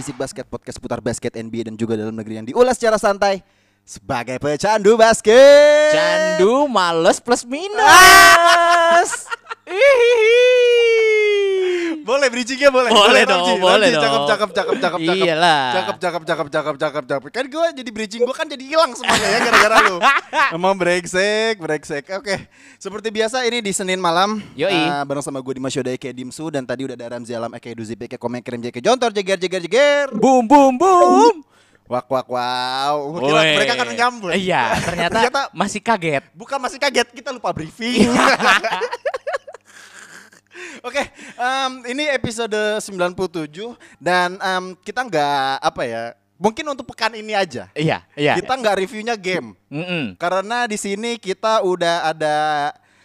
Bisik Basket Podcast putar basket NBA dan juga dalam negeri yang diulas secara santai sebagai pecandu basket. Candu males plus minus. Boleh bridgingnya boleh. Boleh dong, Ramji. boleh Ramji, Cakep, dong. cakep, cakep, cakep, cakep. Iyalah. Cakep, cakep, cakep, cakep, cakep, cakep. Kan gue jadi bridging gue kan jadi hilang semuanya ya gara-gara lu. Emang brengsek, brengsek. Oke, seperti biasa ini di Senin malam. Yoi. eh, bareng sama gue di Masyoda Eke Dimsu dan tadi udah ada Ramzi Alam Eke Duzi Eke Komen Krem Jeke Jontor Jeger Jeger Jeger. boom boom boom. Wak wak wow. Kira mereka akan menyambut. Iya, ternyata, Ternyata masih kaget. bukan masih kaget kita lupa briefing. Oke, em, ini episode 97 dan em, kita nggak apa ya? Mungkin untuk pekan ini aja. Iya, iya. Kita nggak reviewnya game Mm-mm. karena di sini kita udah ada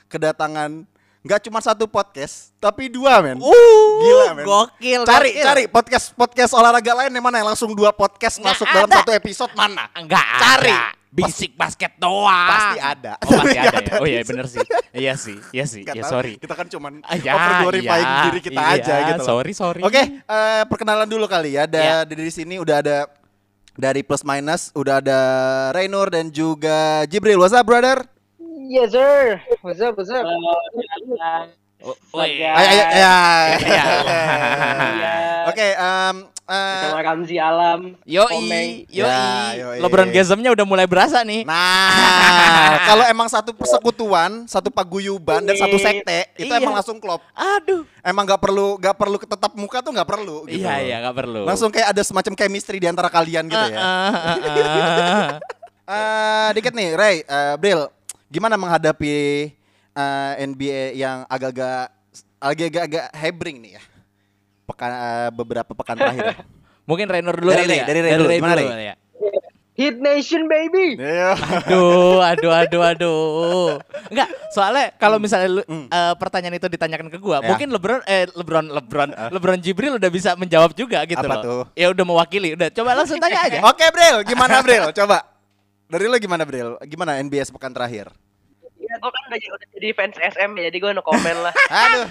kedatangan nggak cuma satu podcast tapi dua men. Uh, Gila men. Gokil. Cari gokil. cari podcast podcast olahraga lain yang mana yang langsung dua podcast Nggak masuk dalam ada. satu episode mana? Enggak Cari. ada. Bisik basket doang. Pasti ada. Oh, pasti ada ya. ada Oh iya bener sih. Iya sih. Iya sih. Ya tahu, sorry. Kita kan cuman Ah, ya, over glorifying iya, diri kita iya, aja gitu loh. sorry, sorry. Oke, eh, perkenalan dulu kali ya. Ada Iya. dari sini udah ada dari plus minus udah ada Raynor dan juga Jibril. What's up, brother? Yes sir. What's up? What's up? Woi. Ya. Iya. Oke, em, eh, Sama Ramzi Alam. Yoi, Komeng. yoi. Ya, yoi. Lebron gasmnya udah mulai berasa nih. Nah, kalau emang satu persekutuan, satu paguyuban dan satu sekte, itu Iya. emang langsung klop. Aduh. Emang nggak perlu nggak perlu tetap muka tuh nggak perlu. Gitu. Iya, iya, nggak perlu. Langsung kayak ada semacam chemistry di antara kalian gitu ya. Ah, ah, ah. Eh, dikit nih, Ray, eh, Bril, gimana menghadapi eh, NBA yang agak-agak agak-agak hebring nih ya? Pekan eh, beberapa pekan terakhir. ya. Mungkin Raynor dulu Dari kali Ray, ya. dari Ray dulu. Gimana, Ray? kali ya. Hit Nation baby. Iya. Aduh, aduh, aduh, aduh. Enggak, soalnya kalau misalnya lu, eh, pertanyaan itu ditanyakan ke gua. Ya. mungkin LeBron eh LeBron LeBron LeBron Jibril udah bisa menjawab juga gitu Apa loh. tuh? Ya udah mewakili. Udah, coba langsung tanya aja. Oke, Bril, gimana Bril? Coba. Dari lo gimana, Bril? Gimana NBS pekan terakhir? Ya, gue kan udah, udah jadi fans SM ya, jadi gue no komen lah. Aduh.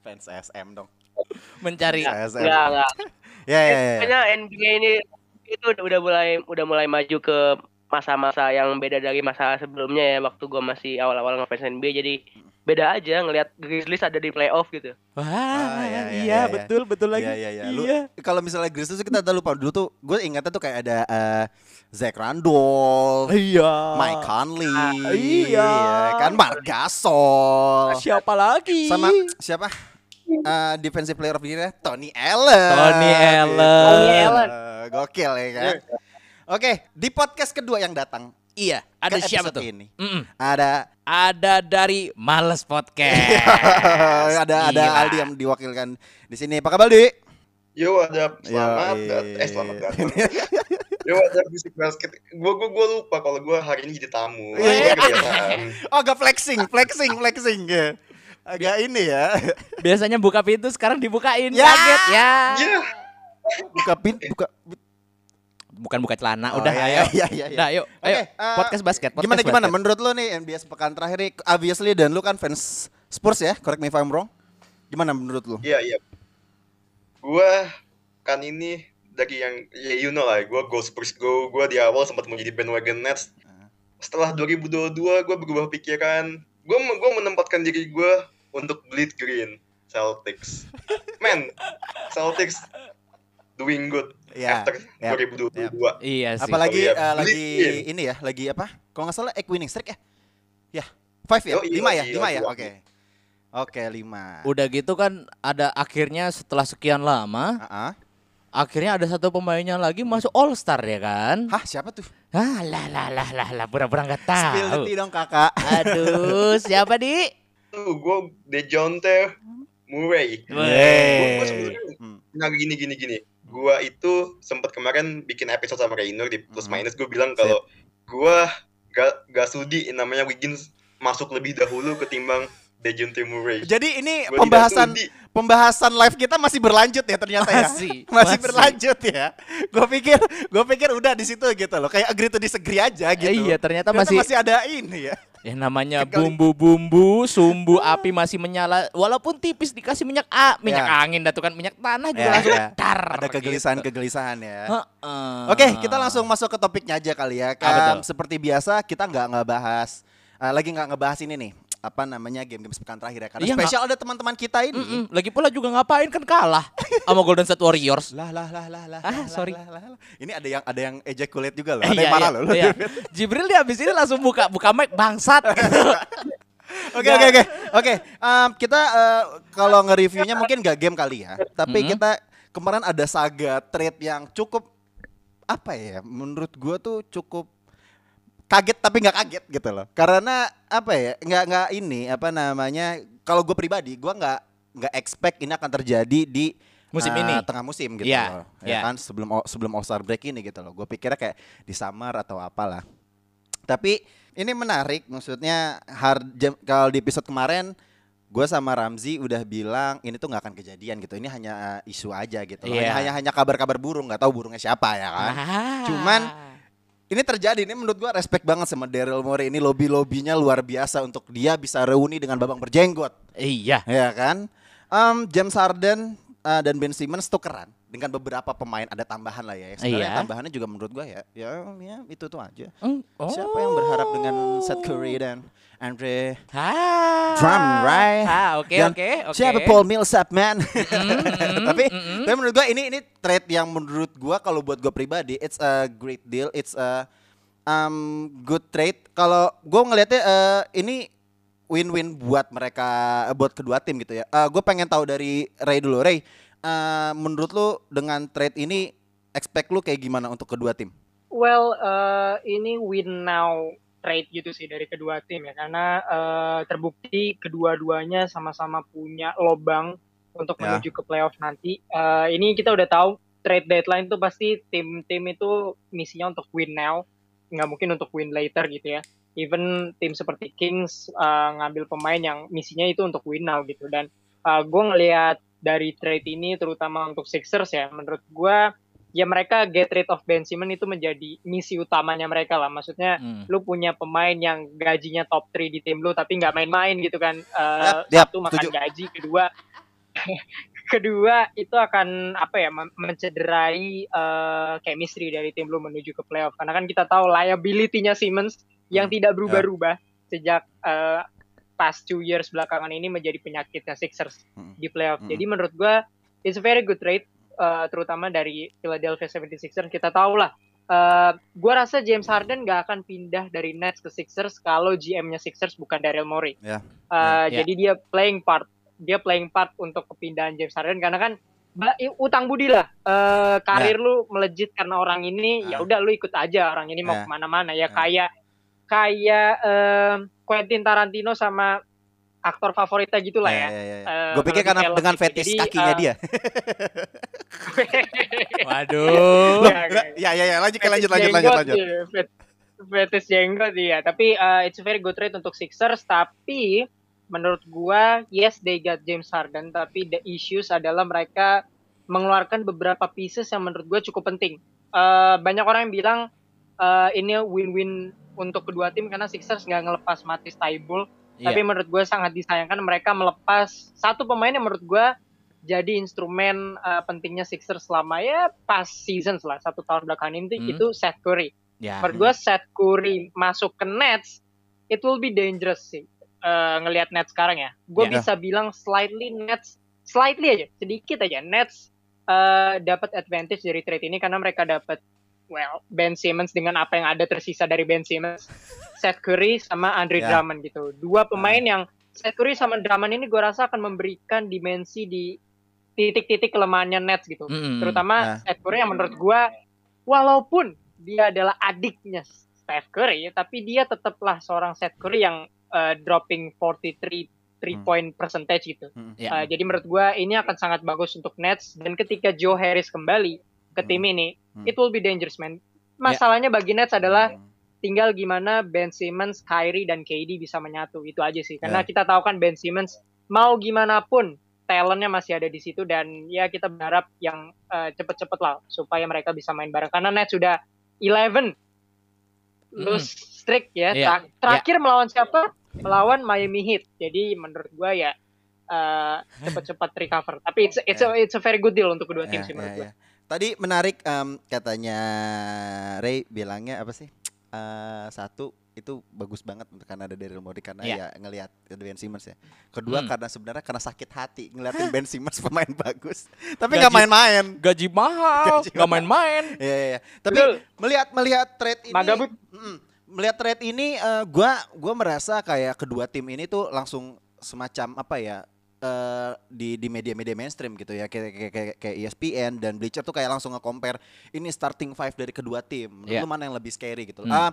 Fans SM dong. Mencari SM. Enggak, enggak. Ya, ya, ya. Kayaknya NBA ini itu udah- udah mulai udah mulai maju ke masa-masa yang beda dari masa sebelumnya ya waktu gue masih awal-awal ngefans NBA jadi beda aja ngelihat Grizzlies ada di playoff gitu. Wah, Ah, iya, iya, iya, iya, iya. betul, betul lagi. Iya, iya, iya. Lu- Iya. Kalau misalnya Grizzlies kita udah lupa dulu tuh, gue ingatnya tuh kayak ada eh, Zach Randolph, Iya. Mike Conley, iya. kan Marc Gasol, Siapa lagi? sama siapa? Eh, defensive player of the year Tony Allen. Tony Allen. Tony Allen. Gokil ya kan. Oke, di podcast kedua yang datang Iya, ada ke siapa tuh? Ini Mm-mm. ada Ada dari Males Podcast. ada ada Gila. Aldi yang diwakilkan di sini. Apa kabar, Di? Yo ada selamat Yoi. dat- eh selamat datang. Yo ada bisik basket. Gua gua gua lupa kalau gua hari ini jadi tamu. Iya. Gua kebiasaan. Oh, agak flexing, flexing, flexing ya. Agak ini ya. Biasanya buka pintu sekarang dibukain. Ya. Kaget ya. Iya. Buka pin, buka. Bukan buka celana, Oh, udah iya, ayo. iya, iya, iya. Udah ayo. Oke, Ayo. eh, podcast basket. Podcast Gimana gimana basket. menurut lo nih NBS pekan terakhir nih obviously dan lu kan fans Spurs ya, correct me if I'm wrong. Gimana menurut lu? Iya iya. Gua kan ini dari yang ya you know lah, gua go Spurs go. Gua di awal sempat mau jadi bandwagon Nets. Setelah 2022 gua berubah pikiran. Gua gua menempatkan diri gua untuk bleed green Celtics. Man, Celtics doing good Ya. after ya, 2022. Iya sih. Apalagi Oh, iya. eh, lagi Beliin. ini ya, lagi apa? Kalau nggak salah egg winning streak ya? Ya, five ya, Yoi, lima ya, yoi, lima ya. Oke, oke lima. Udah gitu kan ada akhirnya setelah sekian lama Ah, ah. Akhirnya ada satu pemainnya lagi masuk All Star ya kan? Hah, siapa tuh? Ah, lah lah lah lah lah pura-pura nggak Spill the tahu. tea dong, Kakak. Aduh, siapa di? Tuh, gue Dejounte Murray. Gue Wey. sebenarnya Hmm. nah gini gini gini. Gua itu sempat kemarin bikin episode sama Rainer di plus Hmm. minus gue bilang kalau gua gak gak sudi namanya Wiggins masuk lebih dahulu ketimbang Dejounte Murray. Jadi ini Gua pembahasan pembahasan live kita masih berlanjut ya ternyata ya. Masih, masih masih. berlanjut ya. Gue pikir gue pikir udah di situ gitu loh. Kayak agree to disagree aja gitu. Iya, ternyata masih- masih ada ini ya. Ya namanya bumbu-bumbu, sumbu api masih menyala walaupun tipis dikasih minyak a, minyak Ya. angin dah tuh kan minyak tanah juga Ya, langsung ya. tar. Ada gitu. kegelisahan-kegelisahan ya. Heeh. Oke, kita langsung masuk ke topiknya aja kali ya. Kan, seperti biasa kita nggak ngebahas eh, lagi nggak ngebahas ini nih apa namanya game-game sepekan terakhir ya karena Iya, spesial ada teman-teman kita ini. Mm-mm. Lagi pula juga ngapain kan kalah sama Golden State Warriors. Lah lah lah lah lah. Ah, sorry. lah, lah, lah. Ini ada yang ada yang ejaculate juga loh. Eh, Ada yang marah loh. iya. Jibril dia habis ini langsung buka buka mic bangsat. Oke oke oke oke. em, kita eh, kalau nge-reviewnya mungkin gak game kali ya. Tapi Mhm. kita kemarin ada saga trade yang cukup apa ya? Menurut gua tuh cukup kaget tapi nggak kaget gitu loh. Karena apa ya? Nggak nggak ini apa namanya? Kalau gue pribadi, gua nggak nggak expect ini akan terjadi di Musim eh, ini. tengah musim gitu Iya, loh. iya. Ya kan sebelum sebelum All Star break ini gitu loh. Gue pikirnya kayak di summer atau apalah. Tapi ini menarik, maksudnya kalau di episode kemarin gue sama Ramzi udah bilang ini tuh nggak akan kejadian gitu. Ini hanya uh, isu aja gitu. loh. Iya. Hanya hanya hanya kabar-kabar burung, nggak tahu burungnya siapa ya kan. Ah. Cuman ini terjadi ini menurut gua respect banget sama Daryl Morey ini lobby lobbynya luar biasa untuk dia bisa reuni dengan babang berjenggot iya. ya kan Em, James Harden uh, dan Ben Simmons tukeran dengan beberapa pemain ada tambahan lah ya sebenarnya Iya. tambahannya juga menurut gua ya ya, ya itu tuh aja Mm, siapa yang berharap dengan oh. Seth Curry dan Andre. Ah. Drummond right? Ah, oke Dan oke oke. siapa? Paul Millsap man. Mm, tapi mm. tapi menurut gua ini ini trade yang menurut gua kalau buat gua pribadi it's a great deal. It's a um, good trade kalau gua ngelihatnya eh, ini win-win buat mereka buat kedua tim gitu ya. Eh gue pengen tahu dari Ray dulu. Ray eh, menurut lu dengan trade ini expect lu kayak gimana untuk kedua tim? Well, eh, ini win now trade gitu sih dari kedua tim ya karena eh, terbukti kedua-duanya sama-sama punya lobang untuk Ya. menuju ke playoff nanti. Eh, ini kita udah tahu trade deadline tuh pasti tim-tim itu misinya untuk win now, nggak mungkin untuk win later gitu ya. Even tim seperti Kings eh, ngambil pemain yang misinya itu untuk win now gitu dan gue ngelihat dari trade ini terutama untuk Sixers ya menurut gue ya mereka get rid of Ben Simmons itu menjadi misi utamanya mereka lah. Maksudnya Mm. lu punya pemain yang gajinya top 3 di tim lu tapi nggak main-main gitu kan. Eh, Yap, yap, satu makan setuju. gaji, kedua kedua itu akan apa ya mencederai eh, chemistry dari tim lu menuju ke playoff karena kan kita tahu liability-nya Simmons yang Hmm, tidak berubah-ubah sejak eh, past two years belakangan ini menjadi penyakitnya Sixers Hmm. di playoff. Hmm. Jadi menurut gua it's a very good trade eh, terutama dari Philadelphia 76ers kita tahu lah eh, gua rasa James Harden gak akan pindah dari Nets ke Sixers kalau GM-nya Sixers bukan Daryl Morey. Ya, Eh, ya. Jadi dia playing part, dia playing part untuk kepindahan James Harden karena kan utang budi lah. Eh, karir lu melejit karena orang ini, Ya. ya udah lu ikut aja orang ini mau Ya. ke mana-mana ya Ya. kayak kayak eh, Quentin Tarantino sama aktor favoritnya gitulah ya. Eh, gue pikir kalau di karena film dengan gitu. fetish Jadi, kakinya eh, dia Waduh. Nggak. ya ya ya lanjut Fetish lanjut lanjut lanjut jenggot, lanjut fet- Fetish jenggot iya, tapi uh, it's a very good trade untuk Sixers tapi menurut gua yes they got James Harden tapi the issues adalah mereka mengeluarkan beberapa pieces yang menurut gua cukup penting. Uh, banyak orang yang bilang uh, ini win-win untuk kedua tim karena Sixers nggak ngelepas Matisse Thybulle tapi Iya. menurut gue sangat disayangkan mereka melepas satu pemain yang menurut gue jadi instrumen uh, pentingnya Sixers selama ya pas season lah satu tahun belakangan ini Hmm. itu Seth Curry. Ya. Menurut gue Seth Curry masuk ke Nets it will be dangerous sih uh, ngelihat Nets sekarang ya. Gue Ya. bisa bilang slightly Nets slightly aja sedikit aja Nets uh, dapat advantage dari trade ini karena mereka dapat well Ben Simmons dengan apa yang ada tersisa dari Ben Simmons, Seth Curry sama Andre Ya. Drummond gitu. Dua pemain yang Seth Curry sama Drummond ini gue rasa akan memberikan dimensi di titik-titik kelemahannya Nets gitu. Mm-mm. Terutama Nah. Steph Curry yang menurut gua walaupun dia adalah adiknya Steph Curry, tapi dia tetaplah seorang Steph Curry yang uh, dropping 43 three Hmm. point percentage gitu. Ya. Uh, jadi menurut gua ini akan sangat bagus untuk Nets dan ketika Joe Harris kembali ke tim ini, Hmm. it will be dangerous man. Masalahnya bagi Nets adalah Hmm. tinggal gimana Ben Simmons, Kyrie dan KD bisa menyatu itu aja sih. Ya. Karena kita tahu kan Ben Simmons mau gimana pun talentnya masih ada di situ dan ya kita berharap yang uh, cepet-cepet lah supaya mereka bisa main bareng. Karena Nets sudah 11 lose streak ya. Iya, Tra- terakhir melawan siapa? Melawan Miami Heat. Jadi menurut gua ya uh, cepet-cepet recover. Tapi it's it's a, it's a very good deal untuk kedua tim Ya, sih menurut ya, gua. ya. Tadi menarik em, katanya Ray bilangnya apa sih? Eh, satu itu bagus banget untuk karena ada Daryl Morey karena Iya. ya ngelihat Ben Simmons ya. Kedua Hmm. karena sebenarnya karena sakit hati ngeliatin Ben Simmons pemain bagus, tapi nggak main-main. Gaji mahal, nggak main-main. Iya, iya, iya. Tapi Betul. melihat melihat trade ini. Mm, melihat trade ini, eh, gua gua merasa kayak kedua tim ini tuh langsung semacam apa ya eh, di di media-media mainstream gitu ya kayak kayak kayak, kayak ESPN dan Bleacher tuh kayak langsung nge-compare ini starting five dari kedua tim. Menurut Iya. lu mana yang lebih scary gitu? Hmm. Ah,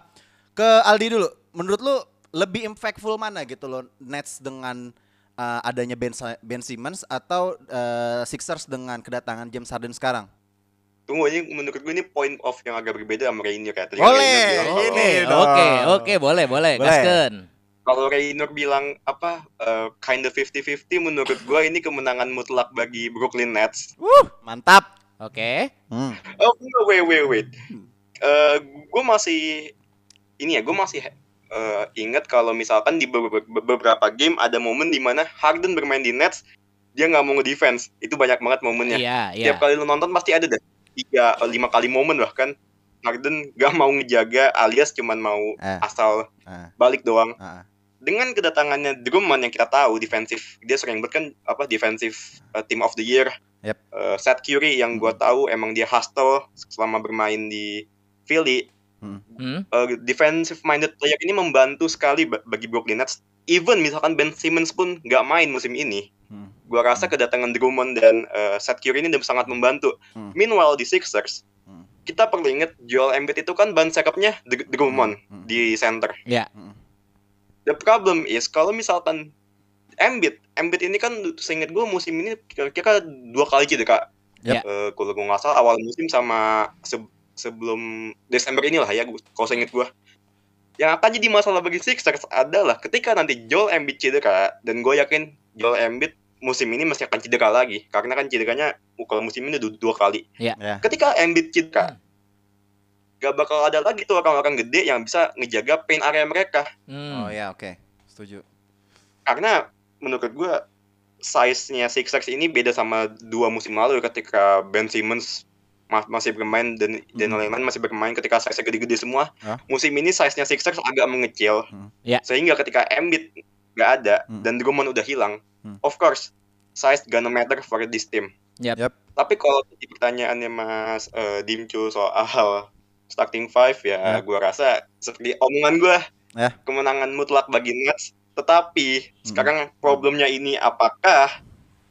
ke Aldi dulu. Menurut lu lebih impactful mana gitu loh Nets dengan eh, adanya Ben, ben Simmons atau eh, Sixers dengan kedatangan James Harden sekarang? Tunggu ini menurut gue ini point of yang agak berbeda sama Rainier kayak tadi. Boleh, ini Oke, dong. oke, oke, boleh, boleh, Boleh. gaskeun. Kalau Rainier bilang apa eh, kind of 50-50 menurut gue ini kemenangan mutlak bagi Brooklyn Nets. Mantap. Oke. Hmm. Oh wait wait wait. Eh gue masih ini ya, gue masih eh, ingat kalau misalkan di beber- be- beberapa game ada momen di mana Harden bermain di Nets dia nggak mau nge-defense. Itu banyak banget momennya. Iya, iya. Tiap kali lu nonton pasti ada deh tiga lima kali momen bahkan Harden gak mau ngejaga alias cuman mau Eh. asal Ah, balik doang. ah, Dengan kedatangannya Drummond yang kita tahu defensif, dia sering banget kan apa defensif uh, team of the year. Yep. Uh, Seth Curry yang gua tahu emang dia hustle selama bermain di Philly. Hmm? Uh, defensive minded player ini membantu sekali ba- bagi Brooklyn Nets. Even misalkan Ben Simmons pun nggak main musim ini, Hmm. gua rasa kedatangan Drummond dan uh, Seth Curry ini udah sangat membantu. Hmm. Meanwhile di Sixers, Hmm. Kita perlu ingat Joel Embiid itu kan ban sekapnya Dr- Drummond Hmm. di center. Iya. The problem is kalau misalkan Embiid, Embiid ini kan seingat gue musim ini kira-kira dua kali cedera. Yep. Eh, kalau gue nggak salah awal musim sama se- sebelum Desember inilah ya, gua- kalau seingat gue. Yang akan jadi masalah bagi Sixers adalah ketika nanti Joel Embiid cedera dan gue yakin Joel Embiid musim ini masih akan cedera lagi karena kan cederanya kalau musim ini udah dua kali. Iya. Ya. Ketika Embiid cedera, gak bakal ada lagi tuh orang-orang gede yang bisa ngejaga paint area mereka Hmm. Oh ya oke, setuju. karena menurut gue size-nya Sixers ini beda sama dua musim lalu ketika Ben Simmons ma- masih bermain dan dan Hmm. lain-lain masih bermain ketika size gede-gede semua. Hah? Musim ini size-nya Sixers agak mengecil. Hmm. Ya. Sehingga ketika Embiid nggak ada Hmm. dan Drummond udah hilang, Hmm. of course size gonna matter for this team. Yap. Yap. Tapi kalau di pertanyaannya Mas eh, Dimcu soal starting five ya, Ya. gua rasa seperti omongan gua Ya. kemenangan mutlak bagi Nets. Tetapi Hmm. sekarang problemnya ini apakah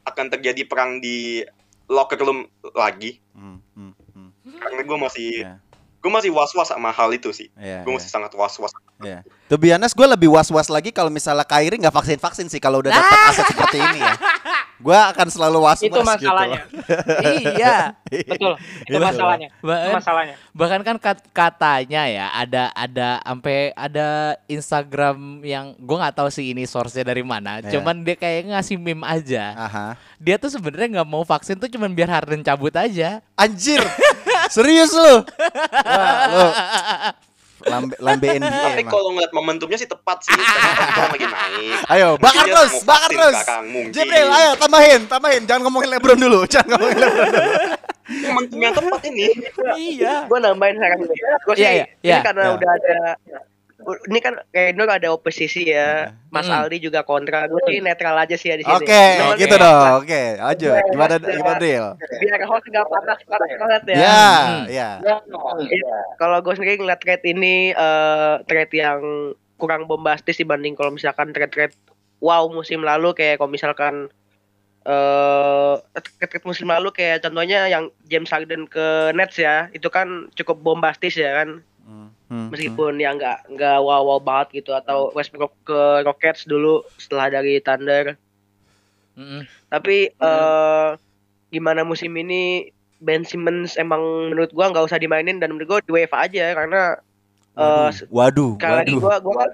akan terjadi perang di locker room lagi? Hmm, hmm, hmm. Karena gue masih Ya. gue masih was-was sama hal itu sih. Ya, Gue masih sangat was-was. ya. To be honest, gue lebih was-was lagi kalau misalnya Kyrie nggak vaksin-vaksin sih kalau udah dapat aset seperti ini ya. Gue akan selalu was-was Itu gitu masalahnya. iya. Betul. Itu Iya. masalahnya. Itu Bahkan, masalahnya. bahkan kan kat- katanya ya ada ada sampai ada Instagram yang gue nggak tahu sih ini source-nya dari mana. Iya. Cuman dia kayak ngasih meme aja. Aha. Dia tuh sebenarnya nggak mau vaksin tuh cuman biar Harden cabut aja. Anjir. Serius lu? Wah, lu lambe, lambe NBA Tapi emang. kalau ngeliat momentumnya sih tepat sih. LeBron lagi naik. Ayo, bakar terus, bakar terus. Jibril, ayo tambahin, tambahin. Jangan ngomongin LeBron dulu, jangan ngomongin LeBron dulu. Momentum yang tepat ini. iya. gue nambahin sekarang gue sih Iya, iya, ini iya. karena Iya. udah ada ini kan kayak Nur ada oposisi ya Mas Hmm. Aldi juga kontra gue sih netral aja sih ya di sini Oke, Cuman gitu kayak dong. Oke, lanjut. Gimana gimana Dril? biar host gak panas panas banget ya Ya, Hmm. ya. Iya. Kalau gue sendiri ngeliat trade ini eh trade yang kurang bombastis dibanding kalau misalkan trade-trade wow musim lalu kayak kalau misalkan eh trade musim lalu kayak contohnya yang James Harden ke Nets ya itu kan cukup bombastis ya kan Hmm, meskipun ya nggak nggak wow wow banget gitu atau Westbrook ke Rockets dulu setelah dari Thunder Mm-mm. tapi eh gimana musim ini Ben Simmons emang menurut gua nggak usah dimainin dan menurut gua di WFA aja karena eh Waduh, waduh, waduh. gua gua kan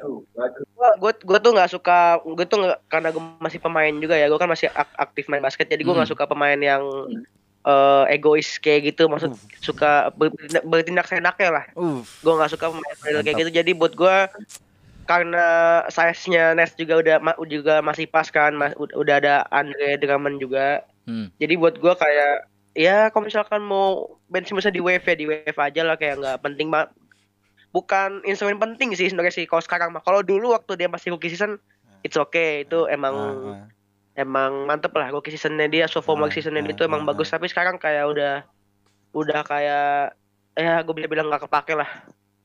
gua, gua, gua tuh nggak suka gua tuh nggak karena gua masih pemain juga ya gua kan masih ak- aktif main basket jadi gua nggak Hmm. suka pemain yang eh, egois kayak gitu maksud suka bertindak, bertindak seenaknya lah gue nggak suka pemain model kayak gitu. Jadi buat gue karena size-nya Nets juga udah juga masih pas kan mas, ud- udah ada Andre Drummond juga. Hmm. jadi buat gue kayak ya kalau misalkan mau Ben Simmons di wave ya di wave aja lah kayak nggak penting banget bukan instrumen penting sih sebenarnya sih kalau sekarang mah. Kalau dulu waktu dia masih rookie season it's okay. Itu emang Ah, ah. Emang mantep lah rookie seasonnya dia sophomore Ah, seasonnya ah, dia itu emang ah, bagus tapi sekarang kayak udah udah kayak ya gue bisa bilang nggak kepake lah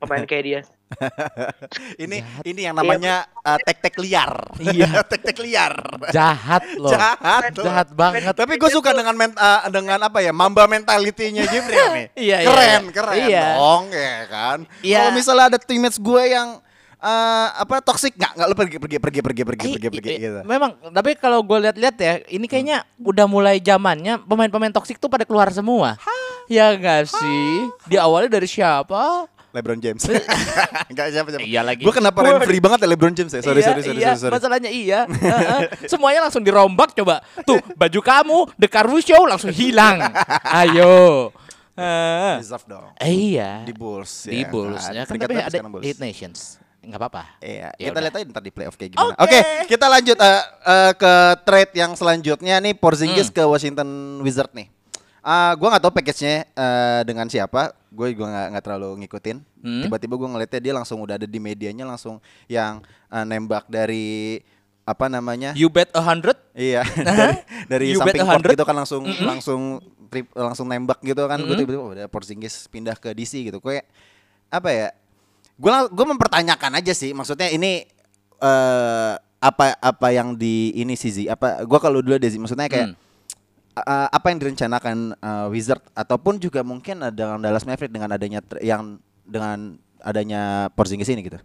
pemain kayak dia Ini ini yang namanya uh, tek-tek liar. Iya. tek-tek liar. Jahat loh. Jahat. loh. Jahat banget. Tapi gue suka dengan men- uh, dengan apa ya mamba mentalitinya Jibril nih. Iya, iya. keren, keren Iya. dong, ya kan. Iya. Kalau misalnya ada teammates gue yang uh, apa toxic nggak nggak lu pergi pergi pergi pergi pergi I- pergi pergi i- gitu. Memang, tapi kalau gue lihat-lihat ya, ini kayaknya udah mulai zamannya pemain-pemain toksik tuh pada keluar semua. Ya enggak sih? Di awalnya dari siapa? LeBron James. Enggak siapa siapa. Iya lagi. Gue kenapa free banget ya LeBron James ya? Sorry Iya, sorry sorry iya, sorry. sorry. Masalahnya iya. Heeh. Semuanya langsung dirombak coba. Tuh, baju kamu The Carvu Show langsung hilang. Ayo. Heeh. Deserve dong. Eh, iya. Di Bulls Di ya Bulls kan. ya kan tapi ada Bulls? Eight Nations. Enggak apa-apa. Iya, Ya kita udah. lihat aja ntar di playoff kayak gimana. Oke. Oke, kita lanjut eh, eh, ke trade yang selanjutnya nih Porzingis Hmm. ke Washington Wizard nih. Ah, gua nggak tahu package-nya eh, dengan siapa. Gue juga nggak nggak terlalu ngikutin. Hmm. Tiba-tiba gue ngeliatnya dia langsung udah ada di medianya langsung yang eh, nembak dari apa namanya? You bet a hundred? Iya, dari, dari You samping court gitu kan langsung langsung trip, langsung nembak gitu kan. Gue tiba-tiba oh, udah Porzingis pindah ke DC gitu. Kayak apa ya? Gue gue mempertanyakan aja sih. Maksudnya ini eh apa apa yang di ini sih Zi? Apa gue kalau dulu deh Zi, maksudnya kayak Hmm. eh, apa yang direncanakan eh, Wizard ataupun juga mungkin ada dengan Dallas Mavericks dengan adanya yang dengan adanya Porzingis ini gitu.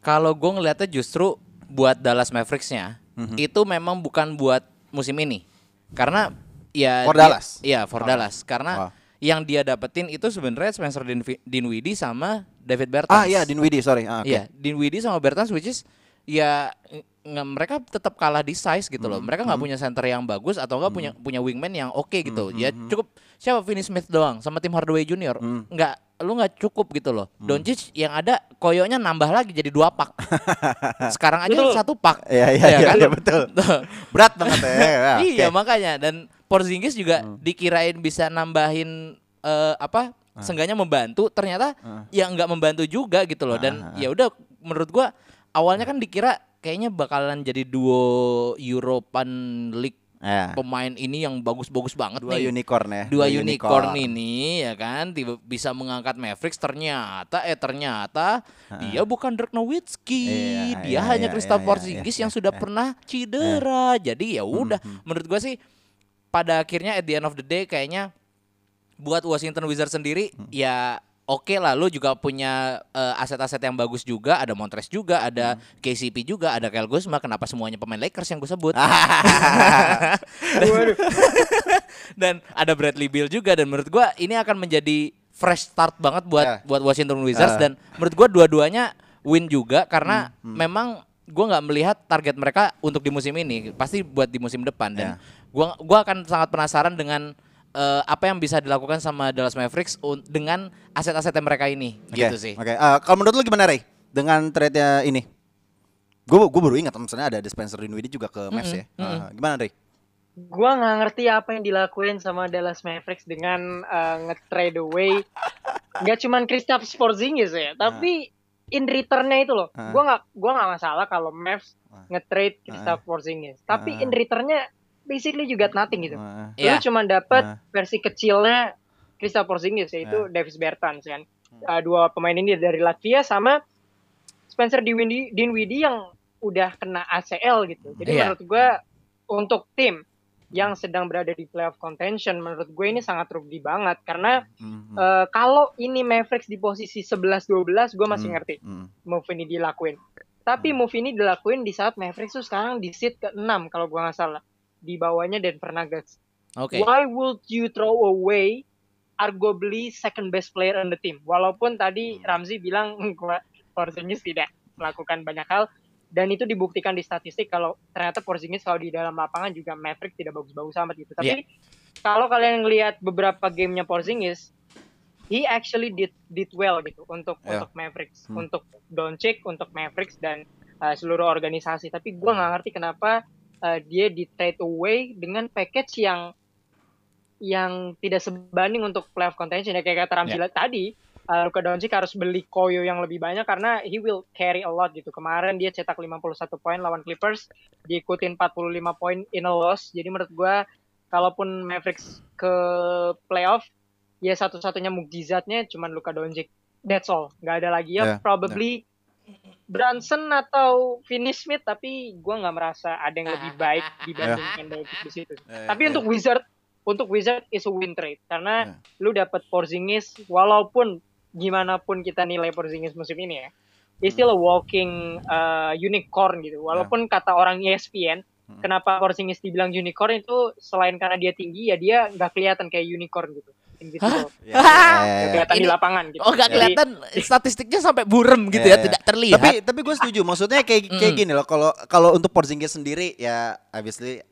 Kalau gue ngeliatnya justru buat Dallas Mavericks-nya Mhm. itu memang bukan buat musim ini. Karena ya For dia- Dallas? Iya, for Oh. Dallas. Karena Oh. Yang dia dapetin itu sebenarnya Spencer Dinwi- Dinwiddie sama David Bertans. Ah iya Dinwiddie sorry. Ah, oke. Iya, Dinwiddie sama Bertans which is ya nge- mereka tetap kalah di size gitu Hmm, loh. Mereka nggak punya center yang bagus atau nggak punya punya wingman yang oke gitu. Hmm, Ya cukup siapa Finney Smith doang sama Tim Hardaway Junior. Nggak lu nggak cukup gitu loh. Hmm. Doncic yang ada koyoknya nambah lagi jadi dua pak. Sekarang aja Betul. satu pak. Iya iya Ya iya kan? iya, betul. Berat banget ya. Ya, iya makanya dan Porzingis juga Hmm. dikirain bisa nambahin eh, apa seenggaknya membantu ternyata ya nggak membantu juga gitu loh. Dan Ah, ah. ya udah menurut gua awalnya kan dikira kayaknya bakalan jadi duo European League Ya. pemain ini yang bagus-bagus banget Dua nih. unicorn ya. dua unicorn. ini ya kan tiba bisa mengangkat Mavericks ternyata eh ternyata dia bukan Dirk Nowitzki. Iya, dia iya, hanya iya, Kristaps iya, Porzingis iya, yang sudah pernah cedera. Jadi ya udah menurut gua sih pada akhirnya at the end of the day kayaknya buat Washington Wizards sendiri ya oke lah lu juga punya eh, aset-aset yang bagus juga ada Montrez juga ada KCP juga ada Kyle Kuzma kenapa semuanya pemain Lakers yang gue sebut dan, dan ada Bradley Beal juga dan menurut gua ini akan menjadi fresh start banget buat Ya. buat Washington Wizards Ah. dan menurut gua dua-duanya win juga karena memang gua nggak melihat target mereka untuk di musim ini pasti buat di musim depan dan Ya. Gua gua akan sangat penasaran dengan eh, apa yang bisa dilakukan sama Dallas Mavericks dengan aset-aset mereka ini Oke, gitu sih. Oke, Eh, kalau menurut lu gimana Ray? Dengan trade-nya ini? Gue gue baru ingat misalnya ada Spencer Dinwiddie juga ke Mavs ya. Ah, gimana Ray? Gua nggak ngerti apa yang dilakuin sama Dallas Mavericks dengan uh, nge-trade away nggak cuman Kristaps Porzingis ya, tapi in returnnya itu loh. Ah. Gua nggak gua nggak masalah kalau Mavs Ah. nge-trade Kristaps Porzingis, tapi in returnnya basically juga nothing gitu. Ah, Iya. Lu cuma dapat Ah. versi kecilnya Kristaps Porzingis yaitu Davis Bertans kan. Hmm. Uh, dua pemain ini dari Latvia sama Spencer Dinwiddie, Dinwiddie yang udah kena ACL gitu. Jadi Iya. menurut gua untuk tim yang sedang berada di playoff contention menurut gue ini sangat rugi banget karena Mhm. eh, kalau ini Mavericks di posisi 11-12 gue masih Hmm, ngerti hmm. move ini dilakuin tapi move ini dilakuin di saat Mavericks tuh sekarang di seat ke-6 kalau gue nggak salah di bawahnya Denver Nuggets Oke. why would you throw away arguably second best player on the team? Walaupun tadi Ramzi bilang Porzingis tidak melakukan banyak hal. Dan itu dibuktikan di statistik kalau ternyata Porzingis kalau di dalam lapangan juga Mavericks tidak bagus-bagus amat gitu. Tapi kalau kalian lihat beberapa gamenya Porzingis he actually did did well gitu untuk Ya. untuk Mavericks Hmm. untuk Doncic untuk Mavericks dan uh, seluruh organisasi. Tapi gua nggak ngerti kenapa uh, dia di trade away dengan package yang yang tidak sebanding untuk playoff contention ya. Kayak kata Ramzi tadi uh, Luka Doncic harus beli koyo yang lebih banyak karena he will carry a lot gitu. Kemarin dia cetak 51 poin lawan Clippers diikutin 45 poin in a loss. Jadi menurut gua kalaupun Mavericks ke playoff ya satu-satunya mukjizatnya cuman Luka Doncic. That's all. Nggak ada lagi. Ya Yeah, probably Brunson atau Finney Smith tapi gua nggak merasa ada yang lebih baik dibandingkan Doncic di situ. Eh, tapi eh, untuk Wizard untuk Wizard is a win trade karena Ya. lu dapat Porzingis walaupun gimana pun kita nilai Porzingis musim ini ya he's still a walking uh, unicorn gitu. Walaupun kata orang ESPN Hmm. kenapa Porzingis dibilang unicorn itu selain karena dia tinggi ya dia nggak kelihatan kayak unicorn gitu invisible Ya, ya, ya, ya. kelihatan di Ini- lapangan gitu Oh nggak Jadi, kelihatan statistiknya sampai burem gitu Ya, ya, tidak terlihat. Tapi tapi gue setuju. Maksudnya kayak kayak Mm. gini loh. Kalau kalau untuk Porzingis sendiri ya obviously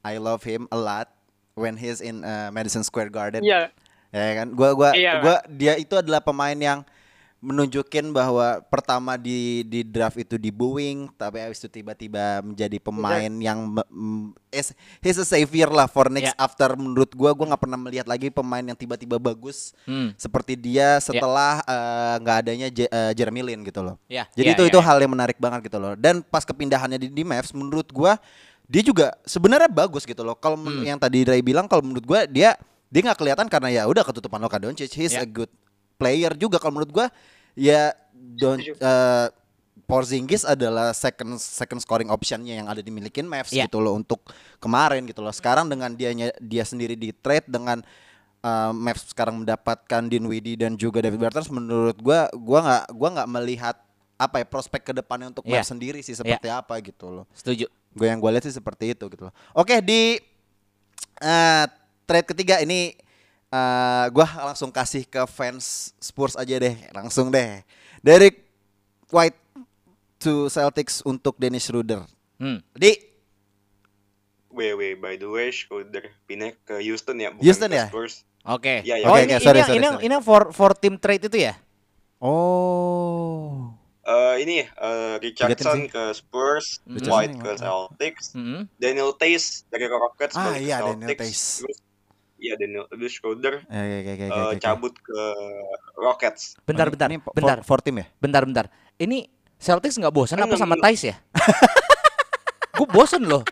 I love him a lot when he's in uh, Madison Square Garden. iya Ya kan? Gua gua Iya, gua dia itu adalah pemain yang menunjukin bahwa pertama di di draft itu di booing tapi habis itu tiba-tiba menjadi pemain yang me- m- is, he's a savior lah for next Ya. after menurut gua gua nggak pernah melihat lagi pemain yang tiba-tiba bagus Hmm. seperti dia setelah eh, nggak adanya Je- eh, Jeremy Lin gitu loh. Ya, Jadi ya, itu ya, itu ya. hal yang menarik banget gitu loh. Dan pas kepindahannya di, di Mavs menurut gua dia juga sebenarnya bagus gitu loh. Kalau Hmm. yang tadi Ray bilang kalau menurut gua dia dia nggak kelihatan karena ya udah ketutupan Luka Doncic. He's a Ya. good player juga kalau menurut gua ya Don Setuju. eh, Porzingis adalah second second scoring optionnya yang ada dimilikin Mavs Ya. gitu loh untuk kemarin gitu loh. Sekarang dengan dia dia sendiri di trade dengan uh, Mavs sekarang mendapatkan Dinwiddie dan juga David Bertans menurut gua gua nggak gua nggak melihat apa ya prospek ke depannya untuk Iya. Mavs sendiri sih seperti apa gitu loh. Setuju. Gue yang gue lihat sih seperti itu gitu loh. Oke di eh, trade ketiga ini eh gue langsung kasih ke fans Spurs aja deh, langsung deh. Dari White to Celtics untuk Dennis Schroeder. Hmm. Di Wait, wait, by the way, Schroeder pindah ke Houston ya, bukan Houston ke ya? Spurs. Oke. Iya, iya. Oh Oke, ini oke, sorry, ini, sorry, ini, sorry. ini for for team trade itu ya? Oh. Eh, ini eh, Richardson ke Spurs, Richardson White yang ke? Celtics, Hmm. Daniel Tays dari Rockets Ah, iya, Daniel Celtics. Tays. Terus, Iya Daniel terus Schroeder Ya, ya, ya, ya, eh, ya, ya. cabut ke Rockets. Bentar, bentar, ini for- bentar, For, team ya? bentar, bentar. Ini Celtics nggak bosan Kan apa sama Thais ya? Gue bosen loh.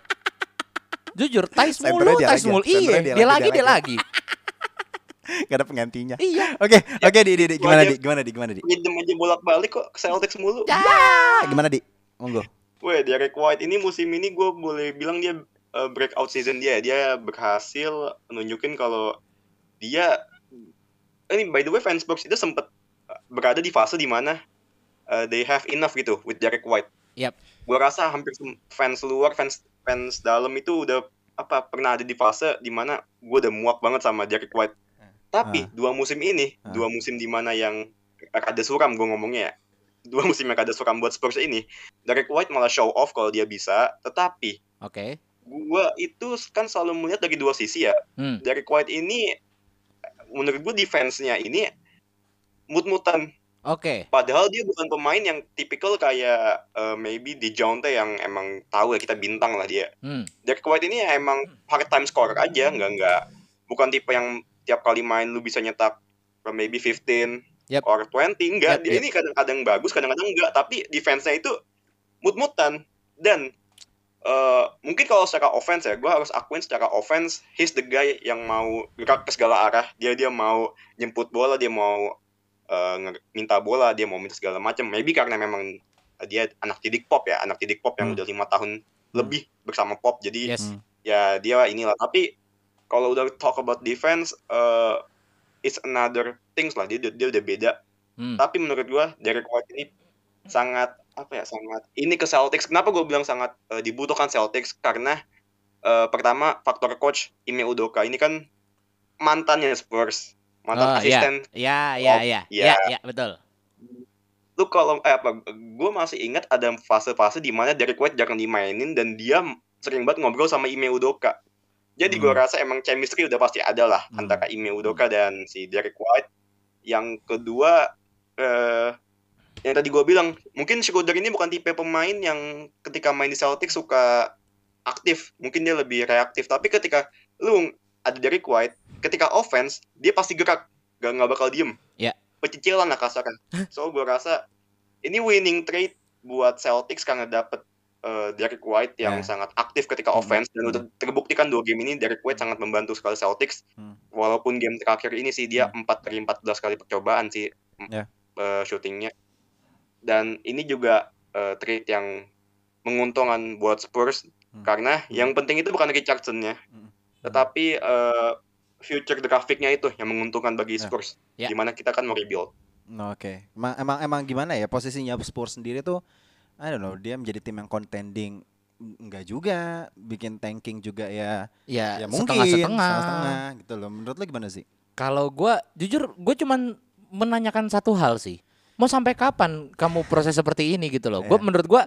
Jujur, Thais Senternya mulu, Thais lagi ya? mulu. Iya, dia dia, lagi, dia lagi. Gak ada penggantinya. iya. Oke, oke di, di, di, gimana di, gimana di, gimana di? Pinjem aja bolak-balik kok ke Celtics mulu. Ah, gimana di? Monggo. Weh, Derek White ini musim ini gue boleh bilang dia uh, breakout season dia. Dia berhasil nunjukin kalau dia ini by the way fans Spurs itu sempat berada di fase di mana uh, they have enough gitu with Derek White. Yap. Gue rasa hampir fans luar, fans fans dalam itu udah apa pernah ada di fase di mana gue udah muak banget sama Derek White. Tapi Ah. dua musim ini, Ah. dua musim di mana yang rada suram gue ngomongnya ya. Dua musim yang rada suram buat Spurs ini, Derek White malah show off kalau dia bisa, tetapi Oke. Gua itu kan selalu melihat dari dua sisi ya. Hmm. Derek White ini menurut gue defense-nya ini mut-mutan. Oke. Padahal dia bukan pemain yang tipikal kayak eh, maybe di Jonte yang emang tahu ya kita bintang lah dia. Hmm. Derek White ini ya emang hard time scorer aja, nggak nggak bukan tipe yang tiap kali main lu bisa nyetak eh, maybe 15 Yep. or 20 enggak. Yep, dia yep. ini kadang-kadang bagus, kadang-kadang enggak, tapi defense-nya itu mut-mutan dan eh, mungkin kalau secara offense ya, gue harus akuin secara offense, he's the guy yang mau gerak ke segala arah. Dia dia mau jemput bola, dia mau eh, nge- minta bola, dia mau minta segala macam. Maybe karena memang dia anak didik pop ya, anak didik pop yang Hmm. udah lima tahun lebih bersama pop. Jadi Yes. Hmm. ya dia inilah tapi kalau udah talk about defense eh it's another things lah dia dia udah beda Hmm. tapi menurut gua Derek White ini sangat apa ya sangat ini ke Celtics. Kenapa gue bilang sangat eh, dibutuhkan Celtics? Karena eh, pertama faktor coach Ime Udoka. Ini kan mantannya Spurs Oh, mantan asisten. Ya, ya, Oh, ya, ya, iya. ya, betul. lu kalau eh apa gue masih ingat ada fase-fase di mana Derek White jarang dimainin dan dia sering banget ngobrol sama Ime Udoka. Jadi gue Hmm. rasa emang chemistry udah pasti ada lah Hmm. antara Ime Udoka dan si Derek White. Yang kedua eh yang tadi gue bilang mungkin Schroeder ini bukan tipe pemain yang ketika main di Celtics suka aktif mungkin dia lebih reaktif tapi ketika lu ada Derek White ketika offense dia pasti gerak gak nggak bakal diem Ya. pecicilan lah kasarnya so gue rasa ini winning trade buat Celtics karena dapet eh, Derek White yang Ya. sangat aktif ketika Hmm. offense dan udah terbuktikan dua game ini Derek White sangat membantu sekali Celtics Hmm. walaupun game terakhir ini sih dia 4 dari 14 kali percobaan sih Ya. eh, shootingnya dan ini juga eh, trade yang menguntungkan buat Spurs Hmm. karena yang penting itu bukan Richardson-nya Hmm. tetapi eh, future grafiknya itu yang menguntungkan bagi Ya. Spurs Ya. di mana kita kan mau rebuild Oke, emang, emang emang gimana ya posisinya Spurs sendiri tuh, I don't know, dia menjadi tim yang contending enggak juga, bikin tanking juga ya, Ya, ya mungkin setengah-setengah. setengah gitu loh. Menurut lo gimana sih? Kalau gua jujur gue cuman menanyakan satu hal sih. Mau sampai kapan kamu proses seperti ini gitu loh. Gua Iya. menurut gua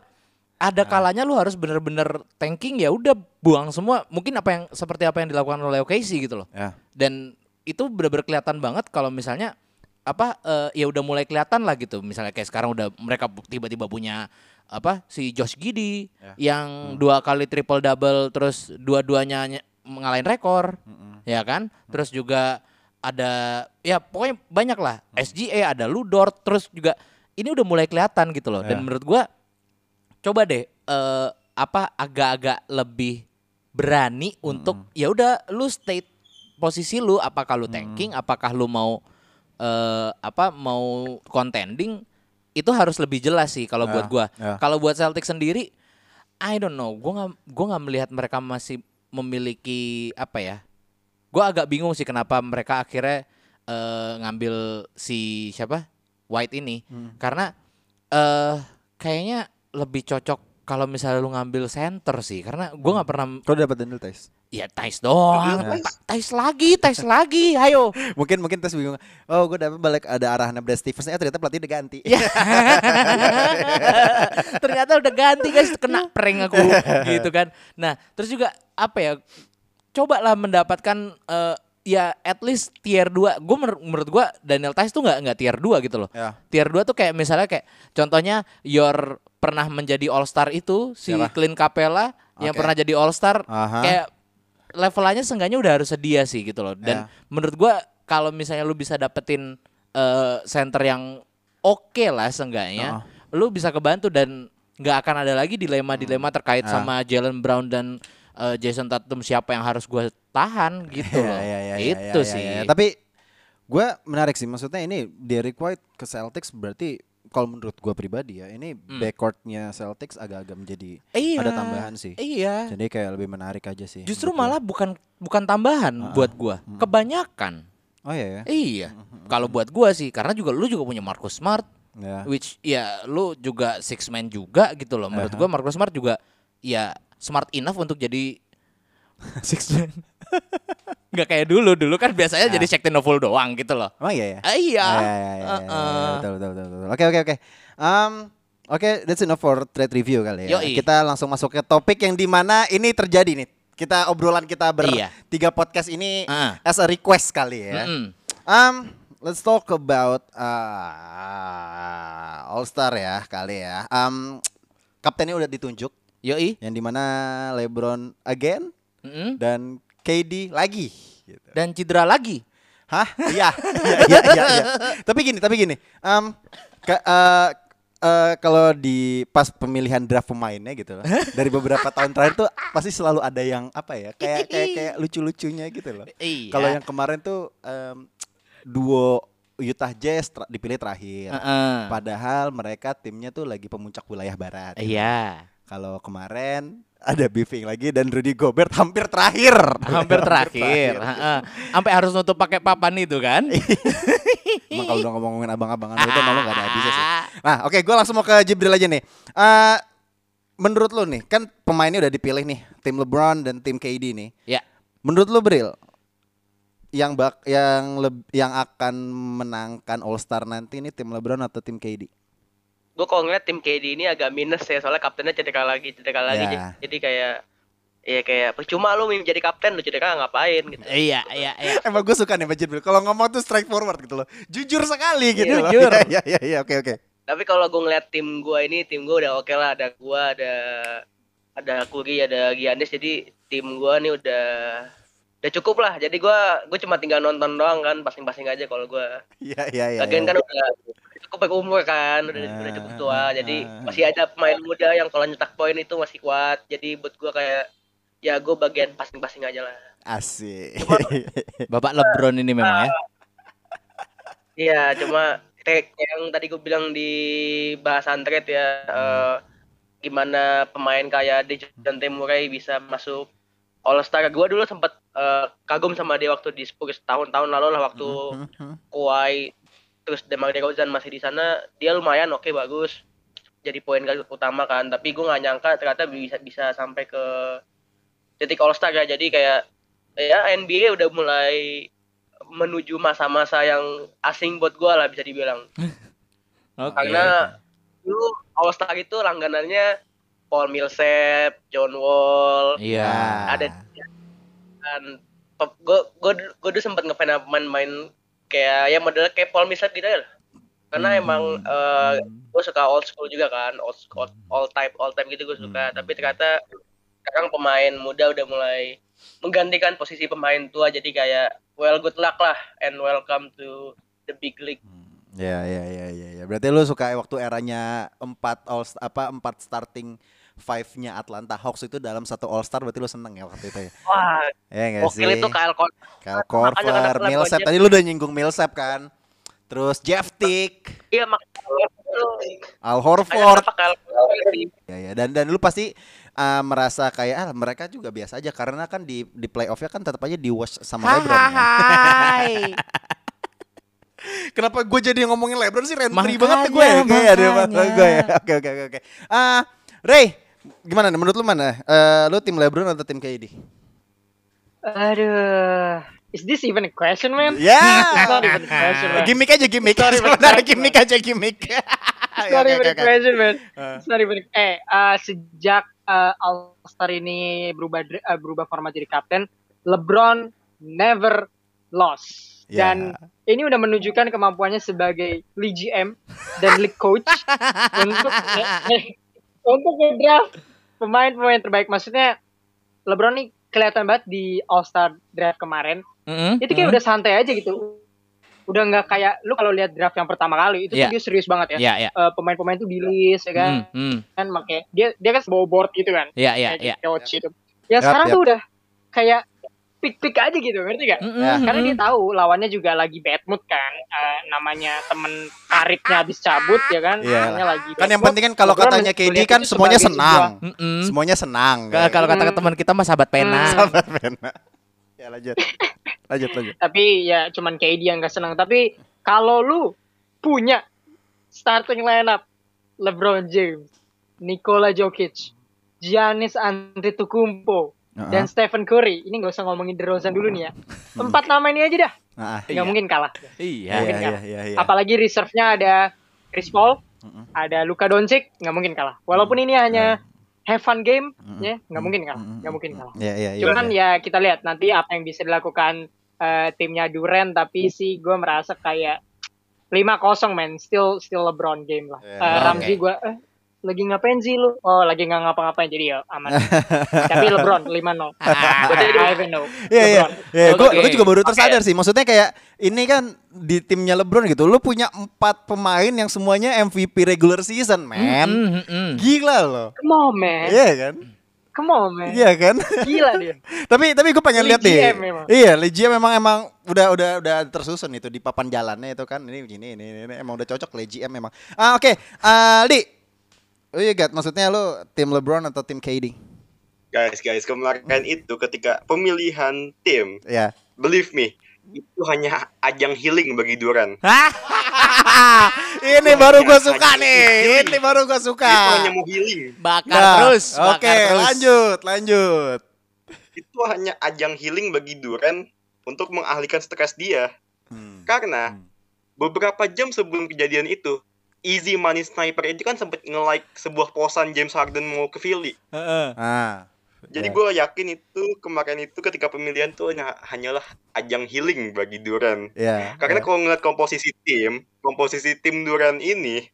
ada kalanya lu harus bener-bener tanking ya udah buang semua. Mungkin apa yang seperti apa yang dilakukan oleh OKC gitu loh. Ya. Dan itu bener-bener kelihatan banget kalau misalnya apa eh, ya udah mulai kelihatan lah gitu. Misalnya kayak sekarang udah mereka tiba-tiba punya apa si Josh Giddy Ya. yang dua kali triple double terus dua-duanya nye- ngalahin rekor Mm-mm. ya kan terus juga ada ya pokoknya banyak lah. SGA ada Ludort terus juga ini udah mulai kelihatan gitu loh. Dan Ya. menurut gua coba deh eh, apa agak-agak lebih berani untuk ya udah lu state posisi lu apakah lu tanking apakah lu mau eh, apa mau contending itu harus lebih jelas sih kalau Ya, buat gua. ya. kalau buat Celtic sendiri I don't know gua nggak gua nggak melihat mereka masih memiliki apa ya gua agak bingung sih kenapa mereka akhirnya eh, ngambil si siapa White ini Hmm. karena eh kayaknya lebih cocok kalau misalnya lu ngambil center sih karena gua nggak pernah Kau dapat Daniel Tice? ya Tais doang Ta- Tais lagi Tais lagi ayo Mungkin mungkin Tice bingung. Oh, gue dapat balik ada arahan Brad Stevens. Eh ternyata pelatih udah ganti. Ya. Ternyata udah ganti guys, kena prank aku gitu kan. Nah, terus juga apa ya? Cobalah mendapatkan eh, ya at least tier 2. Gue menurut gua Daniel Tice tuh nggak nggak tier 2 gitu loh. Ya. Tier 2 tuh kayak misalnya kayak contohnya your pernah menjadi All Star itu si Siapa? Clint Capella yang Oke. pernah jadi All Star Aha. kayak levelannya seenggaknya udah harus sedia sih gitu loh. Dan Ya. menurut gua kalau misalnya lu bisa dapetin eh, center yang oke lah seenggaknya, lu bisa kebantu dan nggak akan ada lagi dilema-dilema terkait Ah. sama Jalen Brown dan eh, Jason Tatum siapa yang harus gua tahan gitu Iya, loh. iya, iya, iya, itu iya, sih. iya. Tapi gue menarik sih maksudnya ini Derek White ke Celtics berarti kalau menurut gue pribadi ya ini backcourtnya Celtics agak-agak menjadi Iya. ada tambahan sih. Iya. Jadi kayak lebih menarik aja sih. Justru malah bukan bukan tambahan buat gua, kebanyakan. Oh iya ya. Iya. Kalau buat gua sih karena juga lu juga punya Marcus Smart Ya. which ya lu juga six man juga gitu loh. Menurut gua Marcus Smart juga ya smart enough untuk jadi six man. Nggak kayak dulu, dulu kan biasanya jadi Shakti Novel doang gitu loh. Emang iya ya. Ah, iya. Ah, iya, iya, iya, betul, betul, betul. Oke, oke, oke. Um, Oke, that's enough for trade review kali ya. Yoi. Kita langsung masuk ke topik yang di mana ini terjadi nih. Kita obrolan kita Iya. bertiga podcast ini Ah. as a request kali ya. Mm-mm. Um, let's talk about uh, All Star ya kali ya. Um, kaptennya udah ditunjuk, Yoi. yang di mana LeBron again Mm-mm. dan KD lagi. Gitu. Dan cedera lagi. Hah? Iya, iya, iya, iya, iya. Tapi gini, tapi gini. Um, ke- eh, eh, kalau di pas pemilihan draft pemainnya gitu loh, dari beberapa tahun terakhir tuh pasti selalu ada yang apa ya, kayak kayak kayak lucu-lucunya gitu loh. Iya. Kalau yang kemarin tuh em, duo Utah Jazz ter- dipilih terakhir. Heeh. Padahal mereka timnya tuh lagi pemuncak wilayah barat. Iya. Kalau kemarin ada beefing lagi dan Rudy Gobert hampir terakhir. Hampir terakhir. Sampai harus nutup pakai papan itu kan? Emang kalau udah ngomongin abang-abangan itu malu gak ada habisnya sih. Nah, oke, gue langsung mau ke Jibril aja nih. Eh, menurut lu nih, kan pemainnya udah dipilih nih, tim LeBron dan tim KD nih. Ya. Menurut lu Bril, yang bak yang leb- yang akan menangkan All Star nanti ini tim LeBron atau tim KD? Gue kalau ngeliat tim KD ini agak minus ya soalnya kaptennya cedera lagi, cedera lagi. Ya. Jadi, jadi kayak ya kayak percuma lu jadi kapten lu cedera ngapain gitu. Iya, iya, iya. Emang gue suka nih sama Jibril. Kalau ngomong tuh strike forward gitu loh. Jujur sekali gitu loh. Jujur. Iya, iya, iya, oke, oke. Tapi kalau gue ngeliat tim gue ini, tim gue udah oke lah. Ada gue, ada ada Kuri, ada Giannis. Jadi tim gue nih udah udah cukup lah. Jadi gue gue cuma tinggal nonton doang kan, pasing-pasing aja kalau gue. Iya, iya, iya. Lagian iya. kan udah cukup berumur kan, udah, Ah, udah cukup tua. Jadi ah, ah. masih ada pemain muda yang kalau nyetak poin itu masih kuat. Jadi buat gue kayak ya gue bagian pasing-pasing aja lah. Asik. Bapak LeBron ini memang ya. Iya, cuma kayak yang tadi gue bilang di bahasan trade ya, eh, gimana pemain kayak Dejounte Murray bisa masuk All Star. Gue dulu sempat eh, kagum sama dia waktu di Spurs tahun-tahun lalu lah waktu Mhm. Kawhi terus DeMar DeRozan masih di sana, dia lumayan oke bagus. Jadi poin utama kan, tapi gue nggak nyangka ternyata bisa bisa sampai ke titik All Star ya. Jadi kayak ya NBA udah mulai menuju masa-masa yang asing buat gue lah bisa dibilang. Oke. Karena dulu All Star itu langganannya Paul Millsap, John Wall, Iya. ada kan gue gue gue dulu sempat ngefans sama pemain-pemain kayak ya modelnya kayak Paul Millsap gitu ya. Karena Hmm. emang gue suka old school juga kan, old school, all type, all time gitu gue suka. Hmm. Tapi ternyata sekarang pemain muda udah mulai menggantikan posisi pemain tua jadi kayak well good luck lah and welcome to the big league. Ya, ya, ya, ya, ya. Berarti lu suka waktu eranya empat all apa empat starting five-nya Atlanta Hawks itu dalam satu All Star berarti lu seneng ya waktu itu ya? Wah, Ya nggak sih? Gokil itu Kyle Korver. Kyle Korver, Millsap. Tadi lu udah nyinggung Millsap kan? Terus Jeff Tick, Iya makanya Al Horford. Ya, ya. Dan dan lu pasti uh, merasa kayak ah mereka juga biasa aja karena kan di di playoffnya kan tetap aja di wash sama LeBron. kan? Hai. Kenapa gue jadi ngomongin LeBron sih rentri banget gue ya? Kayak ada makanya. gue ya. Oke oke oke oke. Ah, Ray, gimana nih menurut lu mana? Eh, lu tim LeBron atau tim KD? Aduh, is this even a question, man? Ya. It's not even a question, man. Gimik aja gimik. Sorry, Sebenarnya gimik aja gimik. It's not even a question, man. Uh. It's not even. Eh, uh, sejak uh, All Star ini berubah uh, berubah format jadi kapten, LeBron never lost. Ya. Dan ini udah menunjukkan kemampuannya sebagai lead GM dan league coach untuk eh, untuk ngedraft pemain-pemain terbaik. Maksudnya LeBron nih kelihatan banget di All Star draft kemarin. Mm-mm, Itu kayak mm. udah santai aja gitu. Udah nggak kayak lu kalau lihat draft yang pertama kali itu Iya. tuh dia serius banget ya. Iya, iya. Eh, pemain-pemain tuh di list ya kan. Mm, mm. Kan makanya dia dia kan bawa board gitu kan. Iya, iya, kayak iya. coach itu. Yang Yap, sekarang yap. tuh udah kayak pick-pick aja gitu, ngerti gak? Mm-mm, Ya. Karena dia tahu lawannya juga lagi bad mood kan. Eh, namanya temen karibnya habis cabut ya kan. Namanya lagi Kan yang mood. penting kan kalau katanya KD kan semuanya senang. Mm-mm. Semuanya senang. Ka- Kalau kata Hmm. teman kita mah sahabat pena. Hmm. Sabar, Bena. Ya lanjut. Lanjut lanjut. tapi ya cuman KD yang gak senang tapi kalau lu punya starting lineup LeBron James, Nikola Jokic, Giannis Antetokounmpo dan Stephen Curry. Ini gak usah ngomongin DeRozan dulu nih ya. Empat nama ini aja dah. Ah, Nggak Iya. mungkin kalah. Iya. Iya mungkin iya kalah. iya iya. Apalagi reserve-nya ada Chris Paul, Mm-mm. ada Luka Doncic, nggak mungkin kalah. Walaupun ini hanya have fun game, ya nggak mungkin kalah, nggak mungkin kalah. Iya iya iya. Cuman iya. ya kita lihat nanti apa yang bisa dilakukan eh, timnya Duren, tapi sih gue merasa kayak 5-0 men, still still LeBron game lah. Eh, oke. Ramzi gue eh, lagi ngapain sih lu? Oh lagi nggak ngapa-ngapain jadi ya aman. tapi LeBron 5-0. I even know. Iya iya. Iya, gue Oke. juga baru tersadar sih. Maksudnya kayak ini kan di timnya LeBron gitu. Lu punya empat pemain yang semuanya MVP regular season, man. Mm, mm, mm. Gila loh. Come on man, Iya kan? come on man. Iya kan? Gila dia. tapi tapi gue pengen lihat. GM memang. Iya, GM memang emang udah udah udah tersusun itu di papan jalannya itu kan. Ini ini ini, ini, emang udah cocok GM memang. Ah oke. Ah, Di. Oh iya, Gat, maksudnya lu tim LeBron atau tim KD? Guys, guys, kemarin itu ketika pemilihan tim, Ya. believe me, itu hanya ajang healing bagi Duran. Ini baru gue suka nih. Ini baru gue suka. Itu hanya mau healing. Bakar Nah, terus, bakar Oke, terus. lanjut, lanjut. Itu hanya ajang healing bagi Duran untuk mengalihkan stres dia. Hmm. Karena beberapa jam sebelum kejadian itu, Easy Money Sniper itu kan sempat nge-like sebuah posan James Harden mau ke Philly. Ah. Jadi Ya. gue yakin itu kemarin itu ketika pemilihan tuh hanya- hanyalah ajang healing bagi Duran. Ya. Karena kalau ngeliat komposisi tim, komposisi tim Duran ini,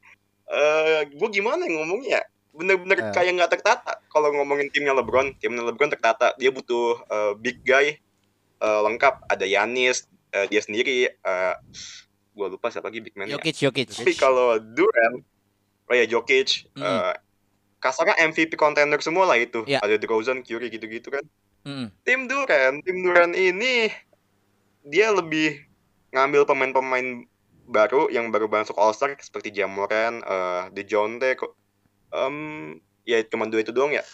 eh gue gimana yang ngomongnya? Bener-bener Eh. kayak nggak tertata. Kalau ngomongin timnya LeBron, timnya LeBron tertata. Dia butuh eh, big guy eh, lengkap. Ada Yanis, eh, dia sendiri. eh gue lupa siapa lagi big man Jokic, Jokic. Tapi kalau Duran, oh ya Jokic, Mm. eh, kasarnya MVP contender semua lah itu. Ya. Ada DeRozan, Curry gitu-gitu kan Mm. tim Duran, tim Duran ini dia lebih ngambil pemain-pemain baru yang baru masuk All Star seperti Jamoran, eh DeJounte, em ya cuma dua itu doang ya.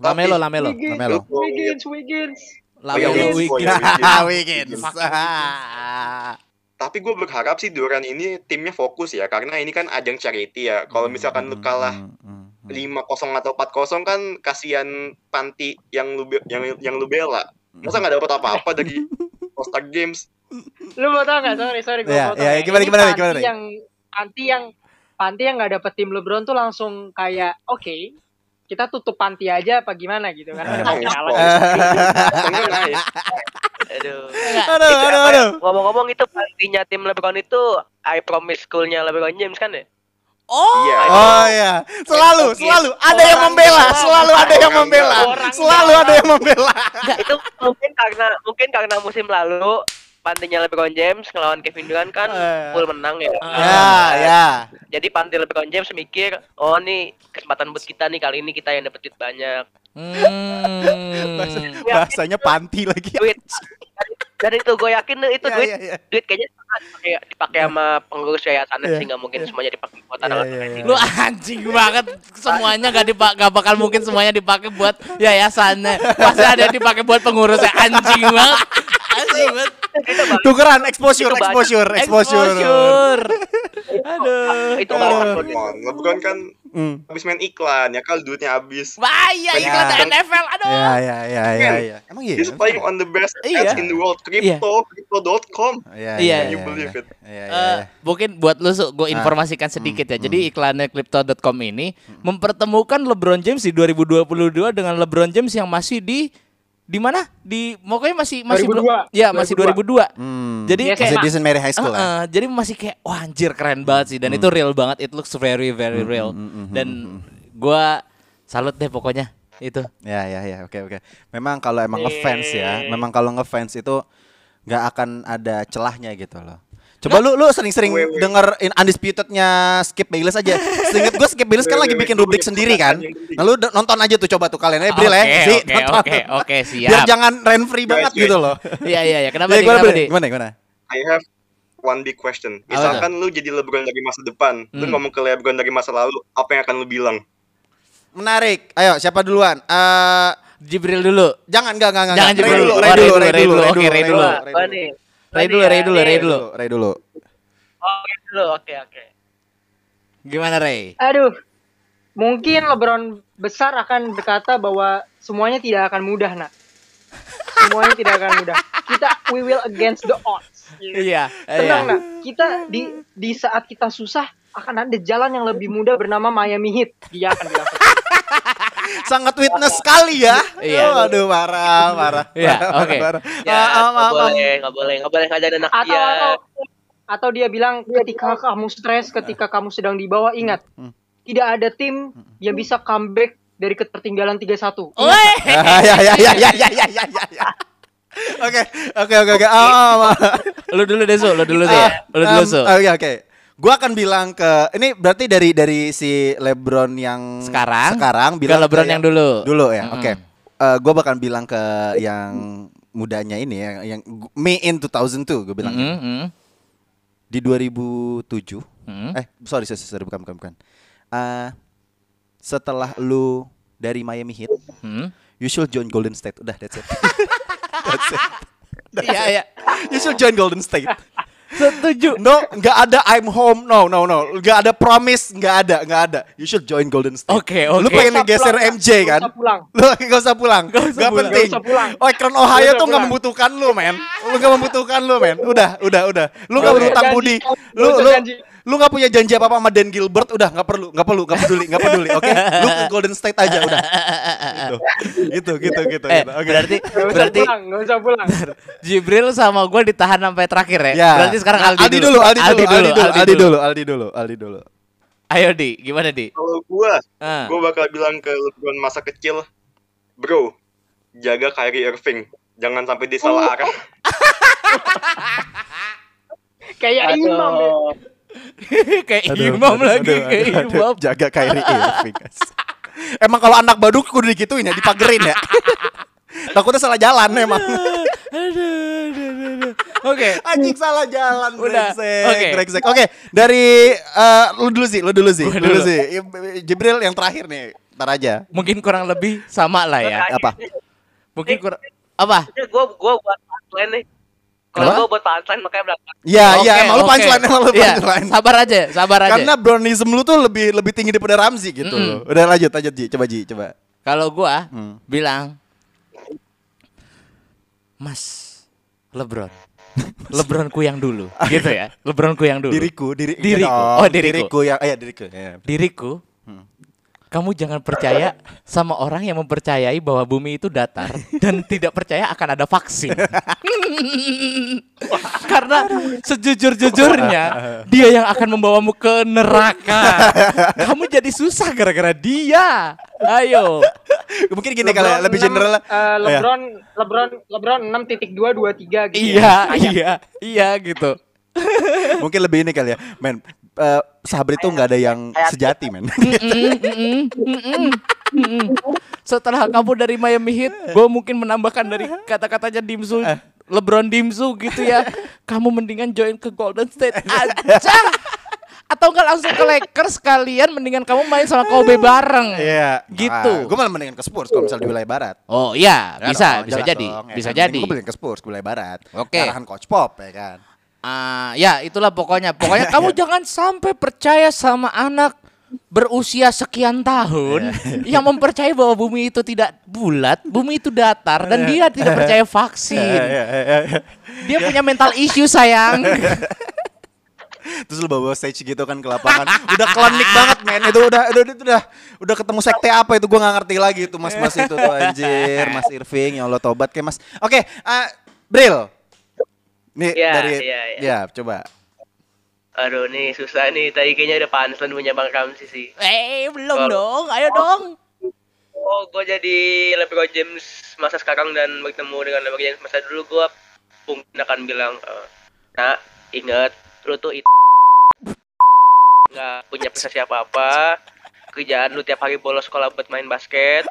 Lamelo, Lamelo. Wiggins, Lamelo. Wiggins, Wiggins. Oh, ya, Lamelo, Wiggins. Oh, Wiggins. ya, Wiggins. Tapi gue berharap sih Duran ini timnya fokus ya karena ini kan ajang charity ya. Kalau misalkan lu kalah Hmm, hmm, hmm. 5-0 atau 4-0 kan kasihan panti yang lu yang yang lu bela. Masa nggak dapat apa-apa dari All Games? Lu mau tau gak? Sorry, sorry. Gua Iya, mau tau iya, nggak? gimana, Ini gimana, Panti gimana? Yang, panti yang panti yang gak dapet tim LeBron tuh langsung kayak, oke, kita tutup panti aja apa gimana gitu. Karena udah Ah, mau kalah. Aduh. Aduh, Itu aduh, apa ya? aduh. Ngomong-ngomong itu pantinya tim LeBron itu I Promise School-nya LeBron James kan ya? Oh, Iya. Oh ya, selalu, selalu ada yang membela, selalu ada yang membela, selalu ada yang membela. itu mungkin karena mungkin karena musim lalu pantinya LeBron James ngelawan Kevin Durant kan Eh. full menang ya. Ya, ya. Jadi panti LeBron James mikir, oh nih kesempatan buat kita nih kali ini kita yang dapet duit banyak. Hmm. Bahasanya panti lagi. Duit. Dan itu gue yakin itu Ya, duit ya, ya. duit kayaknya dipakai dipakai sama pengurus yayasannya Iya. sih nggak mungkin semuanya dipakai buat Iya, anak iya, iya. Lu anjing banget semuanya gak dipak gak bakal mungkin semuanya dipakai buat yayasannya. Pasti ada yang dipakai buat pengurusnya anjing banget. Anjing banget. Tukeran exposure, Itu exposure, exposure. Exposure. Aduh. itu LeBron kan Hmm. habis main iklan ya duitnya habis. Bahaya iklan Ya. NFL. Aduh. Ya, ya, ya, ya, ya. Emang iya. He's playing on the best Iya. ads in the world, crypto, crypto.com. Iya, Iya. You believe it? Iya, iya, iya. mungkin buat lu gue informasikan sedikit ya. Jadi iklannya crypto.com ini mempertemukan LeBron James di 2022 dengan LeBron James yang masih di di mana? Di pokoknya masih masih belum 2002. ya masih 2002. Hmm. Jadi Yes, Masih kayak St. Mary High School Eh, ya? eh, jadi masih kayak wah anjir keren banget sih dan itu real banget. It looks very very real. Dan gua salut deh pokoknya itu. Ya ya ya oke oke. Memang kalau emang Eh. ngefans ya, memang kalau ngefans itu nggak akan ada celahnya gitu loh. Coba lu lu sering-sering denger in undisputednya Skip Bayless aja. Seinget gue Skip Bayless kan lagi bikin rubrik sendiri kan. Nah lu nonton aja tuh coba tuh kalian ya Bril ya. Oke, oke, oke, oke, siap. Biar jangan rent free banget gitu loh. Iya iya iya. Kenapa Jadi nih? gimana, Kenapa nih? Gimana gimana? I have one big question. Misalkan lu jadi LeBron dari masa depan, lu Hmm. ngomong ke LeBron dari masa lalu, apa yang akan lu bilang? Menarik. Ayo siapa duluan? Eh Jibril dulu. jangan enggak enggak enggak. Jangan Jibril dulu, dulu. Ray dulu, Ray Ray dulu, dulu, Ray dulu, Ray dulu. Nih. Ray dulu, Ray ya, dulu. Ray dulu. Ray dulu. Oh, Ray dulu. Oke, oke. Gimana Ray? Aduh, mungkin LeBron besar akan berkata bahwa semuanya tidak akan mudah, nak. Semuanya tidak akan mudah. Kita we will against the odds. Iya. Tenang, nak. Kita di di saat kita susah akan ada jalan yang lebih mudah bernama Miami Heat. Dia akan bilang. Sangat witness sekali ya. Iya. Oh, aduh parah, parah. Iya, oke. Ya, Ah, ah, nggak ah, boleh, nggak boleh, nggak boleh ngajarin anak atau dia. atau atau dia bilang ketika kamu stres, ketika kamu sedang di bawah, ingat tidak ada tim yang bisa comeback dari ketertinggalan 3-1. Ingat, Woi. Ah, ya ya ya ya ya ya ya ya, ya. Oke, oke oke oke. Lu dulu deh, Su. Lu dulu Su. Lu dulu, Su. Oke oke. Gua akan bilang ke ini berarti dari dari si LeBron yang Sekarang, sekarang ke bilang LeBron yang dulu. Dulu ya. Mm-mm. Oke. Eh, gua bakal bilang ke yang mudanya ini ya yang me in 2002 gue bilang Mm, gitu. mm, di 2007 mm. eh sorry sorry, sorry bukan bukan bukan Eh, setelah lu dari Miami Heat Mm. You should join Golden State. Udah, that's it. that's it. Iya, iya. You should join Golden State. Setuju. No, nggak ada I'm home. No, no, no. Nggak ada promise. Nggak ada, nggak ada. You should join Golden State. Oke, Lu oke. pengen Nggak usah geser pulang, MJ kan? Nggak usah pulang. Lu nggak usah pulang. Nggak pulang. penting. Nggak usah pulang. Oh, Akron Ohio usah tuh nggak membutuhkan lu, men. Lu nggak membutuhkan lu, men. Udah, udah, udah. Lu nggak berutang usah budi. Lu, usah lu. Lu nggak punya janji apa apa sama Dan Gilbert. Udah, nggak perlu, nggak perlu, nggak peduli, nggak peduli. Oke, lu ke Golden State aja udah. Gitu, gitu, gitu, gitu. Eh, gitu. Oke. berarti Nggak usah berarti pulang, nggak usah pulang. Jibril sama gue ditahan sampai terakhir ya. Ya. Berarti sekarang Aldi, Aldi dulu, Aldi dulu, Aldi dulu, Aldi dulu, Aldi dulu, Aldi dulu. Ayo Di, gimana Di? Kalau gua, Ah. gua bakal bilang ke LeBron masa kecil, bro, jaga Kyrie Irving, jangan sampai dia salah arah. Kayak imam ya. kayak imam lagi, aduh, kayak aduh, aduh. imam. Jaga Kyrie Irving. Emang kalau anak baduk kudu digituin ya, dipagerin ya. Takutnya salah jalan emang. Oke. Anjing salah jalan Udah, oke. Oke, dari eh, lu dulu sih, lu dulu sih, Gua dulu dulu. sih. Jibril yang terakhir nih, ntar aja. Mungkin kurang lebih sama lah ya. Apa? Mungkin kurang apa? Gue gue buat nih. Kalau gue buat punchline makanya berangkat. Iya, iya, Oke, emang lu oke. punchline, emang lu Iya, punchline. Sabar aja, sabar aja. Karena brownism lu tuh lebih lebih tinggi daripada Ramzi gitu Mm-mm. loh. Udah lanjut, lanjut Ji, coba Ji, coba. Kalau gua Hmm. bilang Mas Lebron. Lebronku yang dulu, gitu ya. Lebronku yang dulu. Diriku, diri, Diriku. iya dong. Oh, diriku. Diriku yang, eh, ya diriku. Ya. Diriku. Hmm. Kamu jangan percaya sama orang yang mempercayai bahwa bumi itu datar dan tidak percaya akan ada vaksin. Karena sejujur-jujurnya dia yang akan membawamu ke neraka. Kamu jadi susah gara-gara dia. Ayo. Mungkin gini kali ya, lebih general. Eh, LeBron, LeBron, LeBron 6.223 gitu. Iya, iya, iya gitu. Mungkin lebih ini kali ya, men. Eh, sahabat itu nggak ada yang sejati, men. Mm-mm, mm-mm. Setelah kamu dari Miami Heat, gue mungkin menambahkan dari kata-katanya Dimsu, LeBron Dimsu gitu ya. Kamu mendingan join ke Golden State aja. Atau enggak langsung ke Lakers kalian mendingan kamu main sama Kobe bareng. Iya, Gitu. gue malah mendingan ke Spurs kalau misalnya di wilayah barat. Oh iya, Ya bisa, bisa jadi, dong, ya bisa kan? jadi. Gue mendingan ke Spurs ke wilayah barat. Oke. Arahan coach Pop ya kan. Ah, ya itulah pokoknya. Pokoknya kamu jangan sampai percaya sama anak berusia sekian tahun yang mempercayai bahwa bumi itu tidak bulat, bumi itu datar dan dia tidak percaya vaksin. Iya, iya, iya, iya. Dia punya mental issue sayang. Terus lu bawa stage gitu kan ke lapangan. udah klinik banget men. Itu udah udah udah udah, udah ketemu sekte apa itu gua nggak ngerti lagi itu mas-mas itu tuh anjir. Mas Irving ya Allah tobat kayak mas. Oke, eh, Bril. Nih Iya, dari iya, iya. ya coba. Aduh nih susah nih. Tadi kayaknya udah punchline punya Bang Ramzi sih. eh, belum dong. Ayo dong. Oh, gue jadi LeBron James masa sekarang dan bertemu dengan LeBron James masa dulu gue mungkin akan bilang, eh, nah ingat lu tuh itu nggak punya prestasi apa-apa, kerjaan lu tiap hari bolos sekolah buat main basket,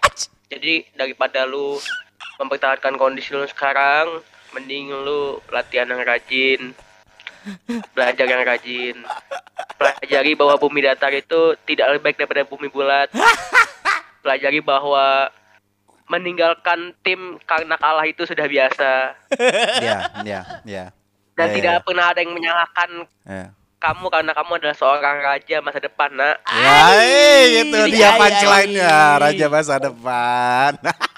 jadi daripada lu mempertahankan kondisi lu sekarang, mending lu latihan yang rajin, belajar yang rajin, pelajari bahwa bumi datar itu tidak lebih baik daripada bumi bulat pelajari bahwa meninggalkan tim karena kalah itu sudah biasa Iya, iya, iya. dan Iya, tidak iya. pernah ada yang menyalahkan Iya. kamu karena kamu adalah seorang raja masa depan nak Ya, eh, itu dia ai, punchline-nya ai. Raja masa depan.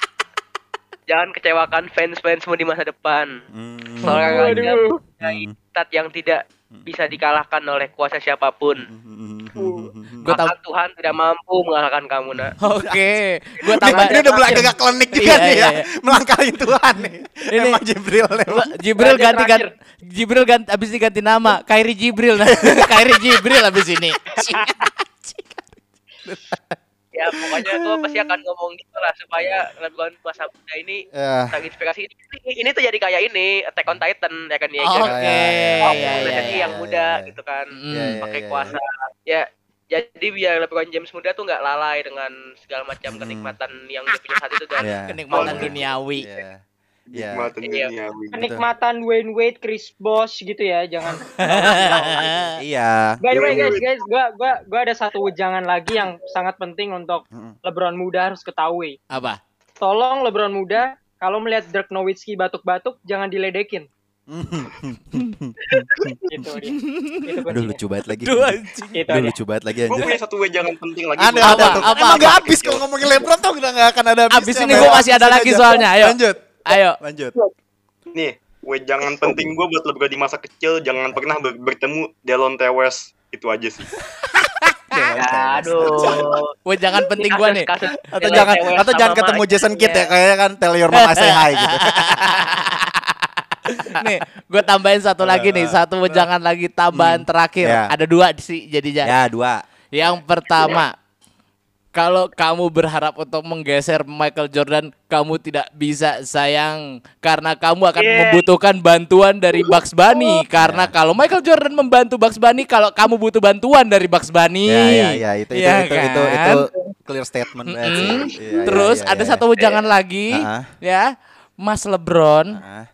jangan kecewakan fans-fansmu di masa depan Hmm. seorang Waduh. punya stat yang tidak bisa dikalahkan oleh kuasa siapa pun Gue tau. maka Tuhan tidak mampu mengalahkan kamu nak Oke, gue Ini, tambah. ini udah mulai agak klinik juga Iya, nih iya, ya. iya. Melangkahi Tuhan nih. Ini- Emang Jibril emang. Jibril ganti ganti. Jibril ganti abis ini ganti nama Kairi Jibril nah. Kairi Jibril abis ini ya pokoknya gue pasti akan ngomong gitu lah supaya LeBron masa muda ini Ya. terinspirasi ini, ini tuh jadi kayak ini Attack on Titan ya kan ya Oke, kan? ya, ya, Oh, ya, udah ya, jadi ya. yang muda gitu kan Mm. Ya, ya, pakai ya, kuasa ya jadi biar LeBron James muda tuh nggak lalai dengan segala macam kenikmatan yang dia punya saat itu dan Ya. kenikmatan Oh. duniawi. Ya. Ya. Nikmatan Iya. duniawi. Kenikmatan Wayne Wade, Chris Bosh gitu ya, jangan. Iya. By the way guys, guys, gua gua gua ada satu wejangan lagi yang sangat penting untuk. LeBron muda harus ketahui. Apa? tolong LeBron muda kalau melihat Dirk Nowitzki batuk-batuk jangan diledekin. gitu dia. Itu Aduh lucu banget lagi. Aduh, lucu banget lagi Gue anjir. punya satu jangan penting lagi. Ada Apa, Emang apa? gak habis kalau ngomongin LeBron tuh udah gak akan ada habisnya. Abis ini gue masih ada lagi soalnya. Ayo. Lanjut. Ayo. Lanjut. Nih, gue jangan penting gue buat LeBron di masa kecil jangan pernah ber- bertemu Delon Tewes itu aja sih. Aduh. Woi jangan penting gua nih. Kasus- Atau jangan atau jangan ketemu. Jason Kidd ya Iya. kayaknya kan tell your mom I say hi gitu. nih, gue tambahin satu lagi nih, satu jangan lagi tambahan terakhir. Ya. Ada dua sih jadinya. ya dua. Yang pertama, kalau kamu berharap untuk menggeser Michael Jordan, kamu tidak bisa sayang karena kamu akan Yeah. membutuhkan bantuan dari Bugs Bunny. Karena kalau Michael Jordan membantu Bugs Bunny, kalau kamu butuh bantuan dari Bugs Bunny. Ya ya ya itu itu Iya itu, itu kan? itu clear statement. Mm-mm. Iya, iya, Terus iya, ada iya. satu jangan lagi, Ah. ya, Mas LeBron, Ah.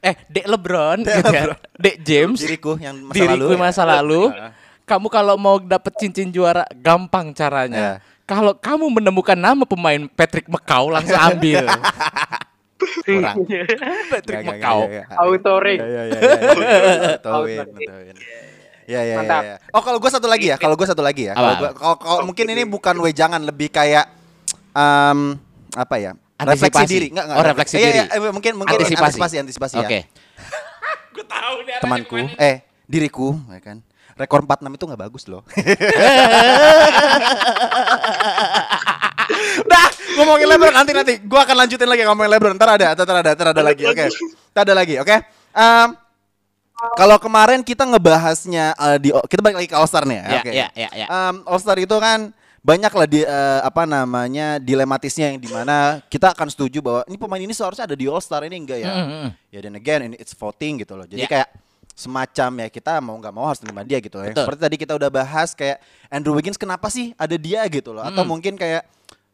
eh Dek LeBron, Dek gitu ya. LeBron. Dek James, diriku yang masa diriku lalu. ya. masa lalu. Ah. Kamu kalau mau dapet cincin juara gampang caranya. Ya. Kalau kamu menemukan nama pemain Patrick McCaw langsung ambil. Kurang. Patrick Gak, gak, McCaw. gak, gak, gak. Auto ring. Betul, win, Auto. betul, win. Iya iya Mantap. iya. iya. Oh kalau gue satu lagi ya, kalau gue satu lagi ya. Kalau kalau mungkin ini bukan wejangan, lebih kayak em apa ya? Refleksi Antisipasi. diri, enggak enggak. Oh, refleksi Iya, diri. iya, eh, mungkin mungkin Antisipasi. antisipasi antisipasi Oke. ya. Temanku, eh diriku, ya kan. Rekor 46 itu nggak bagus loh. Dah, ngomongin LeBron nanti nanti. Gua akan lanjutin lagi ngomongin LeBron. Ntar ada, ntar ada, ntar ada lagi. Oke. Ntar ada lagi, oke. Em, kalau kemarin kita ngebahasnya eh, di kita balik lagi ke All Star nih ya. Ya, Oke. ya, ya, ya. Em, All Star itu kan banyak lah di eh, apa namanya dilematisnya yang di mana kita akan setuju bahwa ini pemain ini seharusnya ada di All Star ini enggak ya? Mm, mm, mm. Ya dan again ini it's voting gitu loh. Jadi Ya. kayak semacam ya kita mau nggak mau harus terima dia gitu ya. Betul. Seperti tadi kita udah bahas kayak Andrew Wiggins kenapa sih ada dia gitu loh? Atau Mm. mungkin kayak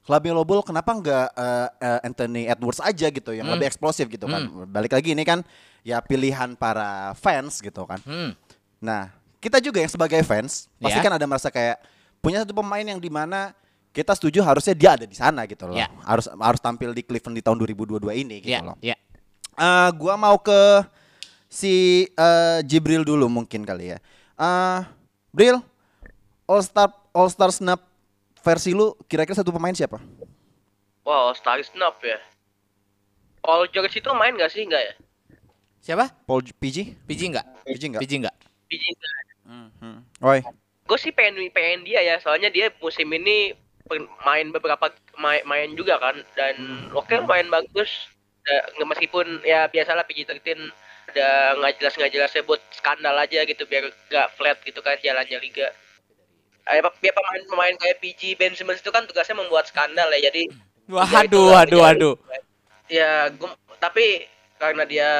Lamelo Ball kenapa nggak eh, Anthony Edwards aja gitu yang Mm. lebih eksplosif gitu kan? Balik lagi ini kan ya pilihan para fans gitu kan. Hmm. Nah, kita juga yang sebagai fans pasti Ya. kan ada merasa kayak punya satu pemain yang di mana kita setuju harusnya dia ada di sana gitu loh. Ya. Harus harus tampil di Cleveland di tahun 2022 ini gitu Ya, loh. ya. Eh, gua mau ke si eh, Jibril dulu mungkin kali ya. Eh, Bril, All Star All Star Snap versi lu kira-kira satu pemain siapa? Wow, Star Snap ya. Paul George itu main gak sih? Enggak ya? Siapa? Paul J- PG? PG enggak? PG enggak? PG enggak? PG enggak. Oi. Gue sih pengen pengen dia ya, soalnya dia musim ini main beberapa main, main juga kan dan oke main bagus. Meskipun ya biasalah PG-13 ada nggak jelas nggak jelasnya buat skandal aja gitu biar gak flat gitu kan jalannya liga. Eh, ya pemain-pemain kayak PG Ben Simmons itu kan tugasnya membuat skandal ya jadi Wah, ya itu aduh, lah, aduh, jadi- aduh. ya gua- tapi karena dia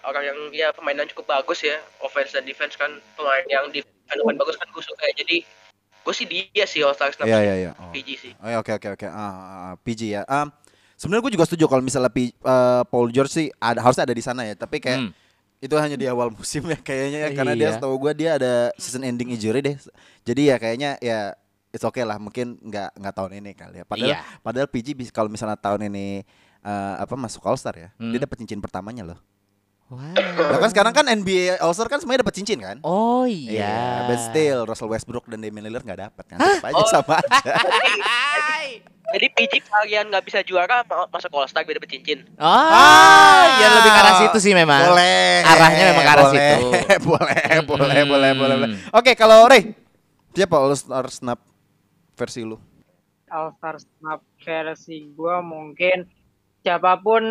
orang yang dia permainan cukup bagus ya offense dan defense kan pemain yang defense bagus kan gue suka ya jadi gue sih dia sih All Star Snap Iya sih. iya iya. Oh. PG sih Oh, ya, oke oke oke. Ah, ah, ah, PG ya. Um, Sebenarnya gue juga setuju kalau misalnya P- eh, Paul George sih ada harusnya ada di sana ya. Tapi kayak Hmm. itu hanya di awal musim ya kayaknya ya karena dia Iya. setahu gue dia ada season ending injury deh. Jadi ya kayaknya ya it's okay lah mungkin nggak nggak tahun ini kali ya. Padahal Iya. padahal PG kalau misalnya tahun ini eh, apa masuk All Star ya, Hmm. dia dapat cincin pertamanya loh. Wow. Kan sekarang kan NBA All Star kan semuanya dapat cincin kan? Oh iya. but still Russell Westbrook dan Damian Lillard nggak dapat kan? Tetap aja sama aja. jadi PG kalian nggak bisa juara ma- masuk All Star beda cincin Oh, ya lebih ke arah situ sih memang. Boleh. Arahnya memang ke arah boleh, situ. boleh, boleh, Mm-mm. boleh, boleh, boleh. Oke, kalau Ray, siapa All Star Snap versi lu? All Star Snap versi gue mungkin siapa pun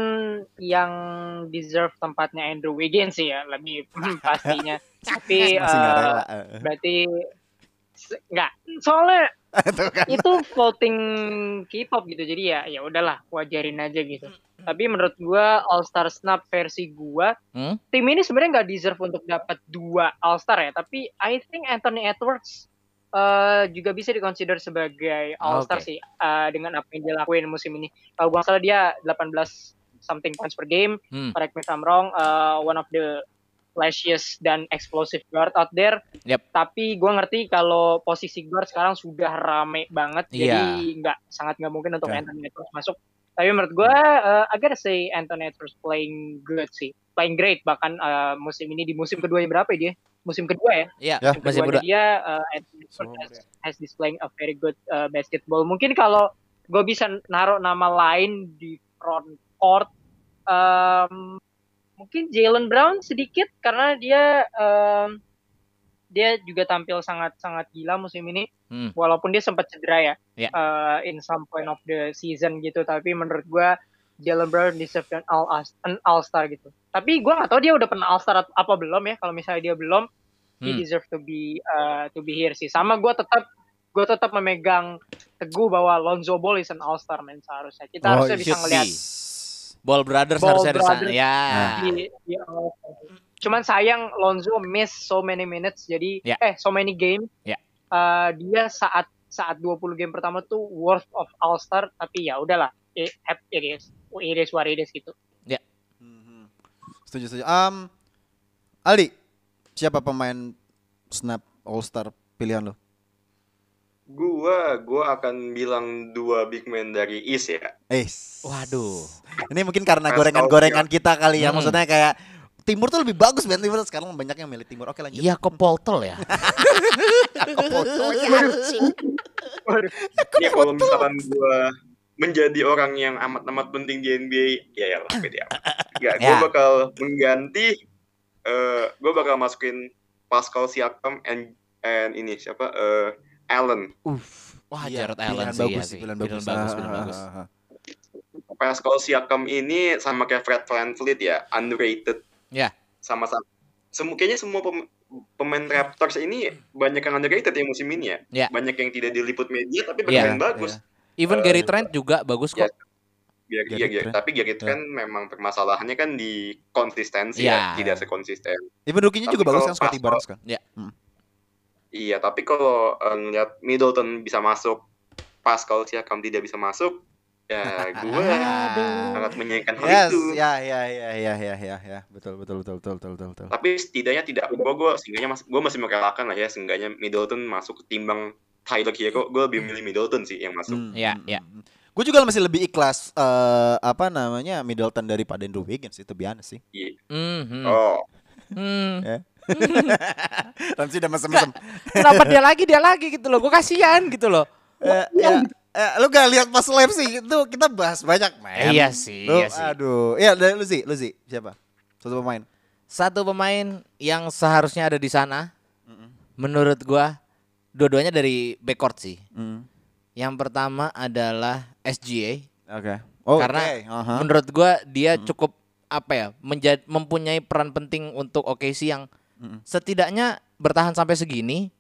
yang deserve tempatnya Andrew Wiggins sih ya lebih pastinya. Tapi eh. berarti nggak soalnya kan. itu voting K-pop gitu jadi ya ya udahlah wajarin aja gitu. Tapi menurut gua All Star Snap versi gua Hmm? tim ini sebenarnya nggak deserve untuk dapat dua All Star ya, tapi I think Anthony Edwards eh, juga bisa dikonsider sebagai All Star Oke. sih eh, dengan apa yang dia lakuin musim ini. Kalau gua salah dia 18 something points per game, Hmm. correct me if I'm wrong, eh, one of the flashiest dan explosive guard out there. Yep. Tapi gue ngerti kalau posisi guard sekarang sudah rame banget, Iya. jadi nggak sangat nggak mungkin untuk Oke. Anthony Edwards masuk. Tapi menurut gue, uh, I gotta say Anthony Edwards playing good sih, playing great. Bahkan uh, musim ini di musim kedua berapa ya dia? Musim kedua ya. Iya, Ya. masih Keduanya muda. dia uh, Anthony Edwards has, has displaying a very good uh, basketball. Mungkin kalau gue bisa naruh nama lain di front court, um, mungkin Jalen Brown sedikit karena dia um, dia juga tampil sangat sangat gila musim ini. Hmm. Walaupun dia sempat cedera ya, Ya. uh, in some point of the season gitu. Tapi menurut gue Jalen Brown deserve an all an all star gitu. Tapi gue nggak tahu dia udah pernah all star apa belum ya. Kalau misalnya dia belum, he Hmm. deserve to be uh, to be here sih. Sama gue tetap gue tetap memegang teguh bahwa Lonzo Ball is an all star man seharusnya. Kita Oh, harusnya bisa should ngelihat. Ball Brothers Ball harusnya di sana. Brothers. Ya. di, di All-Star. Cuman sayang Lonzo miss so many minutes jadi Ya. eh so many game. Ya. Uh, dia saat saat 20 game pertama tuh worth of all star tapi ya udahlah it, it is it is what it is gitu. Mhm. Setuju setuju. Um, Aldi, siapa pemain snap All Star pilihan lo? Gua, gua akan bilang dua big man dari East ya. Eh, Waduh. ini mungkin karena gorengan-gorengan kita kali ya. Hmm. Maksudnya kayak Timur tuh lebih bagus Ben Timur sekarang banyak yang milih Timur. Oke lanjut. Iya, kok Poltol ya? Ya kalau misalkan gua menjadi orang yang amat-amat penting di NBA, ya ya lah pede amat. Enggak, gua Ya. bakal mengganti eh gua bakal masukin Pascal Siakam and and ini siapa eh Allen. Uff. Wah, Iya, Jared Allen pilihan sih, bagus iya sih, pilihan Pilihan bagus. bagus, Ah, pilihan ah, bagus. ah, ah. Pascal Siakam ini sama kayak Fred VanVleet ya, underrated. Ya. Sama-sama. Semu kayaknya semua pem- pemain Raptors ini banyak yang underrated ya musim ini ya. Ya. Banyak yang tidak diliput media tapi Iya, bermain bagus. Even Eh, Gary Trent juga bagus ya, kok. Biar, Gary iya, iya. Trent. Tapi Gary Trent memang permasalahannya kan di konsistensi Iya. ya, tidak sekonsisten. Even rookie-nya juga bagus kalau kan Scotty Barnes kan. Iya, tapi kalau eh, ngeliat Middleton bisa masuk, Pascal Siakam tidak bisa masuk, ya gue sangat menyayangkan hal Yes, itu. ya ya ya ya ya ya ya. Betul betul betul betul betul betul. betul. Tapi setidaknya tidak, gue gue seenggaknya mas, gue masih merelakan lah ya, seenggaknya Middleton masuk ketimbang Tyler Hero, gue lebih milih Middleton sih yang masuk. Hmm, Iya, hmm, iya. hmm. Gue juga masih lebih ikhlas eh apa namanya Middleton daripada Andrew Wiggins itu biasa sih. Iya. Mhm. Oh, Hmm. Ramsey udah mesem-mesem. Kenapa dia lagi dia lagi gitu loh? Gue kasihan gitu loh. Eh, ya, eh, lu gak lihat pas live sih itu kita bahas banyak men. Iya sih, Lu, iya sih. Aduh, iya dari lu sih, lu sih siapa? Satu pemain. Satu pemain yang seharusnya ada di sana, menurut gua, dua-duanya dari backcourt sih. Hmm. Yang pertama adalah SGA, Oke. Oh, karena oke. Aha. menurut gua dia cukup apa ya, menjadi mempunyai peran penting untuk OKC yang Mm-mm. setidaknya bertahan sampai segini.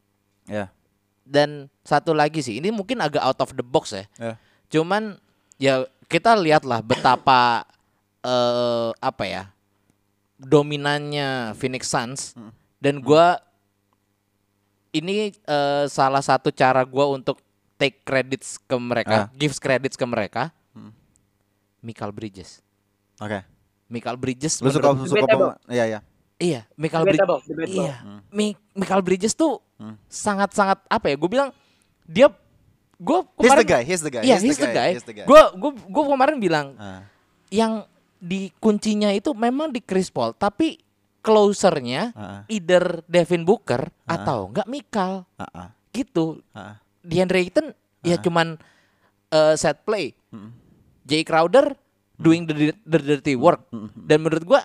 Ya. Dan satu lagi sih, ini mungkin agak out of the box ya. Ya. Cuman ya kita lihatlah betapa eh apa ya dominannya Phoenix Suns Hmm. dan gua ini eh, salah satu cara gua untuk take credits ke mereka, Ah. gives credits ke mereka. Hmm. Michael Bridges. Oke. Michael Bridges Lu suka suka pemain? Iya, iya. Iya, Michael Bridges. Iya, Mi- Michael Bridges tuh Hmm. sangat-sangat apa ya? Gue bilang dia gue He's kemarin the guy, he's the guy. Iya, he's the guy. he's the guy. Gue gue gue kemarin bilang Ah. yang di kuncinya itu memang di Chris Paul, tapi closernya Ah, either Devin Booker atau enggak Mikal ah, ah, gitu. ah. DeAndre Ayton ya cuman eh, set play. Mm. Jay Crowder doing the, the dirty work. Dan menurut gua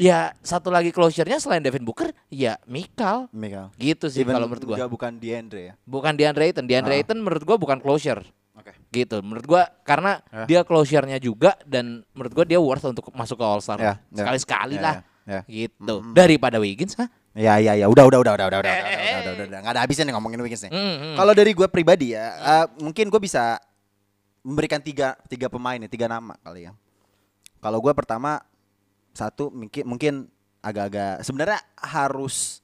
ya satu lagi closernya selain Devin Booker ya Mikal Mikal. gitu sih kalau menurut gua. juga bukan Diandre ya. Bukan DeAndre Ayton. DeAndre Ah. Ayton menurut gua bukan closer Oke. gitu. Menurut gua karena Ya. dia closernya juga dan menurut gua dia worth untuk masuk ke All Star. Ya, ya. Sekali-sekali Ya, lah ya, ya. gitu. Daripada Wiggins, ha? Ya ya ya, udah udah udah udah udah udah udah udah udah udah nggak ada habisnya nih ngomongin Wiggins nih. Hmm, hmm. Kalau dari gue pribadi ya, eh, mungkin gue bisa memberikan tiga tiga pemain nih, tiga nama kali ya. Kalau gue pertama satu mungkin mungkin agak-agak sebenarnya harus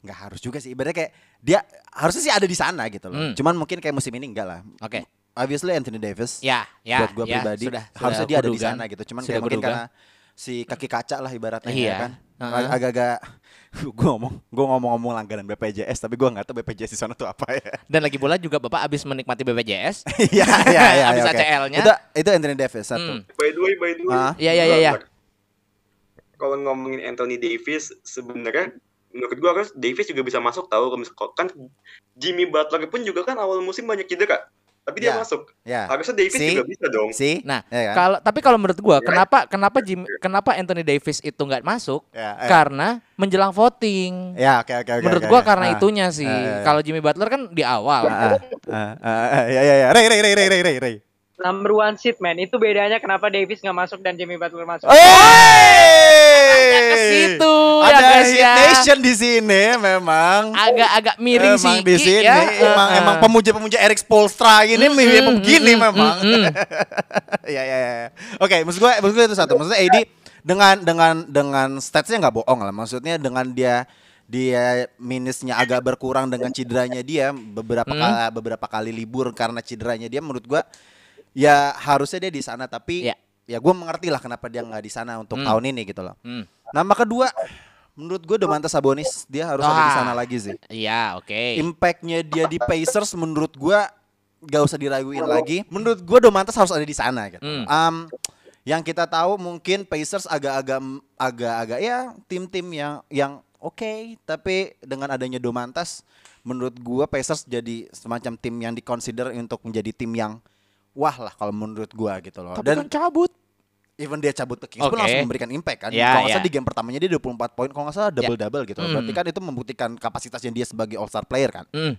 nggak harus juga sih. Ibaratnya kayak dia harusnya sih ada di sana gitu loh. Hmm. Cuman mungkin kayak musim ini enggak lah. Oke. Obviously Anthony Davis. Ya, ya. buat gue ya, pribadi sudah, harusnya sudah dia ada di sana gitu. Cuman Sudah kayak mungkin kuduga. karena si kaki kaca lah ibaratnya Iya. ya kan. Ag- Agak-agak gue ngomong gue ngomong-ngomong langganan BPJS tapi gue nggak tahu BPJS di sana tuh apa ya. Dan lagi pula juga Bapak abis menikmati BPJS. Iya iya iya. Habis oke. ACL-nya. Itu itu Anthony Davis satu. Hmm. By the way, by the way. Iya iya iya iya. Kalau ngomongin Anthony Davis, sebenarnya menurut gua kan Davis juga bisa masuk tahu kan Jimmy Butler pun juga kan awal musim banyak cedera. Tapi dia Ya. masuk. Ya. Harusnya Davis See? juga bisa dong. Si? Nah, Ya kan? kalau tapi kalau menurut gua Ya. kenapa kenapa Jim kenapa Anthony Davis itu nggak masuk? Ya, eh. Karena menjelang voting. Ya, oke oke oke. menurut oke, gua oke. karena Ah. itunya sih. Ah, ya, ya. Kalau Jimmy Butler kan di awal. Ah, ah, ah, ah, ya ya ya. Ray Ray Ray Ray Ray Ray Ray. Number one seat man. Itu bedanya kenapa Davis nggak masuk dan Jimmy Butler masuk. Hey! Ke situ ya Ada guys Hit ya. Nation di sini memang. Agak-agak miring emang sih di sini ya. emang Heeh. emang pemuja-pemuja Eric Spolstra ini Mm, mirip mm, begini mm, memang. mm, mm. ya ya ya. Oke, maksud gue maksud gue itu satu. Maksudnya AD dengan dengan dengan statsnya nggak bohong lah. Maksudnya dengan dia dia minusnya agak berkurang dengan cederanya dia beberapa Hmm. kali beberapa kali libur karena cederanya dia menurut gua ya harusnya dia di sana tapi Ya. ya gue mengerti lah kenapa dia nggak di sana untuk Hmm. tahun ini gitu loh. Hmm. Nama kedua menurut gue Domantas Sabonis dia harus ada di Ah. sana lagi sih. Iya, oke. Impactnya dia di Pacers menurut gua gak usah diraguin lagi. Menurut gua Domantas harus ada di sana gitu. Hmm. Am, yang kita tahu mungkin Pacers agak-agak agak-agak ya tim-tim yang yang oke, tapi dengan adanya Domantas menurut gua Pacers jadi semacam tim yang dikonsider untuk menjadi tim yang wah lah kalau menurut gua gitu loh. Tapi Dan kan cabut. even dia cabut ke Kings pun Oke. langsung memberikan impact kan. Ya, kalau nggak ya. salah di game pertamanya dia 24 poin, kalau nggak salah double double gitu. Hmm. Berarti kan itu membuktikan kapasitasnya dia sebagai all star player kan. Hmm.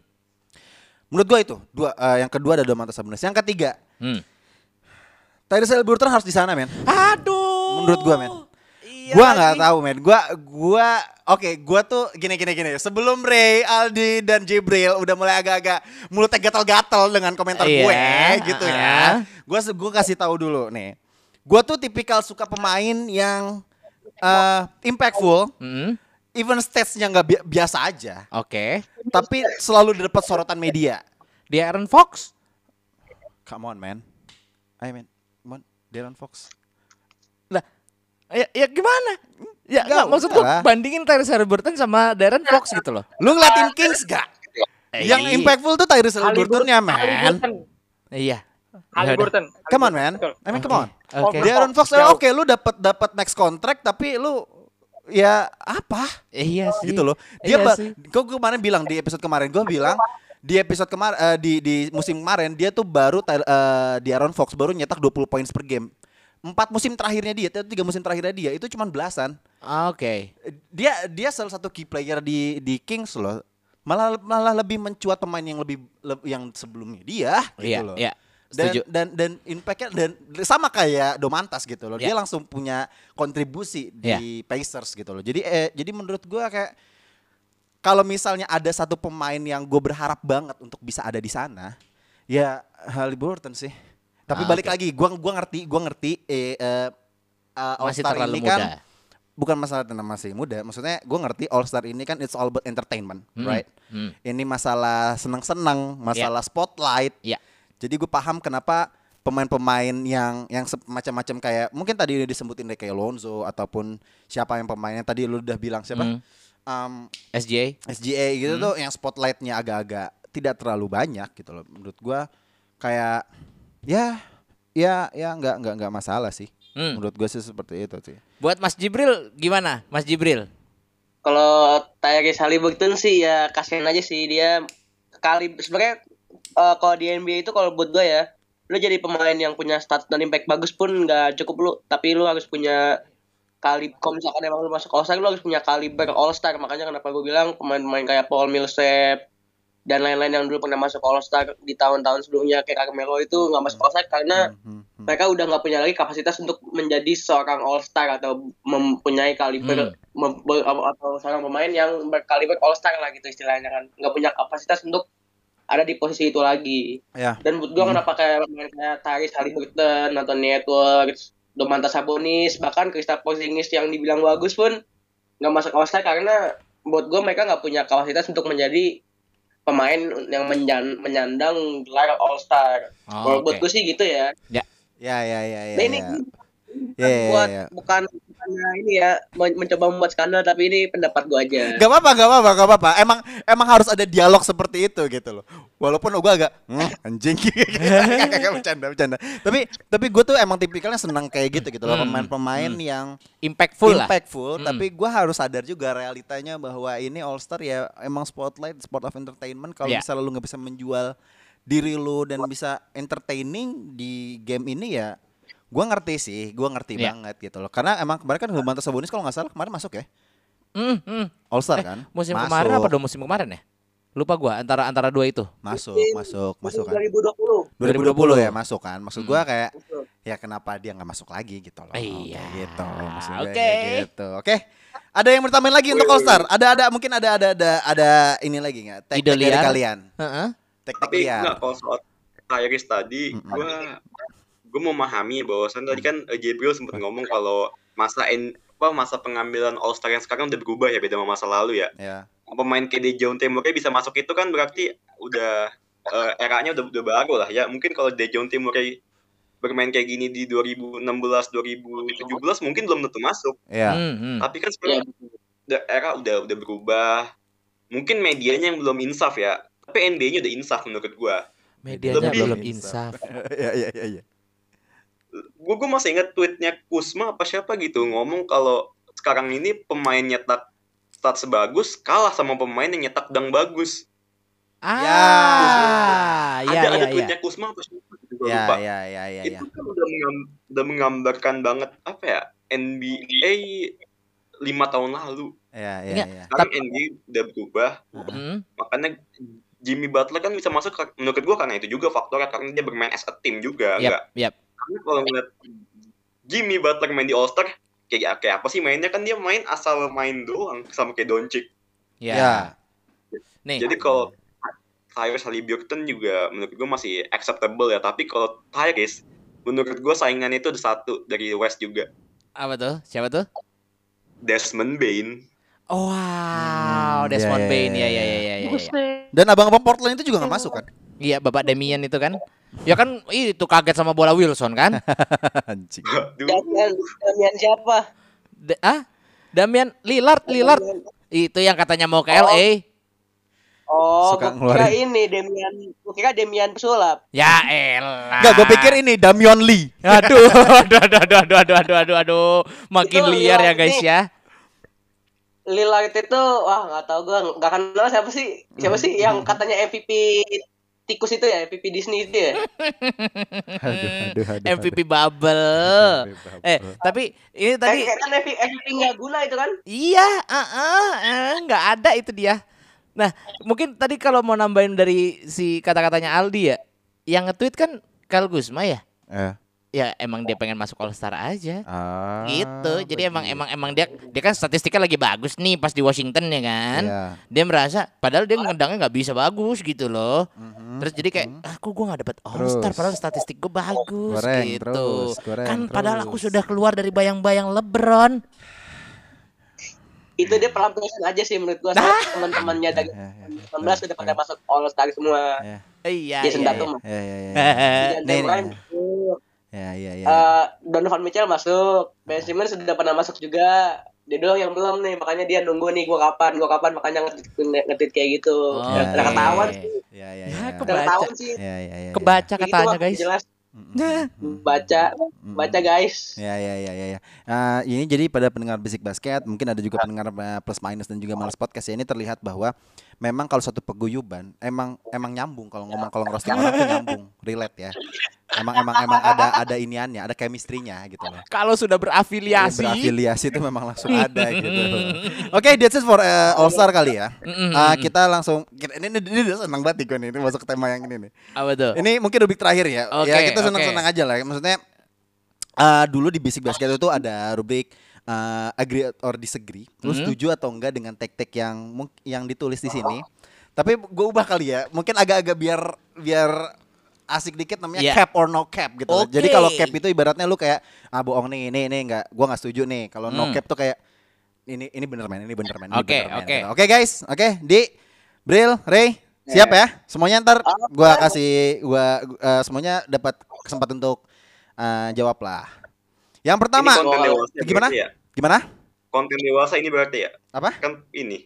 Menurut gua itu dua eh, yang kedua ada Domantas Sabonis. Yang ketiga Hmm. Tyrese Haliburton harus di sana men. Aduh. Menurut gua, men. Iya gua nggak tahu men. Gua gua oke gua tuh gini gini gini. Sebelum Ray, Aldi dan Jibril udah mulai agak-agak mulutnya gatal-gatal dengan komentar Iya, gue gitu ah. ya. Gua gua kasih tahu dulu nih. Gua tuh tipikal suka pemain yang eh, impactful, Hmm. even stats-nya nggak bi- biasa aja, Oke. tapi selalu dapat sorotan media. Di Aaron Fox. Come on man. I mean, come on, Darren Fox. Ya, ya gimana? Ya Nggak nggak, maksud gua udahlah. bandingin Tyrese Haliburton sama Darren Fox gitu loh. Lu ngeliatin Kings gak? Eh, yang iya. impactful tuh Tyrese Haliburton-nya man. Iya. Haliburton. Come on man. I mean come on. Oke. Darren Fox eh, oke lu dapat dapat max contract tapi lu ya apa Iya sih. gitu loh. Iya Dia ba- sih. gua gua kemarin bilang di episode kemarin gua bilang di episode kemarin di di musim kemarin dia tuh baru Ty- eh, di Aaron Fox baru nyetak 20 poin per game. Empat musim terakhirnya dia, tiga musim terakhirnya dia itu cuma belasan. Oke. Dia dia salah satu key player di di Kings loh. Malah malah lebih mencuat pemain yang lebih le- yang sebelumnya dia gitu Iya, loh. iya. dan Setuju. dan dan impactnya dan sama kayak Domantas gitu loh. Dia Ya. langsung punya kontribusi Ya. di Pacers gitu loh. Jadi eh jadi menurut gua kayak kalau misalnya ada satu pemain yang gue berharap banget untuk bisa ada di sana, ya Haliburton sih. Tapi Ah, balik oke. lagi, gua gua ngerti, gua ngerti eh eh, uh, All Masih Star terlalu ini kan muda. bukan masalah tentang masih muda. Maksudnya gue ngerti All Star ini kan it's all about entertainment, Hmm, right? hmm. Ini masalah senang-senang, masalah spotlight. Iya. Jadi gue paham kenapa pemain-pemain yang yang macam-macam kayak mungkin tadi udah disebutin deh kayak Lonzo ataupun siapa yang pemainnya tadi lu udah bilang siapa? Hmm. Um, SJ. SGA gitu Hmm. tuh yang spotlightnya agak-agak tidak terlalu banyak gitu loh. Menurut gua kayak ya ya ya nggak nggak nggak masalah sih. Hmm. Menurut gue sih seperti itu sih. Buat Mas Jibril gimana? Mas Jibril. Kalau Tyrese Haliburton sih ya kasihan aja sih dia kali sebenarnya eh, kalau di NBA itu kalau buat gue ya lu jadi pemain yang punya stats dan impact bagus pun nggak cukup lu tapi lu harus punya kali kalau misalkan emang lu masuk All Star lu harus punya kaliber All Star makanya kenapa gue bilang pemain-pemain kayak Paul Millsap dan lain-lain yang dulu pernah masuk All Star di tahun-tahun sebelumnya kayak Carmelo itu nggak masuk All Star karena Hmm, hmm. mereka udah nggak punya lagi kapasitas untuk menjadi seorang all star atau mempunyai kaliber mem- ber- atau seorang pemain yang berkaliber all star lah gitu istilahnya kan nggak punya kapasitas untuk ada di posisi itu lagi Ya. dan buat gue kenapa kayak pemain kayak Tyrese Haliburton Anthony Edwards Domantas Sabonis bahkan Kristaps Porzingis yang dibilang bagus pun nggak masuk all star karena buat gue mereka nggak punya kapasitas untuk menjadi pemain yang menjan- menyandang gelar all star Oh, kalau oke. buat gue sih gitu ya Ya ya ya ya. Nah, ini iya, buat iya. bukan ini ya men- mencoba membuat skandal tapi ini pendapat gua aja. Gak apa-apa, gak apa-apa, gak apa-apa. Emang emang harus ada dialog seperti itu gitu loh. Walaupun gue agak "Hmm, anjing Gak bercanda, bercanda. Tapi tapi gue tuh emang tipikalnya senang kayak gitu gitu loh. Hmm, Pemain-pemain hmm. yang Impactful lah. impactful. Mm. Tapi gue harus sadar juga realitanya bahwa ini All Star ya emang spotlight, sport of entertainment. Kalau Yeah. misalnya lu nggak bisa menjual diri lu dan bisa entertaining di game ini ya. Gue ngerti sih, gue ngerti Yeah. banget gitu loh. Karena emang kemarin kan Domantas Sabonis kalau nggak salah kemarin masuk ya. Hmm, hmm. All Star Eh, kan? Musim Masuk. kemarin apa dua musim kemarin ya? Lupa gua antara antara dua itu. Masuk, Musim- masuk, masuk kan. 2020. 2020 ya masuk kan. Maksud gua Hmm. kayak ya kenapa dia nggak masuk lagi gitu loh. Iya. Kayak gitu. Maksud gua Oke. kayak gitu. Oke. Ada yang bertambahin lagi untuk All Star? Ada ada mungkin ada ada ada ada ini lagi nggak? Teknik Ide dari kalian. Heeh. Teknik Tapi liar. enggak kalau soal Tyrese tadi, Mm-mm. gue gue memahami bahwasan tadi kan eh, Gabriel sempat ngomong kalau masa en, apa masa pengambilan All Star yang sekarang udah berubah ya beda sama masa lalu ya. Ya. Pemain KD John Timurnya bisa masuk itu kan berarti udah eh, eranya udah udah baru lah ya. Mungkin kalau Dejon Timurnya bermain kayak gini di 2016 2017 mungkin belum tentu masuk. Ya. Hmm, hmm. Tapi kan sekarang udah era udah udah berubah. Mungkin medianya yang belum insaf ya. Tapi NBA-nya udah insaf menurut gua. Medianya Lebih belum insaf. Ya ya ya ya. Gue gue masih ingat tweetnya Kusma apa siapa gitu ngomong kalau sekarang ini pemain nyetak stat sebagus kalah sama pemain yang nyetak dang bagus. Ah, ya ada ya ada ya. tweetnya Kusma apa siapa gitu gue Ya lupa. ya ya ya ya. Itu kan udah, mengam- udah menggambarkan banget apa ya NBA lima tahun lalu. Ya ya ya. Sekarang NBA udah berubah. Hmm. Makanya Jimmy Butler kan bisa masuk menurut gue karena itu juga faktornya karena dia bermain as a team juga Yap, enggak. yap. Karena kalau ngeliat Jimmy Butler main di All Star kayak kayak apa sih mainnya kan dia main asal main doang sama kayak Doncic. Ya. Ya. Nih. Jadi kalau Tyrese Haliburton juga menurut gue masih acceptable ya. Tapi kalau Tyrese menurut gue saingannya itu ada satu dari West juga. Apa tuh? Siapa tuh? Desmond Bain. Oh, wow, Hmm, Desmond ya, ya, Bain. ya, Ya, ya, ya, ya, ya. ya. Dan abang-abang Portland itu juga nggak masuk kan? Iya, Bapak Demian itu kan. Ya kan itu kaget sama bola Wilson kan? Anjing. Damian, Damian siapa? Da- ah? Damian Lillard, Lillard. Itu yang katanya mau ke LA. Oh, Suka ngeluarin. kira ini Damian, gua kira Damian pesulap. Ya elah. Enggak, gue pikir ini Damian Lee. Aduh, aduh, aduh, aduh, aduh, aduh, aduh, aduh, aduh. Makin Itu liar ya guys nih. ya. Lillard itu wah nggak tahu gua nggak kenal siapa sih siapa sih yang katanya MVP tikus itu ya MVP Disney itu ya Aduh, aduh, aduh. MVP bubble. Eh, tapi ini tadi kayak kan MVP MVP nggak guna itu kan Iya, ah, ah, nggak ada itu dia. Nah, mungkin tadi kalau mau nambahin dari si kata-katanya Aldi ya, yang nge-tweet kan Kal Gusma ya. Eh. Ya emang dia pengen masuk All Star aja. Ah, gitu. Jadi emang begitu. emang emang dia dia kan statistiknya lagi bagus nih pas di Washington ya kan. Iya. Dia merasa padahal dia ngedangnya nggak bisa bagus gitu loh. Mhm. Terus jadi kayak ah kok gue nggak dapet All Star Terus. padahal statistik gue bagus Goreng gitu. terus, goreng kan padahal aku terus. sudah keluar dari bayang-bayang LeBron. itu dia pelampiasan aja sih menurut gua Nah. sama teman-temannya dari Ya, ya, 19 sudah pada masuk All Star semua ya. Iya. Jason iya, Tatum Ya, ya, ya. Ya, ya, ya. Eh, Donovan Mitchell masuk Ben Simmons sudah pernah masuk juga dia doang yang belum nih makanya dia nunggu nih gua kapan gua kapan makanya nge-tweet kayak gitu Oh, udah udah oke. ketahuan sih Ya, ya, Ya, ya. kebaca. udah ketahuan sih Ya, ya, ya, ya. Kebaca gitu, katanya Bang. guys. jelas Baca baca guys Ya ya ya ya ya. Ah, ini jadi pada pendengar Basic Basket, mungkin ada juga pendengar eh, plus minus dan juga malas podcast ya. Ini terlihat bahwa memang kalau satu peguyuban emang emang nyambung kalau ngomong kalau ngerosting orang tuh nyambung, relate ya. Emang emang emang ada ada iniannya, ada chemistry-nya gitu loh. Kalau sudah berafiliasi. Berafiliasi itu memang langsung ada gitu. Oke, that's it for eh, All Star kali ya. Ah, kita langsung kita, ini, ini, ini senang banget nih gue nih, ini masuk ke tema yang ini nih. Apa tuh? Ini mungkin rubik terakhir ya. Oke, ya kita oke. Senang-senang aja lah. Maksudnya eh, dulu di Basic Basket itu ada rubrik eh, agree or disagree. Terus Mhm. setuju atau enggak dengan tek-tek yang yang ditulis di sini. Tapi gue ubah kali ya. Mungkin agak-agak biar biar asik dikit namanya Iya. cap or no cap gitu. loh. Oke. Jadi kalau cap itu ibaratnya lu kayak ah bohong nih, ini ini enggak gua nggak setuju nih. Kalau no Hmm. cap tuh kayak ini ini bener men, ini bener men. ini Oke, oke. gitu. Oke guys, oke. Di Bril, Ray, siap ya? Semuanya ntar gua kasih gua eh, semuanya dapat kesempatan untuk eh, jawab lah. Yang pertama, Ini konten dewasa gimana? ya? Gimana? Konten dewasa ini berarti ya? Apa? Kan ini.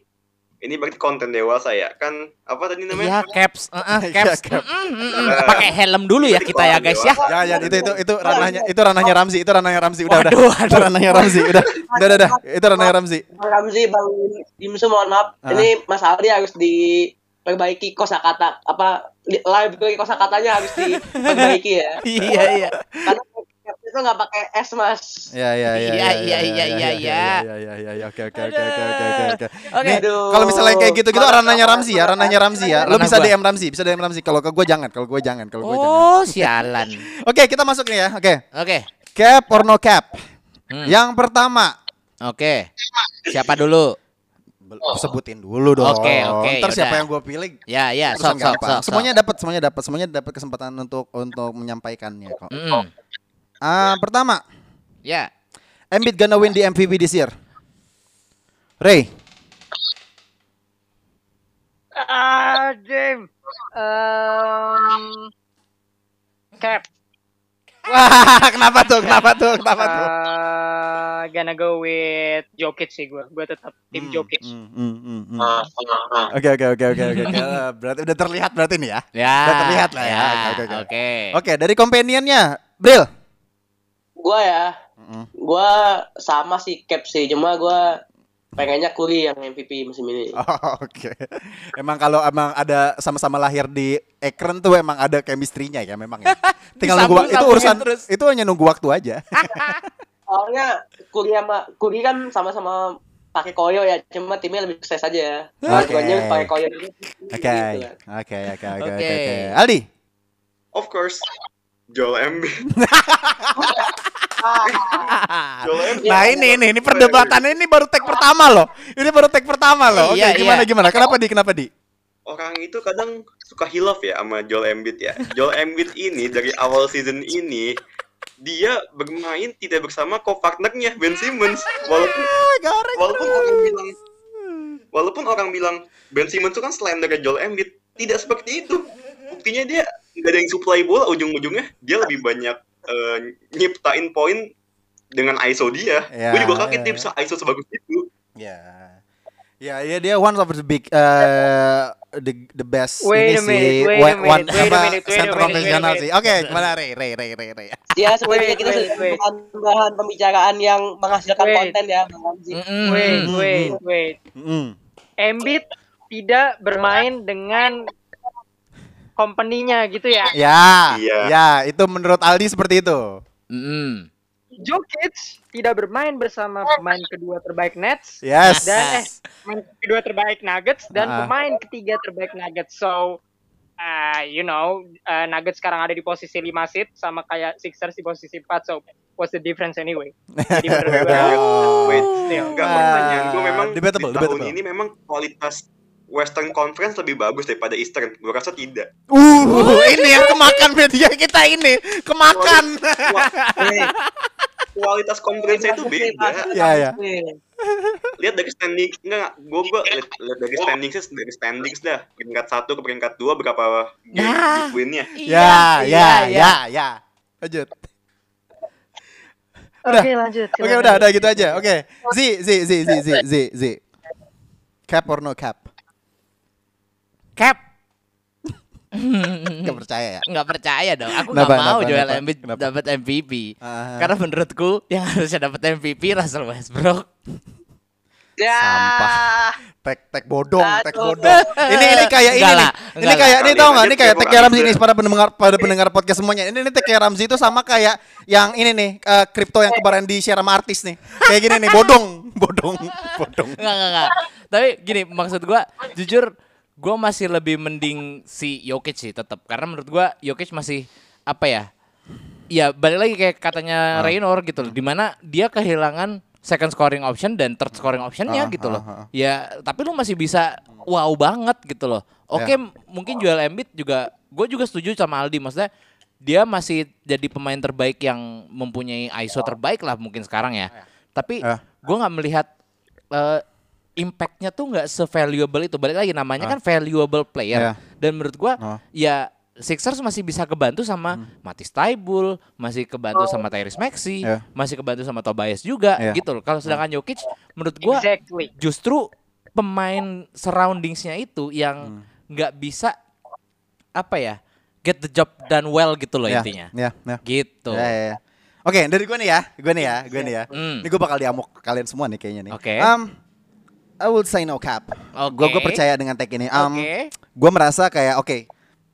Ini berarti konten dewasa ya? Kan apa tadi Iya, namanya? caps, uh, uh, Iya, caps. cap. Mm, mm, mm. Pakai helm dulu ya kita ya guys ya. Jangan, jangan itu itu itu ranahnya itu ranahnya Ramzi, itu ranahnya Ramzi. Udah, udah. Waduh, Itu ranahnya Ramzi, udah. Udah, udah, udah. Itu ranahnya Ramzi. Bang Ramzi, Bang Dimsu mohon maaf. Ah. Ini Mas Aldi harus diperbaiki kosakata apa li- live kosakatanya harus diperbaiki ya. Iya, iya. Karena itu nggak pakai S mas. Ya, ya, ya. Iya, ya, iya, ya, iya, ya, iya, ya, iya. ya, ya, ya, ya. Oke, oke, oke, oke, oke, oke, oke. Kalau misalnya kayak gitu-gitu ranahnya Ramzi ya, ranahnya Ramzi ya. Lo bisa. DM Ramzi, bisa DM Ramzi. Kalau ke gue jangan, kalau gue jangan, kalau gue jangan. Oh, sialan. Oke, kita masuk nih ya. Oke. Oke. Cap or no cap? Hmm. Yang pertama, Oke. Siapa dulu? Bel- sebutin dulu dong. Oke, oke, Ntar siapa yaudah. yang gue pilih? Ya, ya, sok, sok, sok. sok. Semuanya dapat, semuanya dapat, semuanya dapat kesempatan untuk untuk menyampaikannya kok. Mm-mm. Ah, pertama, Ya. Embiid gonna win di MVP this year. Ray, Ah, Jim. Um, cap. Wah kenapa tuh, kenapa tuh, kenapa tuh? Uh, gonna go with Jokic sih gue. Gue tetap tim Hmm, Jokic. hmm, hmm, hmm. Ah, ah, ah. Oke oke oke oke oke. Eh, Berarti udah terlihat berarti nih ya. Ya. Udah terlihat lah ya. ya, Oke, oke, oke. Oke. Dari companionnya, Bril. Gua ya, Mm-mm. gua sama sih cap sih. Cuma gua pengennya Curry yang MVP musim ini. Oh, Oke. Emang kalau emang ada sama-sama lahir di ekran tuh emang ada chemistry-nya ya memang ya. Tinggal nunggu itu urusan terus. itu hanya nunggu waktu aja. Soalnya Curry sama Curry kan sama-sama pakai koyo ya. Cuma timnya lebih sukses aja. Oke. Guanya pakai koyo juga. Oke. Oke oke oke oke Oke. oke. Aldi. Of course. Joel Embiid. Nah ini ini ini perdebatan ini baru tag pertama loh. Ini baru tag pertama loh. Oke Iya, gimana iya. gimana? Kenapa di kenapa di? Orang itu kadang suka hilaf ya sama Joel Embiid ya. Joel Embiid ini dari awal season ini dia bermain tidak bersama co-partnernya Ben Simmons. Walaupun walaupun orang bilang walaupun orang bilang Ben Simmons itu kan slendernya Joel Embiid, tidak seperti itu. Buktinya dia nggak ada yang supply bola ujung-ujungnya dia lebih banyak eh, nyiptain poin dengan ISO dia. Ya, Gue juga kaget ya. dia bisa ISO sebagus itu. Ya. Ya, ya dia one of the big uh, the the best Wait ini minute, sih. wait a One- one- minute, wait a apa, minute, wait a center minute, konvensional wait a sih. Oke, gimana Ray Ray Ray Ray Ray. Ya sebenarnya Wait, kita wait, wait. bahan bahan pembicaraan yang menghasilkan Wait. konten ya Bang Ramzi. Wait, Hmm, wait, hmm. wait. Mm. Embiid tidak bermain dengan company-nya gitu ya. Ya, Iya. ya, itu menurut Aldi seperti itu. Mm-mm. Jokic tidak bermain bersama pemain kedua terbaik Nets Yes. dan eh pemain kedua terbaik Nuggets dan Ah. pemain ketiga terbaik Nuggets. So uh, you know, uh, Nuggets sekarang ada di posisi 5 seed sama kayak Sixers di posisi 4. So what's the difference anyway? Jadi menurut gue Wait, still. enggak gue memang debatable, di tahun debatable. ini memang kualitas Western Conference lebih bagus daripada Eastern. Gue rasa tidak. Uh, ini yang kemakan media kita ini, kemakan. Wah, kualitas conference itu beda. Ya, ya. Lihat dari standing enggak, gue gue lihat, lihat dari standings dari standings dah peringkat satu ke peringkat dua berapa game Nah. win-nya. Ya, ya, ya, ya. Lanjut. Oke, lanjut. Oke, silakan. udah, udah gitu aja. Oke. Z, Z, Z, Z, Z, Z, Z. Cap or no cap? Cap. Gak percaya ya? Nggak percaya dong. Aku nggak mau Joel? Embiid dapat MVP. Karena menurutku yang harusnya dapat MVP Russell Westbrook. Ya. Sampah. Tek tek bodong, tek bodong. Ini ini kayak ini nih. Ini kayak ini tau nggak? Ini kayak tek Ramzi itu. nih para pendengar pada pendengar podcast semuanya. Ini ini tek Ramzi itu sama kayak yang ini nih eh, kripto yang kemarin di share sama artis nih. Kayak gini nih, bodong, bodong, bodong. Enggak, enggak, enggak. Tapi gini, maksud gua jujur gua masih lebih mending si Jokic sih tetap karena menurut gua Jokic masih apa ya? Ya balik lagi kayak katanya Raynor gitu loh, di mana dia kehilangan second scoring option dan third scoring optionnya Ah, gitu ah, loh. ah. Ya tapi lu masih bisa wow banget gitu loh. Oke, m- mungkin Joel Embiid juga, gue juga setuju sama Aldi, maksudnya dia masih jadi pemain terbaik yang mempunyai ISO terbaik lah mungkin sekarang ya. Tapi Eh. gue nggak melihat eh, impactnya tuh nggak se-valuable itu. Balik lagi namanya Ah. kan valuable player. Iya. Dan menurut gua Oh. ya Sixers masih bisa kebantu sama Matisse Taibul, masih kebantu sama Tyrese Maxey, Ya. masih kebantu sama Tobias juga Ya. gitu loh. Kalau sedangkan Jokic menurut gua Exactly. justru pemain surroundingsnya itu Hmm. yang nggak bisa apa ya get the job done well gitu loh Ya, intinya Ya, ya. gitu Ya, ya, ya. Oke, dari gue nih ya, gue nih ya, gue nih ya. Hmm. Ini gue bakal diamuk kalian semua nih kayaknya nih. Oke. Um, I will say no cap. Oke. Gue gue percaya dengan tag ini. Um, Oke. Gue merasa kayak oke.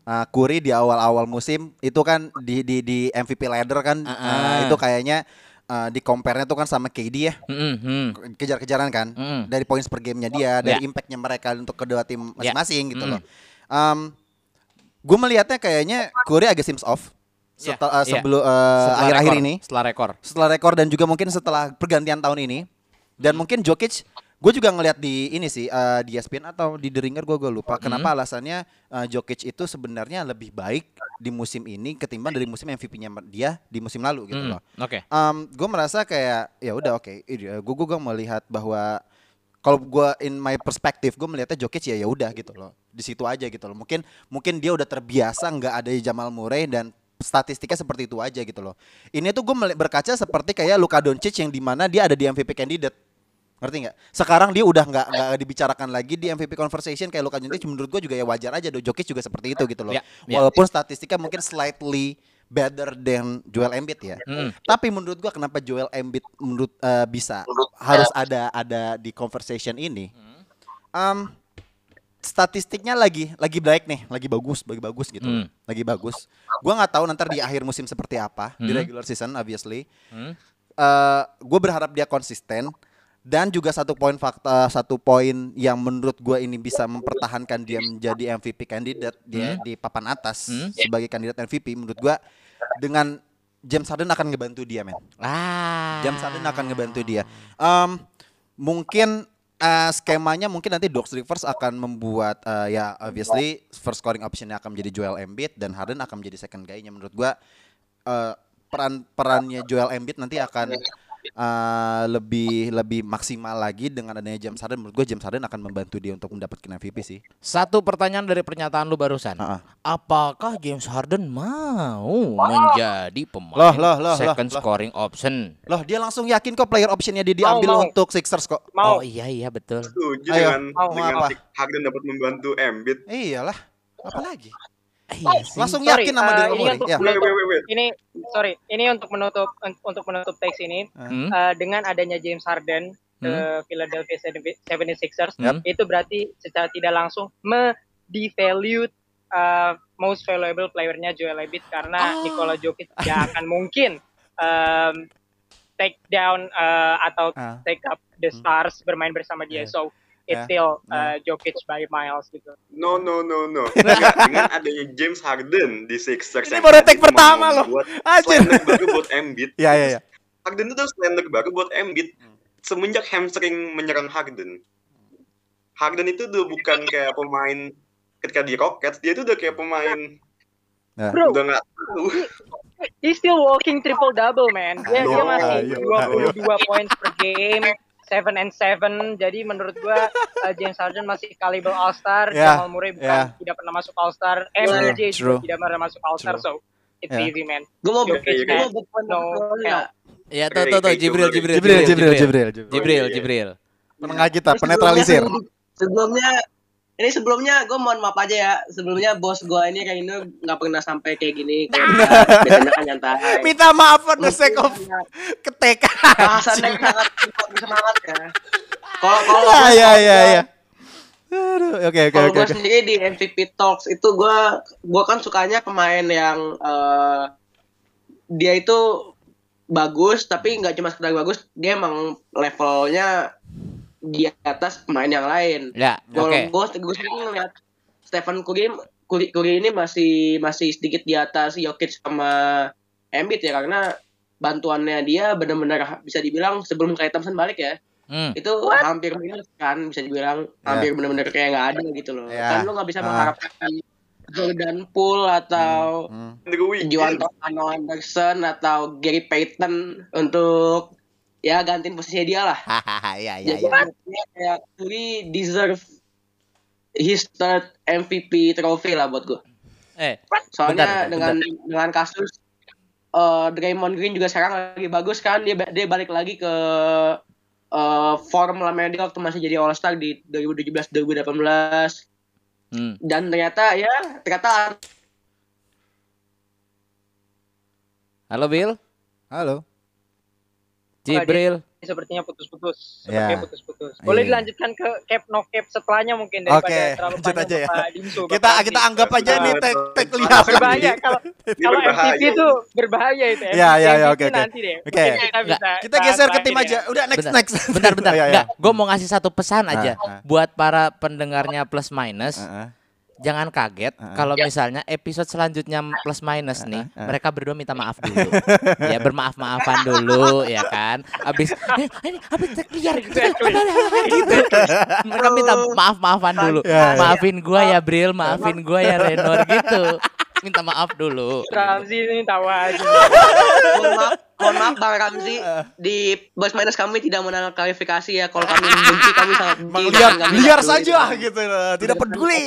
uh, Curry di awal-awal musim itu kan di di di MVP ladder kan Ah, uh, ah. itu kayaknya uh, di compare-nya tuh kan sama KD ya Mm-mm, mm. kejar-kejaran kan Mm. dari points per gamenya dia dari Ya. impactnya mereka untuk kedua tim masing-masing gitu Mm. loh. Um, gue melihatnya kayaknya Curry agak seems off setel- uh, ya. sebelum uh, Setelah akhir-akhir rekor, ini setelah rekor setelah rekor dan juga mungkin setelah pergantian tahun ini dan Hmm. mungkin Jokic gue juga ngelihat di ini sih eh, di ESPN atau di The Ringer gue gue lupa kenapa Hmm. alasannya eh, Jokic itu sebenarnya lebih baik di musim ini ketimbang dari musim MVP-nya dia di musim lalu gitu Mm, loh. oke. Gue merasa kayak ya udah oke gue gue melihat bahwa kalau gue in my perspective gue melihatnya Jokic ya ya udah gitu loh. Di situ aja gitu loh. Mungkin mungkin dia udah terbiasa nggak ada Jamal Murray dan statistiknya seperti itu aja gitu loh. Ini tuh gue berkaca seperti kayak Luka Doncic yang di mana dia ada di MVP candidate ngerti nggak? Sekarang dia udah nggak nggak dibicarakan lagi di MVP conversation kayak Luka Doncic menurut gue juga ya wajar aja. Do Jokic juga seperti itu gitu loh. Ya, ya. Walaupun statistiknya mungkin slightly better than Joel Embiid ya. Mm. Tapi menurut gua kenapa Joel Embiid menurut eh, bisa harus ada ada di conversation ini? Um, statistiknya lagi lagi baik nih, lagi bagus, lagi bagus gitu, Hmm. lagi bagus. Gua nggak tahu nanti di akhir musim seperti apa di Hmm. regular season, obviously. Hmm. gue berharap dia konsisten dan juga satu poin fakta satu poin yang menurut gue ini bisa mempertahankan dia menjadi MVP candidate dia di papan atas Hmm. sebagai kandidat MVP menurut gue dengan James Harden akan ngebantu dia men. Ah. James Harden akan ngebantu dia. Em, mungkin eh, skemanya mungkin nanti Doc Rivers akan membuat eh, ya obviously first scoring optionnya akan menjadi Joel Embiid dan Harden akan menjadi second guy-nya menurut gua. Eh, peran perannya Joel Embiid nanti akan eh, lebih lebih maksimal lagi dengan adanya James Harden menurut gua James Harden akan membantu dia untuk mendapatkan MVP sih. satu pertanyaan dari pernyataan lu barusan Ah, ah. apakah James Harden mau menjadi pemain Loh, loh, loh, second loh, loh. scoring option Loh dia langsung yakin kok player optionnya dia Mau, diambil mau. untuk Sixers kok. Mau oh iya iya betul Setuju Ayo. dengan Mau dengan apa? Harden dapat membantu Embiid. Iyalah, apalagi? Iya sih. Langsung Sorry, yakin sama eh, Daryl ini untuk Ya. Wait, wait, wait, wait. ini sorry ini untuk menutup untuk menutup teks ini Hmm? eh, dengan adanya James Harden ke Hmm. Philadelphia 76ers Yep. itu berarti secara tidak langsung me-devalue eh, most valuable playernya Joel Embiid karena Oh. Nikola Jokic tidak akan mungkin um, take down eh, atau Ah. take up the stars bermain bersama dia Yeah. so it's Yeah. still uh, Jokic by miles gitu No, no, no, no. Dengan adanya James Harden di Sixers. Ini baru take pertama loh. Anjir. slender baru buat Embiid. Ya ya ya. Harden itu slender baru buat Embiid. Hmm. Semenjak hamstring menyerang Harden. Harden itu udah bukan kayak pemain ketika di Rockets, dia itu udah kayak pemain Nah. bro udah nggak tahu. He's still walking triple double man. Dia dia Ayo, masih ayo, 22 points per game, 7 and 7. Jadi menurut gua uh, James Harden masih caliber All Star. Yeah, Jamal Murray bukan yeah. tidak pernah masuk All Star. MJ juga tidak pernah masuk All Star. True. So it's Yeah. easy man. Gue mau berpoin No, ya. ya tuh tuh tuh Jibril Jibril Jibril Jibril Jibril. Jibril Jibril Penengah kita penetralisir. Sebelumnya ini sebelumnya gue mohon maaf aja ya. Sebelumnya bos gue ini kayak ini nggak pernah sampai kayak gini. Kayak dia biasanya kan nyantai. Minta maaf for the sake of ketekan. Bahasannya sangat semangat ya. Kalau kalau Ya ya ya ya. Aduh, oke oke Kalau oke. gue sendiri di MVP Talks itu gue gue kan sukanya pemain yang eh, dia itu bagus tapi nggak cuma sekedar bagus dia emang levelnya di atas pemain yang lain. ya Kalau oke gue gue sendiri ngeliat Stephen Curry Curry, Curry ini masih masih sedikit di atas Jokic sama Embiid ya karena bantuannya dia benar-benar bisa dibilang sebelum Klay Thompson balik ya Hmm. itu hampir minus kan bisa dibilang hampir benar-benar kayak nggak ada gitu loh Ya. kan lu nggak bisa Ah. mengharapkan Jordan Poole atau Hmm. Wiggins. Juan Anderson atau Gary Payton untuk ya gantiin posisinya dia lah ya ya jadi ya. dia kayak Curry deserve his third MVP trophy lah buat gue Eh, Soalnya bentar, dengan dengan kasus eh Draymond Green juga sekarang lagi bagus kan dia dia balik lagi ke eh form lamanya dia waktu masih jadi All Star di 2017 2018 Hmm. dan ternyata ya ternyata Halo Bill, Halo. Jibril. sepertinya putus-putus. Ya. Sepertinya putus-putus. Boleh Iya. dilanjutkan ke cap no cap setelahnya mungkin Oke, daripada terlalu lanjut panjang aja ya. Kita Bapak kita anggap aja ini tag tag liar. berbahaya kalau Ini kalau. MVP itu berbahaya itu. Ya, ya, ya, oke, oke. nanti deh. Oke. Kita geser ke tim ya. aja. Udah next Bentar. next. Bentar, bentar. Iya, iya. Enggak, gue mau ngasih satu pesan aja Ah, ah. buat para pendengarnya plus minus. Heeh. Jangan kaget Ah, ah. kalau misalnya episode selanjutnya plus minus nih, ah, ah. mereka berdua minta maaf dulu. ya bermaaf-maafan dulu ya kan. Abis eh, ini habis tag liar gitu. gitu. Mereka minta maaf-maafan dulu. Ya, ya. Maafin gua ya Bril, maafin gua ya Renor gitu. Minta maaf dulu. Ramzi ini tawa aja. mohon maaf mohon maaf Bang Ramzi di bos minus kami tidak mengenal klarifikasi ya kalau kami benci kami sangat benci nggak peduli saja dengan- gitu loh. Tidak peduli.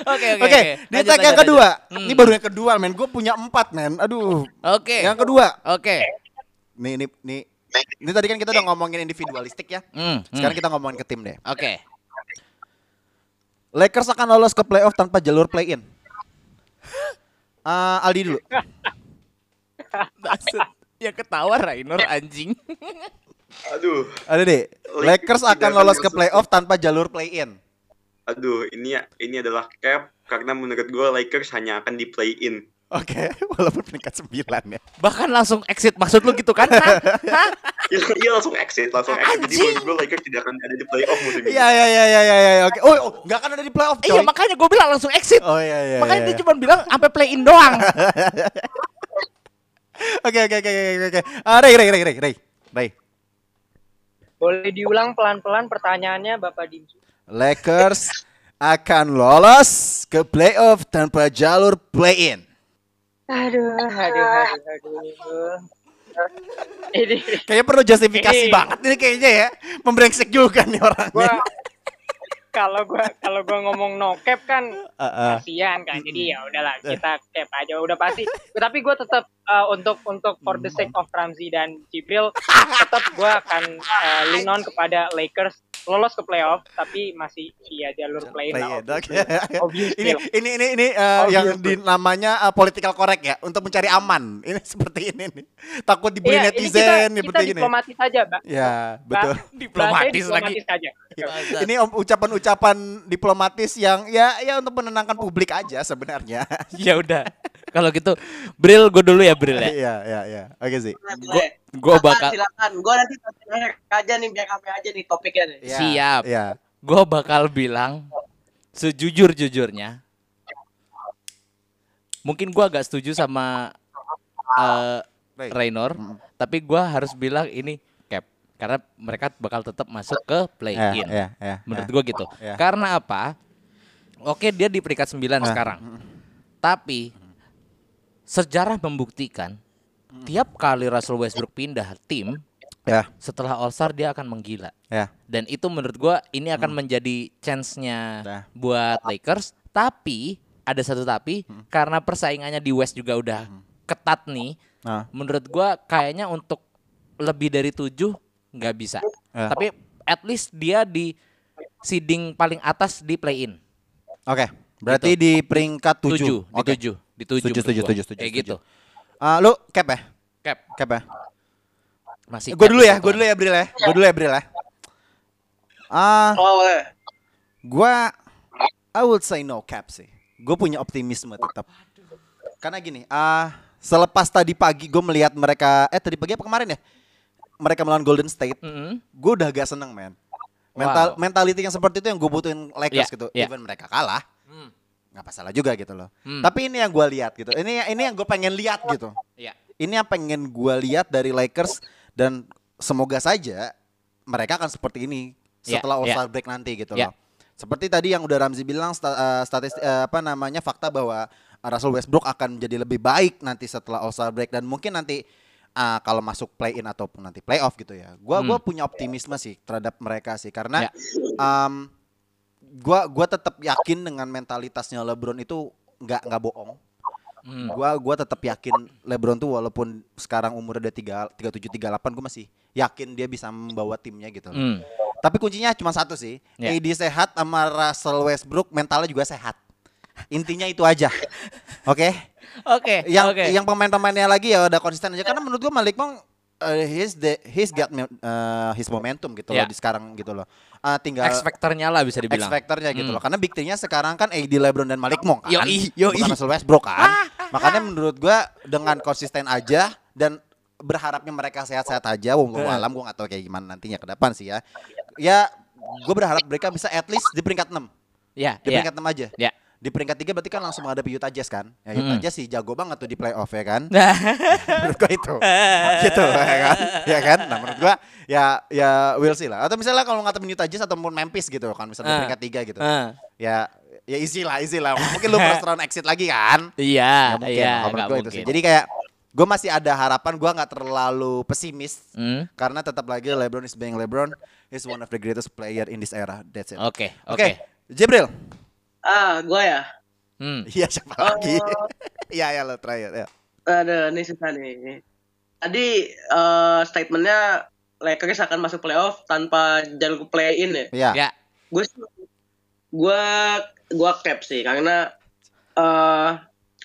Oke oke. Oke, di tag yang lanjut, kedua. lanjut. Hmm. Ini baru yang kedua, men. Gue punya empat, men. Aduh. Oke. Yang kedua. Oke. Nih, nih, nih. Ini tadi kan kita udah ngomongin individualistik ya. Hmm, hmm. Sekarang kita ngomongin ke tim deh. Oke. Lakers akan lolos ke playoff tanpa jalur play-in. Ah, Aldi dulu. Maksud yang ketawa Rainor anjing. Aduh, Ada deh. Lakers akan lolos ke playoff tanpa jalur play-in. aduh, ini ya, ini adalah cap karena menurut gue Lakers hanya akan di play Oke, walaupun peringkat 9 ya. Bahkan langsung exit maksud lu gitu kan? Hah? Hah? Iya, iya langsung exit, langsung exit. Jadi Anjing. menurut gue Lakers tidak akan ada di playoff musim ini. Iya, iya, iya, iya, iya, iya. Oke. Oh, oh, nggak akan ada di playoff. Iya makanya gue bilang langsung exit. Oh iya iya. makanya iya, dia iya. cuma bilang sampai play in doang. Oke oke oke oke oke. Ah, Ray Ray Ray Ray Ray. Ray. Boleh diulang pelan-pelan pertanyaannya Bapak Dimsu. Lakers akan lolos ke playoff tanpa jalur play-in. Aduh, aduh, aduh, aduh. Ini Kayaknya perlu justifikasi Ini- banget ini kayaknya ya. Membrengsek juga nih gua orangnya. kalau gua kalau gua ngomong no cap kan Heeh. kasihan kan jadi ya udahlah kita cap aja udah pasti tapi gue tetap uh, untuk untuk for the sake of Ramzi dan Jibril tetap gue akan uh, lean on kepada Lakers lolos ke playoff tapi masih via jalur play lah oke. Obvious Ini ini ini ini uh, Obvious yang deal. di namanya uh, political correct ya untuk mencari aman. Ini seperti ini nih. Takut dibully Iya, ini netizen kita, seperti kita gini. diplomatis saja, Mbak. Ya, betul. Diplomatis lagi. saja. Ini om- ucapan-ucapan diplomatis yang ya ya untuk menenangkan publik aja sebenarnya. ya udah. Kalau gitu, Bril gue dulu ya Bril ya. Iya, iya, iya. Oke sih. Boleh. Gue Silakan, bakal silakan gue nanti aja nih biar kami aja nih topiknya nih Iya, Siap. Iya. gue bakal bilang sejujur-jujurnya. Mungkin gue agak setuju sama eh Ray. Raynor, Mm. tapi gue harus bilang ini cap karena mereka bakal tetap masuk ke play Iya, in. iya, iya. Menurut iya. gue gitu. Iya. Karena apa? Oke dia di peringkat 9 Ah, sekarang. Tapi sejarah membuktikan tiap kali Russell Westbrook pindah tim Ya, setelah All Star dia akan menggila. ya. Dan itu menurut gua ini akan menjadi chance-nya Nah. buat Lakers. Tapi ada satu tapi karena persaingannya di West juga udah ketat nih. Nah, Menurut gua kayaknya untuk lebih dari tujuh nggak bisa. Ya. Tapi at least dia di seeding paling atas di play in. Oke. Berarti di peringkat 7. Tujuh, di Oke. tujuh, di tujuh. Setuju, gua. setuju, setuju, Kayak gitu. Ah, lu cap ya? Cap. Cap ya? Masih. Gue dulu ya, satu gue dulu ya Bril ya. Gue dulu ya Bril ya. Ah, oh boleh gua I would say no cap sih. Gue punya optimisme tetap. Karena gini, ah selepas tadi pagi gue melihat mereka eh tadi pagi apa kemarin ya? Mereka melawan Golden State. Mm-mm. Gue udah agak seneng, men. Mental Wow. mentality yang seperti itu yang gue butuhin Lakers Iya, gitu. iya. Even mereka kalah, Hmm. Nggak masalah juga gitu loh. Hmm. Tapi ini yang gue lihat gitu. Ini ini yang gue pengen lihat gitu. Iya. Ini yang pengen gue lihat dari Lakers dan semoga saja mereka akan seperti ini Iya, setelah All iya. Star break nanti gitu Iya. loh. Seperti tadi yang udah Ramzi bilang sta, eh, statistik eh, apa namanya fakta bahwa Russell Westbrook akan menjadi lebih baik nanti setelah All Star break dan mungkin nanti ah, kalau masuk play in ataupun nanti playoff gitu ya. Gua gua Hmm. punya optimisme sih terhadap mereka sih karena Ya. um, gua gua tetap yakin dengan mentalitasnya LeBron itu nggak nggak bohong. Hmm. Gua gua tetap yakin LeBron tuh walaupun sekarang umurnya udah 3 37 38 gua masih yakin dia bisa membawa timnya gitu. loh. Hmm. Tapi kuncinya cuma satu sih. Ya. AD sehat sama Russell Westbrook mentalnya juga sehat. Intinya itu aja. Oke. Oke. Yang oke. yang pemain-pemainnya lagi ya udah konsisten aja karena menurut gua Malik Monk uh, he's the he's got uh, his momentum gitu Ya. loh di sekarang gitu loh. Ah, tinggal X factor-nya lah bisa dibilang. X factor-nya gitu Hmm. loh. Karena big three-nya sekarang kan AD LeBron dan Malik Monk kan. Yoi, yoi. Bukan Russell Westbrook kan. Makanya menurut gua dengan konsisten aja dan berharapnya mereka sehat-sehat aja. Wong Eh. alam gua gak tahu kayak gimana nantinya ke depan sih ya. Ya gue berharap mereka bisa at least di peringkat 6. Ya, Di ya. peringkat 6 aja. Ya. Di peringkat 3 berarti kan langsung menghadapi Utah Jazz kan. Ya Utah Mm-mm. Jazz sih jago banget tuh di playoff ya kan. Nah, menurut gua itu. gitu ya kan. Ya kan? Nah, menurut gua ya ya we'll see lah. Atau misalnya kalau ngatepin Utah Jazz ataupun Memphis gitu kan misalnya di Ah. peringkat 3 gitu. ah, Ya ya easy lah, easy lah. Mungkin lu first round exit lagi kan? iya, mungkin. iya, Kalau menurut gua itu sih. Jadi kayak gue masih ada harapan gue nggak terlalu pesimis Hmm, karena tetap lagi LeBron is being LeBron is one of the greatest player in this era. That's it. Oke, Oke, oke. Jibril. Ah, gue ya. Hmm. Iya siapa lagi? Iya ya lo terakhir ya. Ada nih susah nih. Tadi eh, statementnya Lakers akan masuk playoff tanpa jalur play in ya. Iya. Ya, Gue gue gue cap sih karena eh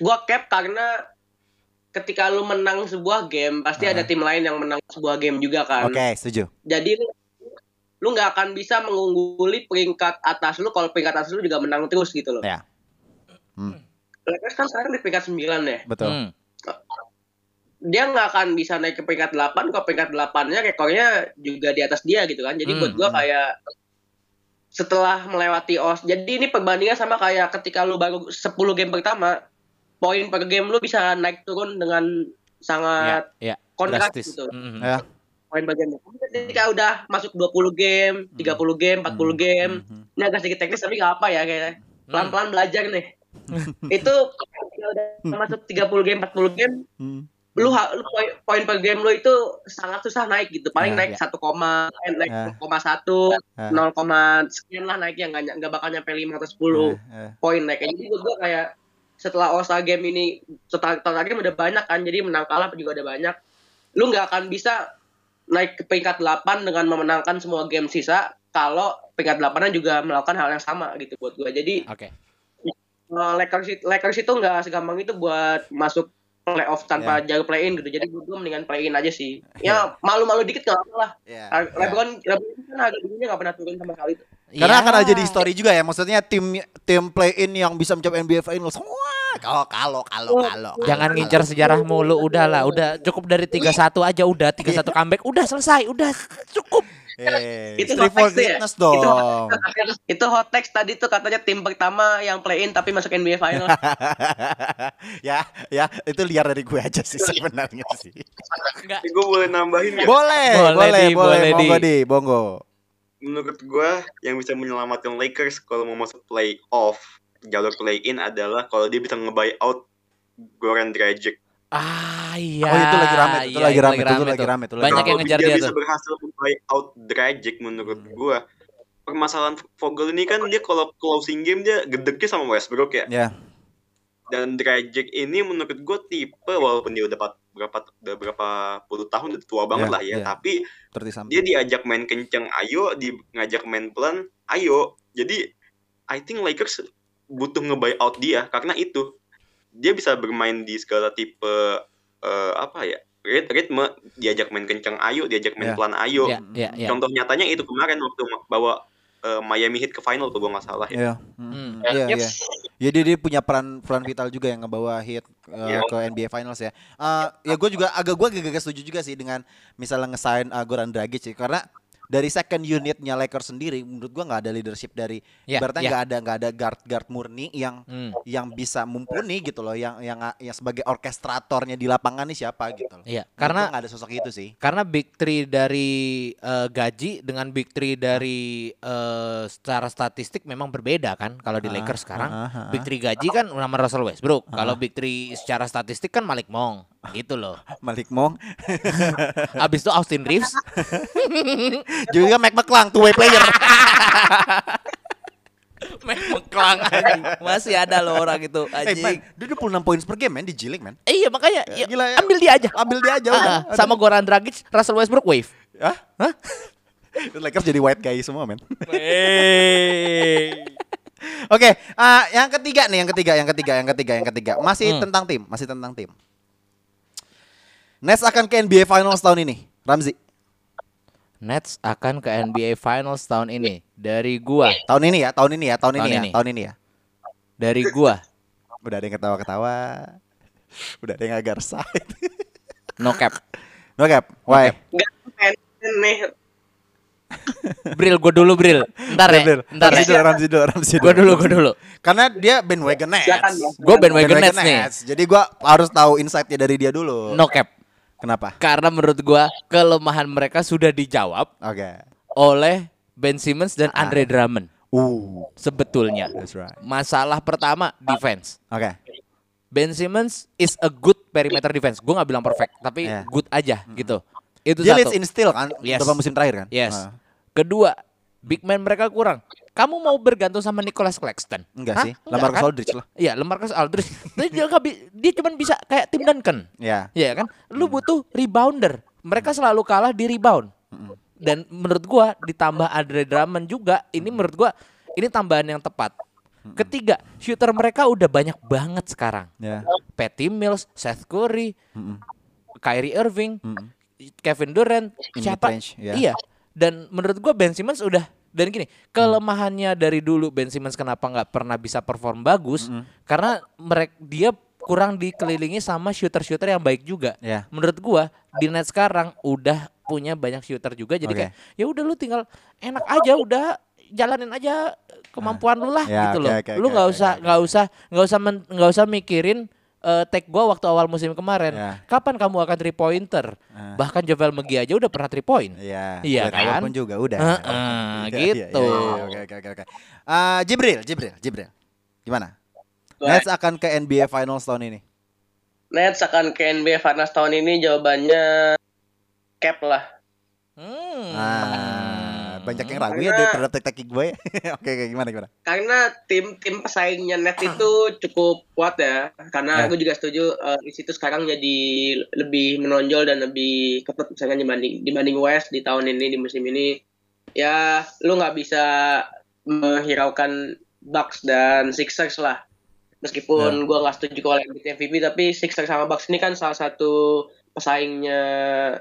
gue cap karena ketika lu menang sebuah game pasti ada tim lain yang menang sebuah game juga kan. Oke, setuju. Jadi lu- nggak akan bisa mengungguli peringkat atas lu kalau peringkat atas lu juga menang terus gitu loh. Ya. Hmm, Lakers kan sekarang di peringkat 9 ya. betul. Hmm. dia nggak akan bisa naik ke peringkat 8 kalau peringkat 8-nya rekornya juga di atas dia gitu kan. Jadi Hmm, buat gua hmm. kayak setelah melewati OS. Jadi ini perbandingan sama kayak ketika lu baru 10 game pertama, poin per game lu bisa naik turun dengan sangat Ya, ya. kontras gitu. Hmm, hmm. Ya. Poin. Tapi Ketika udah masuk 20 game, 30 game, 40 game, Mhm. ini agak sedikit teknis tapi nggak apa ya kayak pelan-pelan belajar nih. itu ketika udah masuk 30 game, 40 game, Hmm. lu, lu poin, per game lu itu sangat susah naik gitu paling Ya, naik ya. satu koma eh, naik Ya. 0,1 Ya. 0, sekian lah naiknya nggak nggak bakal nyampe 5 atau 10 Eh, eh. poin naik jadi gue kayak setelah All Star game ini setelah total game udah banyak kan jadi menang kalah juga udah banyak lu nggak akan bisa naik ke peringkat 8 dengan memenangkan semua game sisa kalau peringkat 8 juga melakukan hal yang sama gitu buat gue jadi Oke. uh, Lakers Lakers itu nggak segampang itu buat masuk playoff tanpa jaga play in gitu. Jadi gue mendingan play in aja sih. Ya malu-malu dikit apa lah. Ya, Uh, ya. LeBron LeBron kan harga dirinya nggak pernah turun sama sekali. tuh. Karena akan ada di story juga ya, maksudnya tim tim play in yang bisa mencapai NBA Finals. Wah, kalau kalau kalau kalau. Jangan kalau. ngincar sejarah mulu, udah lah, udah cukup dari 31 aja udah, 31 comeback udah selesai, udah cukup. Eh, Itu Street hot text ya? Itu dong. Itu hot text tadi tuh katanya tim pertama yang play in tapi masuk NBA Finals. ya, ya, itu liar dari gue aja sih sebenarnya sih. Enggak. gue boleh nambahin nggak? Boleh, Boleh, boleh, Di, boleh, boleh, monggo Di. Menurut gue yang bisa menyelamatkan Lakers kalau mau masuk playoff jalur play in adalah kalau dia bisa nge-buy out Goran Dragic. Ah iya. Oh, itu lagi rame, itu Iya, lagi rame, itu lagi rame, itu lagi Banyak rame. yang Kalau ngejar dia dia bisa tuh. berhasil nge-buy out Dragic menurut gue permasalahan Vogel ini kan dia kalau closing game dia gedeknya sama Westbrook ya. Ya, Dan Dragic ini menurut gue tipe walaupun dia udah berapa udah berapa puluh tahun udah tua banget Ya, lah ya, ya. tapi dia diajak main kenceng ayo di ngajak main pelan ayo jadi I think Lakers butuh nge-buy out dia karena itu dia bisa bermain di segala tipe eh, apa ya rit- ritme diajak main kenceng ayo diajak main Ya. pelan ayo Iya, iya, iya. contoh nyatanya itu kemarin waktu bawa eh, Miami Heat ke final tuh gue nggak salah ya Iya, Hmm. iya, Yep. iya. Jadi dia punya peran peran vital juga yang ngebawa hit uh, Iya. ke NBA Finals ya. Uh, ya gue juga agak gue agak setuju juga sih dengan misalnya ngesign uh, Goran Dragic sih karena dari second unitnya Lakers sendiri menurut gua nggak ada leadership dari Ya, ibaratnya ya. nggak ada nggak ada guard guard murni yang Hmm. yang bisa mumpuni gitu loh yang yang yang sebagai orkestratornya di lapangan nih siapa gitu loh. Iya, Menurut karena nggak ada sosok itu sih. karena big three dari eh, gaji dengan big three dari eh, secara statistik memang berbeda kan kalau di Ah, Lakers sekarang. ah, ah, ah. Big three gaji kan nama Russell Westbrook. Kalau big three secara statistik kan Malik Monk gitu loh. Malik Monk Abis itu Austin Reeves. juga Mike McClung two way player. Mengklang anjing. Masih ada loh orang itu Eh, man, anjing. dia 26 poin per game, man, di G League, man. Eh, iya makanya ya, Gila ya. ambil dia aja. Ambil dia aja udah. ah. sama Goran Dragic, Russell Westbrook wave. Hah? Hah? Lakers jadi white guy semua, man. Hey. Oke, ah, yang ketiga nih, yang ketiga, yang ketiga, yang ketiga, yang ketiga. Masih Hmm. tentang tim, masih tentang tim. Nets akan ke NBA Finals tahun ini. Ramzi, Nets akan ke NBA Finals tahun ini. Dari gua, tahun ini ya, tahun ini ya, tahun, Tahun ini, ini. ya, tahun ini ya. dari gua, Udah ada yang ketawa-ketawa. Udah ada yang agak resah. no cap. no cap, why? Bril, gua dulu Bril. Ntar ya, Bril, ntar Ramzi dulu, ya. Ramzi dulu, Ramzi Gua dulu, gua dulu. Karena dia bandwagon Nets. Ya. Gua bandwagon Nets nih. Jadi gua harus tahu insight-nya dari dia dulu. No cap. Kenapa? Karena menurut gua kelemahan mereka sudah dijawab Oke. oleh Ben Simmons dan Andre Drummond. Uh, Sebetulnya. that's right. Masalah pertama defense. Oke. Ben Simmons is a good perimeter defense. Gue nggak bilang perfect, tapi Yeah. good aja gitu. Itu Dia satu. leads in steal kan Yes. beberapa musim terakhir kan? Yes. Ah. Kedua, big man mereka kurang. Kamu mau bergantung sama Nicholas Claxton? Enggak Hah? sih, Enggak Lamarcus kan? Aldridge lah. Iya, Lamarcus Aldridge. Tapi dia bi- dia cuma bisa kayak Tim Duncan. Ya. Iya kan? Lu butuh rebounder. Mereka selalu kalah di rebound. Dan menurut gua ditambah Andre Drummond juga, ini menurut gua ini tambahan yang tepat. Ketiga, shooter mereka udah banyak banget sekarang. Ya. Patty Mills, Seth Curry, Mm-mm. Kyrie Irving, Mm-mm. Kevin Durant, In siapa? mid-range, ya. Iya. Dan menurut gua Ben Simmons udah dan gini kelemahannya dari dulu Ben Simmons kenapa nggak pernah bisa perform bagus karena mereka dia kurang dikelilingi sama shooter-shooter yang baik juga. Ya. Menurut gua di net sekarang udah punya banyak shooter juga jadi Oke. kayak ya udah lu tinggal enak aja udah jalanin aja kemampuan lu lah Ya, gitu oke, loh. oke, lu nggak oke, usah nggak usah nggak usah nggak usah mikirin eh take gua waktu awal musim kemarin. Ya. Kapan kamu akan three pointer? Ah. Bahkan Jovel McGee aja udah pernah three point. Iya. Iya Dari awal kan? pun juga udah. Heeh, Iya, iya, gitu. iya, iya, Oke oke oke oke. Ah, Jibril, Jibril, Jibril. Gimana? Nets akan ke NBA Finals tahun ini. Nets akan ke NBA Finals tahun ini jawabannya cap lah. Hmm. Ah, banyak yang ragu ya dia terhadap teki gue. oke oke gimana gimana? Karena tim tim pesaingnya Nets itu cukup kuat ya. Ya. Karena aku juga setuju eh, di situ sekarang jadi lebih menonjol dan lebih ketat misalnya dibanding dibanding West di tahun ini di musim ini. Ya lu nggak bisa menghiraukan Bucks dan Sixers lah. Meskipun gua nggak setuju kalau MVP tapi Sixers sama Bucks ini kan salah satu pesaingnya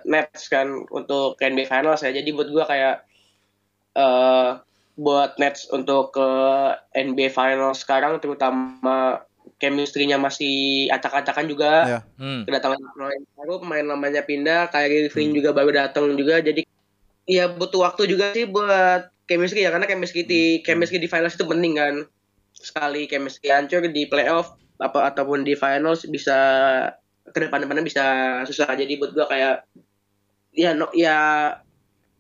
Nets kan untuk NBA Finals ya. Jadi buat gua kayak eh buat Nets untuk ke NBA Finals sekarang terutama chemistry-nya masih acak-acakan juga. Ya. Hmm. Kedatangan pemain baru, pemain lamanya pindah, Kyrie Irving juga baru datang juga. Jadi ya butuh waktu juga sih buat chemistry ya karena chemistry di chemistry di finals itu penting kan. Sekali chemistry hancur di playoff apa ataupun di finals bisa ke depan-depannya bisa susah jadi buat gua kayak ya no, ya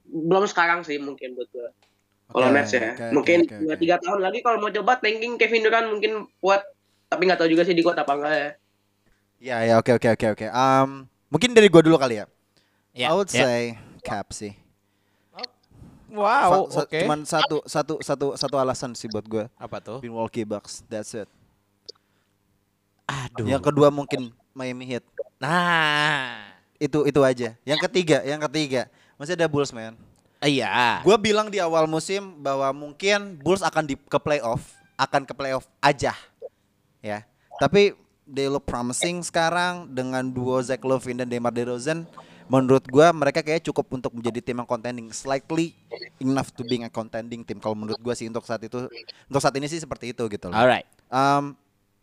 belum sekarang sih mungkin buat gua. Kalau Nets ya, oke, mungkin dua oke. tiga tahun lagi kalau mau coba tanking Kevin Durant mungkin kuat, tapi nggak tahu juga sih di kuat apa enggak ya. Ya ya oke oke oke oke. Um, mungkin dari gue dulu kali ya. Ya, I would ya. say Cap sih. Wow, oke. Cuman satu satu satu satu alasan sih buat gue. Apa tuh? Milwaukee Bucks. That's it. Aduh. Yang kedua mungkin Miami Heat. Nah. Itu itu aja. Yang ketiga, yang ketiga masih ada Bulls man. Iya. Gue bilang di awal musim bahwa mungkin Bulls akan di ke playoff, akan ke playoff aja, ya. Tapi they look promising sekarang dengan duo Zach Levine dan DeMar DeRozan. Menurut gue mereka kayak cukup untuk menjadi tim yang contending, slightly enough to being a contending team. Kalau menurut gue sih untuk saat itu, untuk saat ini sih seperti itu gitu loh. Alright. Um,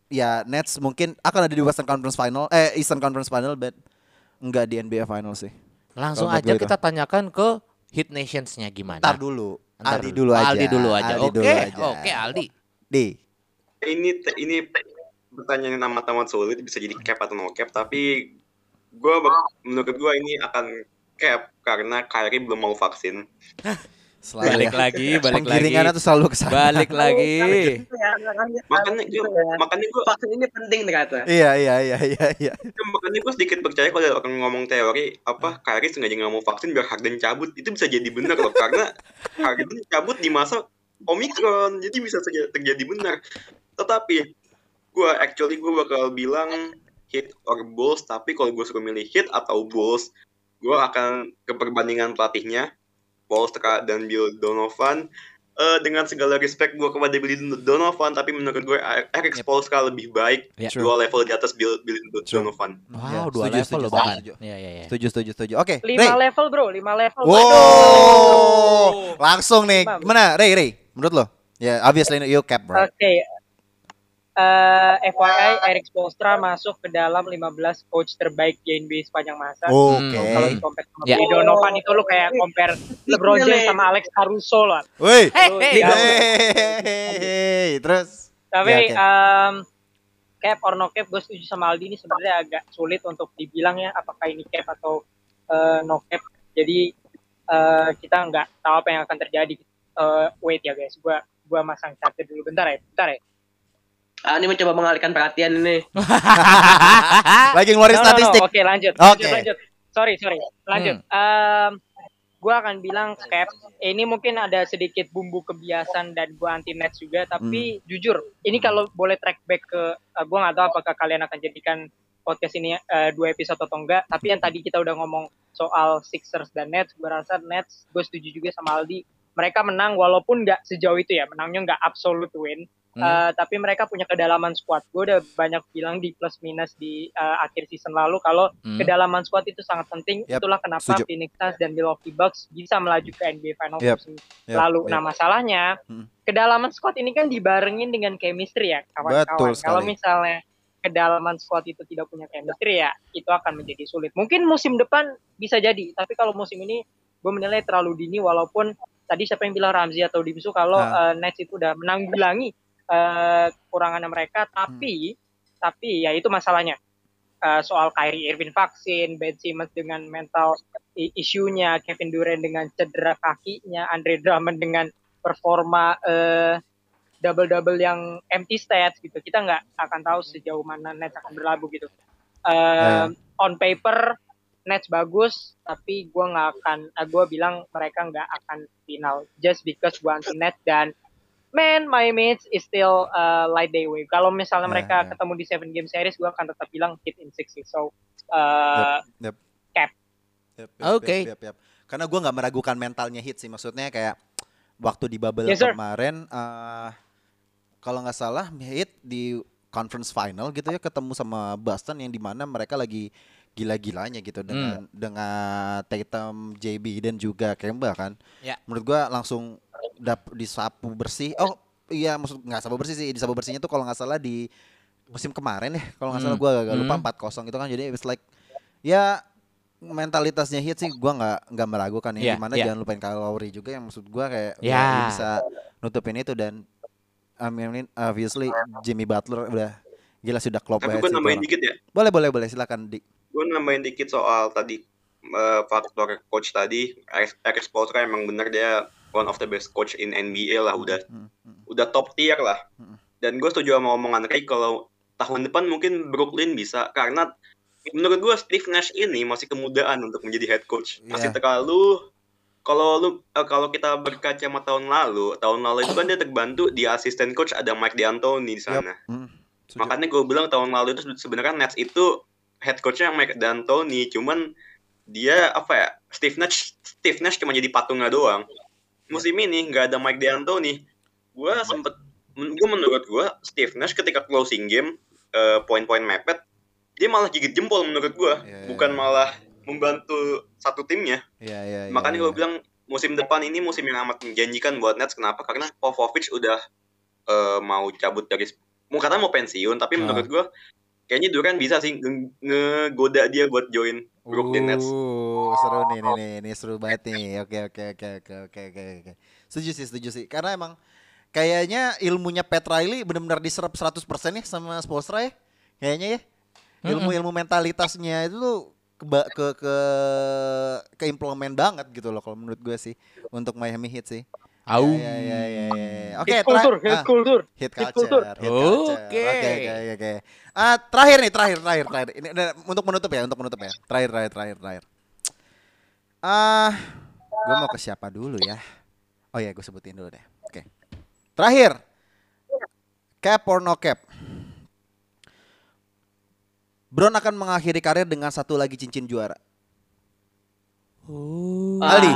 ya Nets mungkin akan ada di Western Conference Final, eh Eastern Conference Final, but enggak di NBA Final sih. Langsung aja gue itu. kita tanyakan ke Hit Nations-nya gimana. Ntar dulu, Ntar Aldi dulu aja. Aldi dulu aja. Aldi Oke, dulu aja. oke Aldi. Di. ini ini pertanyaan yang amat-amat sulit bisa jadi cap atau no cap tapi gue menurut gue ini akan cap karena Kyrie belum mau vaksin Selalu Balik ya. lagi, balik lagi. Tuh selalu ke sana. Balik lagi. makanya gue makanya gue vaksin ini penting ternyata. Iya iya iya iya iya. makanya gue sedikit percaya kalau ada orang ngomong teori apa Kyrie sengaja nggak mau vaksin biar Harden cabut itu bisa jadi bener loh karena Harden cabut di masa Omicron jadi bisa saja terjadi benar tetapi gue actually gue bakal bilang hit or Bulls tapi kalau gue suruh milih hit atau Bulls gue akan ke perbandingan pelatihnya Polstra dan Bill Donovan Eh, dengan segala respect gue kepada Bill Donovan tapi menurut gue Eric Spoelstra lebih baik Ya. dua level di atas Bill, Bill. Donovan Wow, Ya, dua setuju, level setuju, loh bahkan. setuju. Iya, iya, iya. Setuju, setuju, setuju. Oke, Lima Ray. level bro, lima level. Wow. Langsung nih. Gimana, Ray, Ray? Menurut lo? Ya, obviously you cap, bro. Oke. Eh, FYI Eric Spoelstra masuk ke dalam 15 coach terbaik di NBA sepanjang masa. Oke. Kalau di compare sama Ya. Billy Donovan itu lu kayak compare LeBron James sama Alex Caruso lah. Woi. Lu Hey, jauh. Hey, terus Tapi Ya, oke. em, cap or no cap gue setuju sama Aldi ini sebenarnya agak sulit untuk dibilang ya apakah ini cap atau eh, no cap. Jadi eh, kita nggak tahu apa yang akan terjadi. Eh, wait ya guys, gua gua masang catat dulu bentar ya, bentar ya. Ah, ini mencoba mengalihkan perhatian ini. lagi ngeluarin No, no, no. statistik. Oke lanjut, Oke. lanjut, lanjut. Sorry, sorry, lanjut. Em, gua akan bilang cap. Ini mungkin ada sedikit bumbu kebiasaan dan gua anti Nets juga. Tapi jujur, ini kalau boleh track back ke, eh, gua nggak tahu apakah kalian akan jadikan podcast ini eh, dua episode atau enggak. Tapi yang tadi kita udah ngomong soal Sixers dan Nets, gua rasa Nets, gue setuju juga sama Aldi. Mereka menang walaupun nggak sejauh itu ya, menangnya nggak absolute win. Hmm. Eh, tapi mereka punya kedalaman squad. Gue udah banyak bilang di plus minus di eh, akhir season lalu kalau Hmm. kedalaman squad itu sangat penting. Yap, Itulah kenapa setuju. Phoenix Suns dan Milwaukee Bucks bisa melaju ke NBA Finals musim yap, lalu. yap. Nah masalahnya Hmm. kedalaman squad ini kan dibarengin dengan chemistry ya kawan-kawan. Kalau misalnya kedalaman squad itu tidak punya chemistry ya itu akan menjadi sulit. Mungkin musim depan bisa jadi, tapi kalau musim ini gue menilai terlalu dini walaupun tadi siapa yang bilang Ramzi atau Dimsu kalau Nah. eh, Nets itu udah menanggulangi kekurangannya mereka tapi tapi ya itu masalahnya. Eh, soal Kyrie Irving vaksin, Ben Simmons dengan mental isunya, Kevin Durant dengan cedera kakinya, Andre Drummond dengan performa eh, double-double yang empty stats gitu. Kita nggak akan tahu sejauh mana Nets akan berlabuh gitu. Eh, On paper Nets bagus, tapi gue nggak akan, uh, gue bilang mereka nggak akan final. Just because gue anti Nets dan man my mates is still uh, light day wave. Kalau misalnya Ya, mereka ya. ketemu di seven game series, gue akan tetap bilang hit in six sih. So uh, Yep, cap. yep, Oke. yep, yep, yep. Karena gue nggak meragukan mentalnya hit sih. Maksudnya kayak waktu di bubble Yes, sir. kemarin, eh, kalau nggak salah hit di conference final gitu ya ketemu sama Boston yang di mana mereka lagi gila-gilanya gitu dengan dengan Tatum, JB dan juga Kemba kan. Ya. Menurut gua langsung dap disapu bersih. Oh iya maksud nggak sapu bersih sih disapu bersihnya tuh kalau nggak salah di musim kemarin ya kalau nggak salah Hmm. gua agak lupa Hmm. 4-0 gitu kan jadi it's like ya mentalitasnya hit sih gua nggak nggak meragukan ya Iya, di mana iya. jangan lupain Lowry juga yang maksud gua kayak Ya. dia bisa nutupin itu dan I mean obviously Jimmy Butler udah gila sudah klop tapi banget gue nambahin dikit ya boleh boleh boleh silakan di gue nambahin dikit soal tadi eh, faktor coach tadi Eric Eric Spoelstra emang bener dia one of the best coach in NBA lah udah Hmm, hmm. udah top tier lah dan gue setuju sama omongan Ray kalau tahun depan mungkin Brooklyn bisa karena menurut gue Steve Nash ini masih kemudaan untuk menjadi head coach masih Iya. terlalu kalau lu eh, kalau kita berkaca sama tahun lalu tahun lalu itu kan dia terbantu di asisten coach ada Mike D'Antoni di sana Hmm, setuju. Makanya gue bilang tahun lalu itu sebenarnya Nets itu head coachnya Mike D'Antoni, cuman dia apa ya Steve Nash Steve Nash cuma jadi patungnya doang. Musim ini nggak ada Mike D'Antoni. Gue sempet, gue menurut gue Steve Nash ketika closing game eh, poin-poin mepet, dia malah gigit jempol menurut gue, Iya, iya, bukan iya. malah membantu satu timnya. Iya, iya, iya, Makanya iya. gue bilang musim depan ini musim yang amat menjanjikan buat Nets. Kenapa? Karena Popovich udah eh, mau cabut dari mau kata mau pensiun, tapi Ah. menurut gue kayaknya Durant bisa sih nge- ngegoda dia buat join Brooklyn Nets. Uh, seru nih, nih, nih, nih, seru banget nih. Oke, oke, oke, oke, oke, oke, oke. Setuju sih, setuju sih. Karena emang kayaknya ilmunya Pat Riley benar-benar diserap 100% ya sama Spoelstra ya. Kayaknya ya. Ilmu-ilmu mentalitasnya itu tuh ke ke ke keimplement banget gitu loh kalau menurut gue sih untuk Miami Heat sih. Au. Ya, ya, ya, ya, ya. Oke, hit culture, tra- hit ah. culture. Hit Hit culture, hit culture. Oke. Oke, oke, oke, oke. Ah, terakhir nih, terakhir, terakhir, terakhir. Ini udah untuk menutup ya, untuk menutup ya. Terakhir, terakhir, terakhir, terakhir. Ah, gue mau ke siapa dulu ya? Oh ya, gue sebutin dulu deh. Oke. Terakhir. Cap or no cap? Bron akan mengakhiri karir dengan satu lagi cincin juara. Aldi.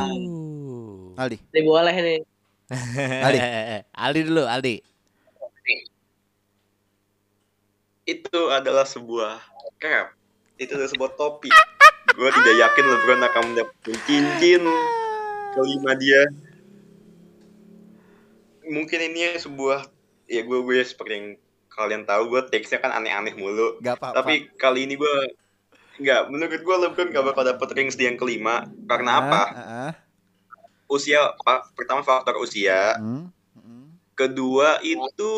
Aldi. Ini boleh nih. Aldi. Aldi dulu, Aldi. Itu adalah sebuah cap. Itu adalah sebuah topi. Gue tidak yakin LeBron akan mendapatkan cincin kelima dia. Mungkin ini sebuah ya gue gue seperti yang kalian tahu gue teksnya kan aneh-aneh mulu. Gak apa-apa. Tapi kali ini gue nggak menurut gue LeBron gak bakal dapet rings di yang kelima karena apa? Ah, ah, ah. Usia fa- pertama faktor usia, Hmm, hmm. kedua itu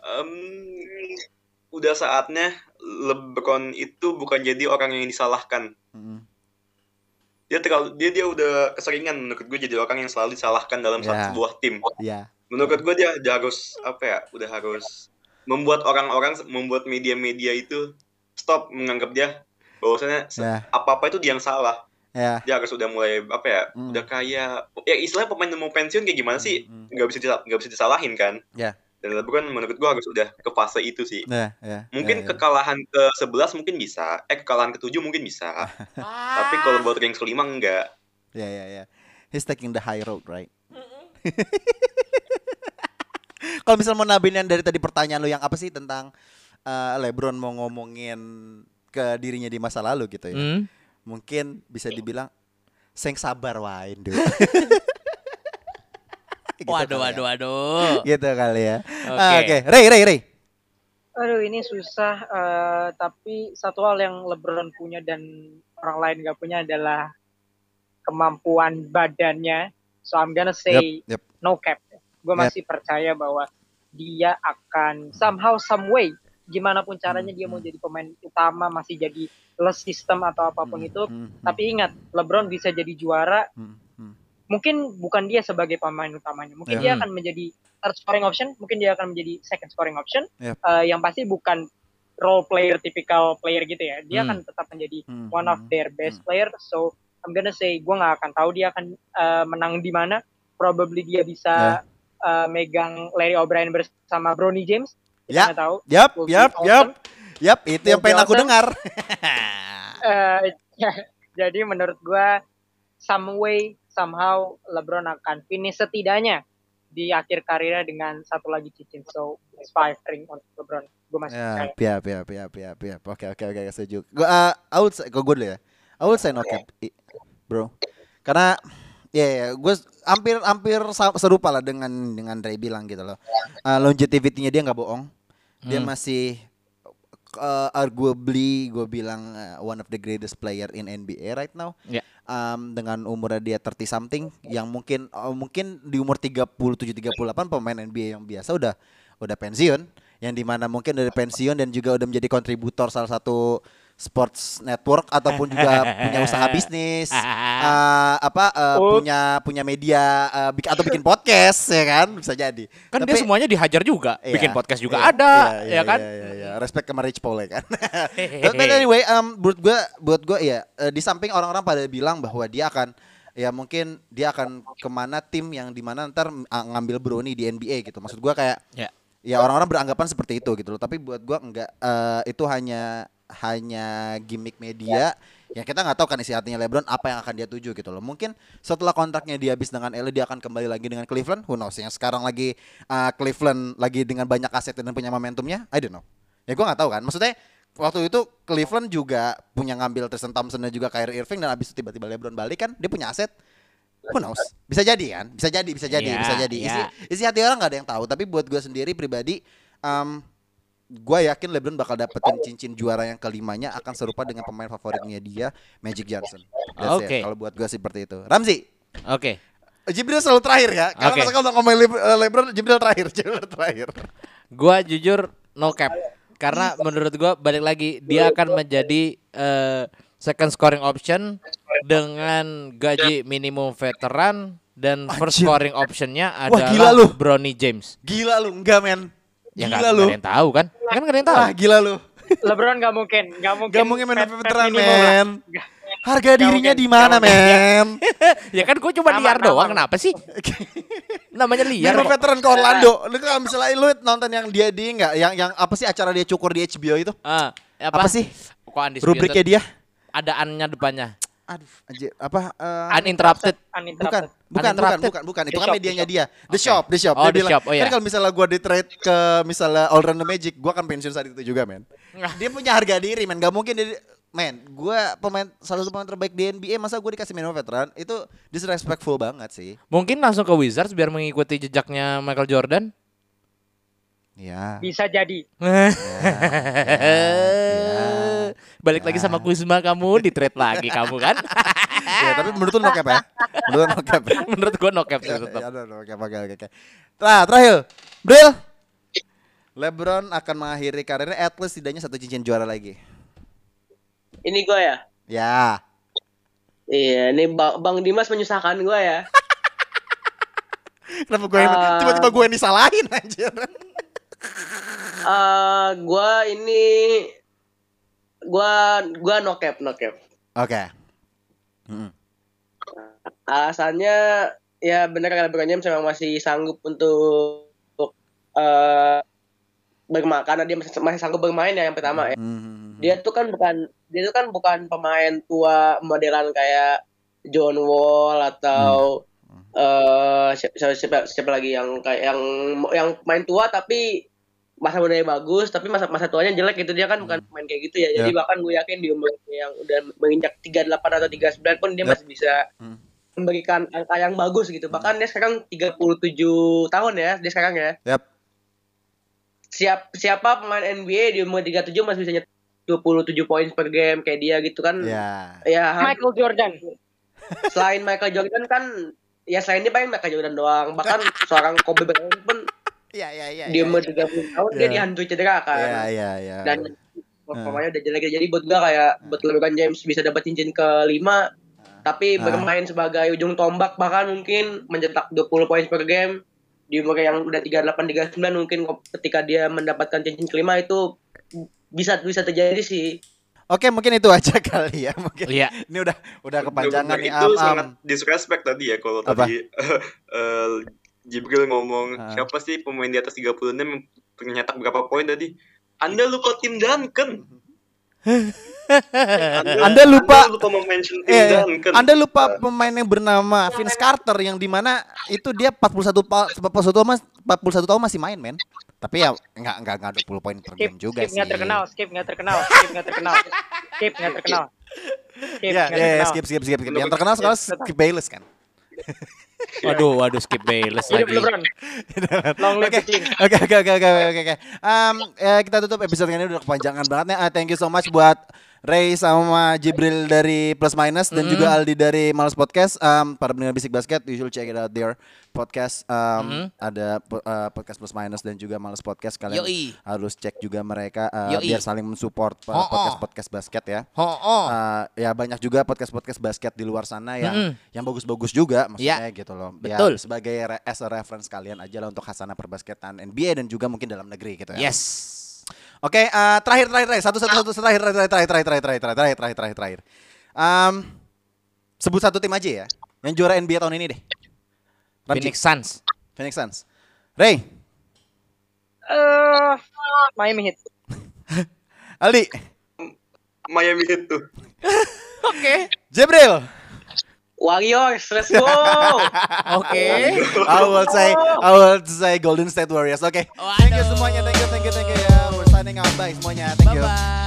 em, udah saatnya LeBron itu bukan jadi orang yang disalahkan. Hmm. Dia terlalu dia dia udah keseringan menurut gue jadi orang yang selalu disalahkan dalam satu sebuah tim. Ya. Menurut gue dia, dia harus apa ya? Udah harus membuat orang-orang membuat media-media itu stop menganggap dia bahwasanya se- Ya. apa-apa itu dia yang salah. Ya. Dia harus udah mulai apa ya? Hmm. Udah kayak ya istilahnya pemain yang mau pensiun kayak gimana sih? Hmm. Nggak bisa disal- nggak bisa disalahin kan? Ya. Dan LeBron menurut gue harus udah ke fase itu sih. Ya, ya. Mungkin ya, ya. kekalahan ke-11 mungkin bisa, eh kekalahan ke-7 mungkin bisa. Tapi kalau buat rings kelima enggak. Ya, ya, ya. He's taking the high road, right? Kalau misal mau nabinin dari tadi pertanyaan lu yang apa sih tentang eh, LeBron mau ngomongin ke dirinya di masa lalu gitu ya. Hmm. Mungkin bisa dibilang seng sabar wae, Ndu." Gitu Waduh, ya. waduh, waduh. Gitu kali ya. Oke. Ah, Oke, Ray, Ray, Ray. Aduh ini susah, eh, tapi satu hal yang LeBron punya dan orang lain nggak punya adalah kemampuan badannya. So I'm gonna say Yep, yep. no cap. Gue Yep. masih percaya bahwa dia akan somehow some way gimana pun caranya dia mau Hmm. jadi pemain utama masih jadi less system atau apa pun Hmm, itu. hmm, hmm, Tapi ingat LeBron bisa jadi juara. hmm, hmm. Mungkin bukan dia sebagai pemain utamanya. Mungkin Ya. dia Hmm. akan menjadi third scoring option. Mungkin dia akan menjadi second scoring option. Yep. Eh, yang pasti bukan role player tipikal player gitu ya. Dia Hmm. akan tetap menjadi Hmm, one of hmm, their best hmm. player. So I'm gonna say gue nggak akan tahu dia akan uh, menang di mana. Probably dia bisa uh, megang Larry O'Brien bersama Bronny James. Ya. nggak tahu. Yap, yap, yap. Yap, itu yang pengen aku dengar. Eh, jadi menurut gue some way somehow LeBron akan finish setidaknya di akhir karirnya dengan satu lagi cincin. So it's five ring untuk LeBron. Gue masih Ya, percaya. piap, piap, piap, piap, piap. Oke, oke, oke, setuju. Gua, uh, I would say, gua, gua dulu ya. I would say no cap, bro. Karena, ya, ya, gue hampir, hampir serupa lah dengan dengan Ray bilang gitu loh. Uh, longevity-nya dia nggak bohong. Dia Hmm. masih uh, arguably gue bilang uh, one of the greatest player in NBA right now. Ya. Um, dengan umurnya dia 30 something yang mungkin uh, mungkin di umur 37 38 pemain NBA yang biasa udah udah pensiun yang di mana mungkin dari pensiun dan juga udah menjadi kontributor salah satu sports network ataupun juga punya usaha bisnis uh, apa uh, Oh. punya punya media uh, bik- atau bikin podcast ya kan bisa jadi Kan dia Tapi- semuanya dihajar juga. Iya, Bikin podcast juga iya, ada, iya, ya kan? Iya, iya, iya. Respect sama Rich Paul ya kan. But but anyway, um, buat gue, buat gue ya, eh, di samping orang-orang pada bilang bahwa dia akan, ya mungkin dia akan ke mana tim yang di mana ntar uh, ngambil Brony di NBA gitu. Maksud gue kayak, Ya. ya orang-orang beranggapan seperti itu gitu loh. Tapi buat gue enggak, eh, itu hanya hanya gimmick media. Ya kita nggak tahu kan isi hatinya LeBron apa yang akan dia tuju gitu loh. Mungkin setelah kontraknya dia habis dengan LA dia akan kembali lagi dengan Cleveland. Who knows? Yang sekarang lagi uh, Cleveland lagi dengan banyak aset dan punya momentumnya. I don't know. Ya gua nggak tahu kan. Maksudnya waktu itu Cleveland juga punya ngambil Tristan Thompson dan juga Kyrie Irving dan habis itu tiba-tiba LeBron balik kan dia punya aset. Who knows? Bisa jadi kan? Bisa jadi, bisa jadi, Iya, bisa jadi. Isi, iya. isi hati orang nggak ada yang tahu. Tapi buat gue sendiri pribadi, um, gue yakin LeBron bakal dapetin cincin juara yang kelimanya akan serupa dengan pemain favoritnya dia, Magic Johnson. Oke. Kalau buat gue seperti itu. Ramzi, Oke. Jibril selalu terakhir ya. Karena masa kalau ngomongin Le- eh, LeBron, Jibril terakhir, Jibril terakhir. Gua jujur no cap. Karena menurut gua balik lagi dia akan menjadi eh, second scoring option dengan gaji minimum veteran dan first scoring optionnya Wah, adalah gila lu. Bronny James. Gila lu, enggak men. Ya Gila nggak lu. nggak ada yang tahu kan? Kan nggak ada yang tahu. Wah, gila lu. LeBron nggak mungkin, nggak mungkin. Gak mungkin main vet- vet veteran men. Harga dirinya di mana, men? Ya kan gue cuma liar nama. doang, kenapa sih? Namanya liar kok. veteran ke Orlando. Lu kalau misalnya lu nonton yang dia di nggak yang yang apa sih acara dia cukur di HBO itu? Ah, Apa, sih? Kok undisputed? Rubriknya dia? Ada an-nya depannya. Aduh, anjir, apa? eh, Uninterrupted. Uninterrupted. bukan, bukan, Uninterrupted. bukan, bukan. Itu The kan Shop, medianya The dia. The Shop, The Shop. Oh, Dia The bilang, Shop, oh kan iya. kalau misalnya gua di trade ke misalnya All Round the Magic, gua akan pensiun saat itu juga, men. Dia punya harga diri, men. Gak mungkin dia Men, gua pemain salah satu pemain terbaik di NBA, masa gue dikasih minimum veteran? Itu disrespectful banget sih. Mungkin langsung ke Wizards biar mengikuti jejaknya Michael Jordan. Ya. Bisa jadi. Balik lagi sama Kuzma kamu di trade lagi kamu kan? ya, tapi menurut lu no cap ya? Menurut lu no cap ya? Menurut gua no cap sih Ya, tetap. ya, no, no cap, oke, oke, oke. Nah, terakhir. Bril. LeBron akan mengakhiri karirnya at least tidaknya satu cincin juara lagi. Ini gue ya. Ya. Iya, ini Bang, Bang Dimas menyusahkan gue ya. Kenapa gue yang Ah. tiba-tiba gue yang disalahin anjir. Eh, gue ini gua gua no cap no cap. Oke. Mm-mm. Alasannya ya benar Bro James memang masih sanggup untuk untuk eh bermain karena dia masih, masih sanggup bermain ya yang pertama ya. Mhm. Dia tuh kan bukan dia tuh kan bukan pemain tua modelan kayak John Wall atau eh siapa, siapa, siapa, siapa lagi yang kayak yang yang main tua tapi masa mudanya bagus tapi masa masa tuanya jelek gitu dia kan bukan pemain kayak gitu ya. Jadi Ya. bahkan gue yakin di umur yang udah menginjak 38 atau 39 pun dia Ya. masih bisa Hmm. memberikan angka yang bagus gitu. Bahkan dia sekarang 37 tahun ya, dia sekarang ya. Yap. Siap siapa pemain NBA di umur 37 masih bisa nyetak 27 poin per game kayak dia gitu kan. Ya. Ya, Michael Jordan. selain Michael Jordan kan ya selain dia paling Michael Jordan doang. Bahkan seorang Kobe Bryant pun Iya iya iya. di umur 30 tahun dia Ya. dihantui cedera kan. Iya iya iya. Dan pemainnya udah jelek jadi buat gua kayak buat LeBron James bisa dapat cincin kelima tapi Ah. bermain sebagai ujung tombak bahkan mungkin mencetak 20 poin per game di umur yang udah 38 39 mungkin ketika dia mendapatkan cincin kelima itu bisa bisa terjadi sih. Oke, mungkin itu aja kali ya. Mungkin Iya. ini udah udah kepanjangan nih. itu Am, am. sangat disrespect tadi ya kalau Apa? tadi eh, Jibril ngomong Ah. siapa sih pemain di atas 36 yang punya nyetak berapa poin tadi? Anda lupa tim Duncan. Anda lupa- Anda lupa mention tim Eh, Duncan. Anda lupa pemain yang bernama Vince Carter yang di mana itu dia 41 pa- 41 tahun mas 41 tahun masih main men. Tapi ya enggak enggak enggak 20 poin per Skip, game juga skip sih. nggak terkenal, skip nggak terkenal, skip nggak terkenal, skip nggak terkenal. Skip Iya, nggak iya, terkenal. skip skip skip skip. Yang terkenal sekarang Skip Bayless kan. Waduh, waduh skip Bayless lagi. Long live Oke, oke, oke, oke, oke, oke, ya, kita tutup episode ini udah kepanjangan banget nih. Ah, thank you so much buat Ray sama Jibril dari Plus Minus dan juga Aldi dari Males Podcast. Um, para pendengar Bisik Basket, you should check it out their podcast. Um, Ada po- uh, podcast Plus Minus dan juga Males Podcast. Kalian Yoi. harus cek juga mereka uh, Yoi. biar saling mensupport uh, Oh, oh. podcast podcast basket ya. Oh, oh. Uh, ya banyak juga podcast podcast basket di luar sana yang yang bagus-bagus juga maksudnya gitu loh. Betul. Ya, sebagai re- as a reference kalian aja lah untuk khasana perbasketan NBA dan juga mungkin dalam negeri gitu ya. Yes. Oke, eh, terakhir terakhir terakhir satu satu satu terakhir terakhir terakhir terakhir terakhir terakhir terakhir terakhir terakhir terakhir terakhir. Em, sebut satu tim aja ya yang juara NBA tahun ini deh. Ramji. Phoenix Suns. Phoenix Suns. Ray, Eh, Miami Heat. Aldi, Miami Heat tuh. Oke. Jibril. Warriors, let's go. Oke. I will say I will say Golden State Warriors. Oke. Thank you semuanya. Thank you thank you thank you bye semuanya. Thank you. Bye bye.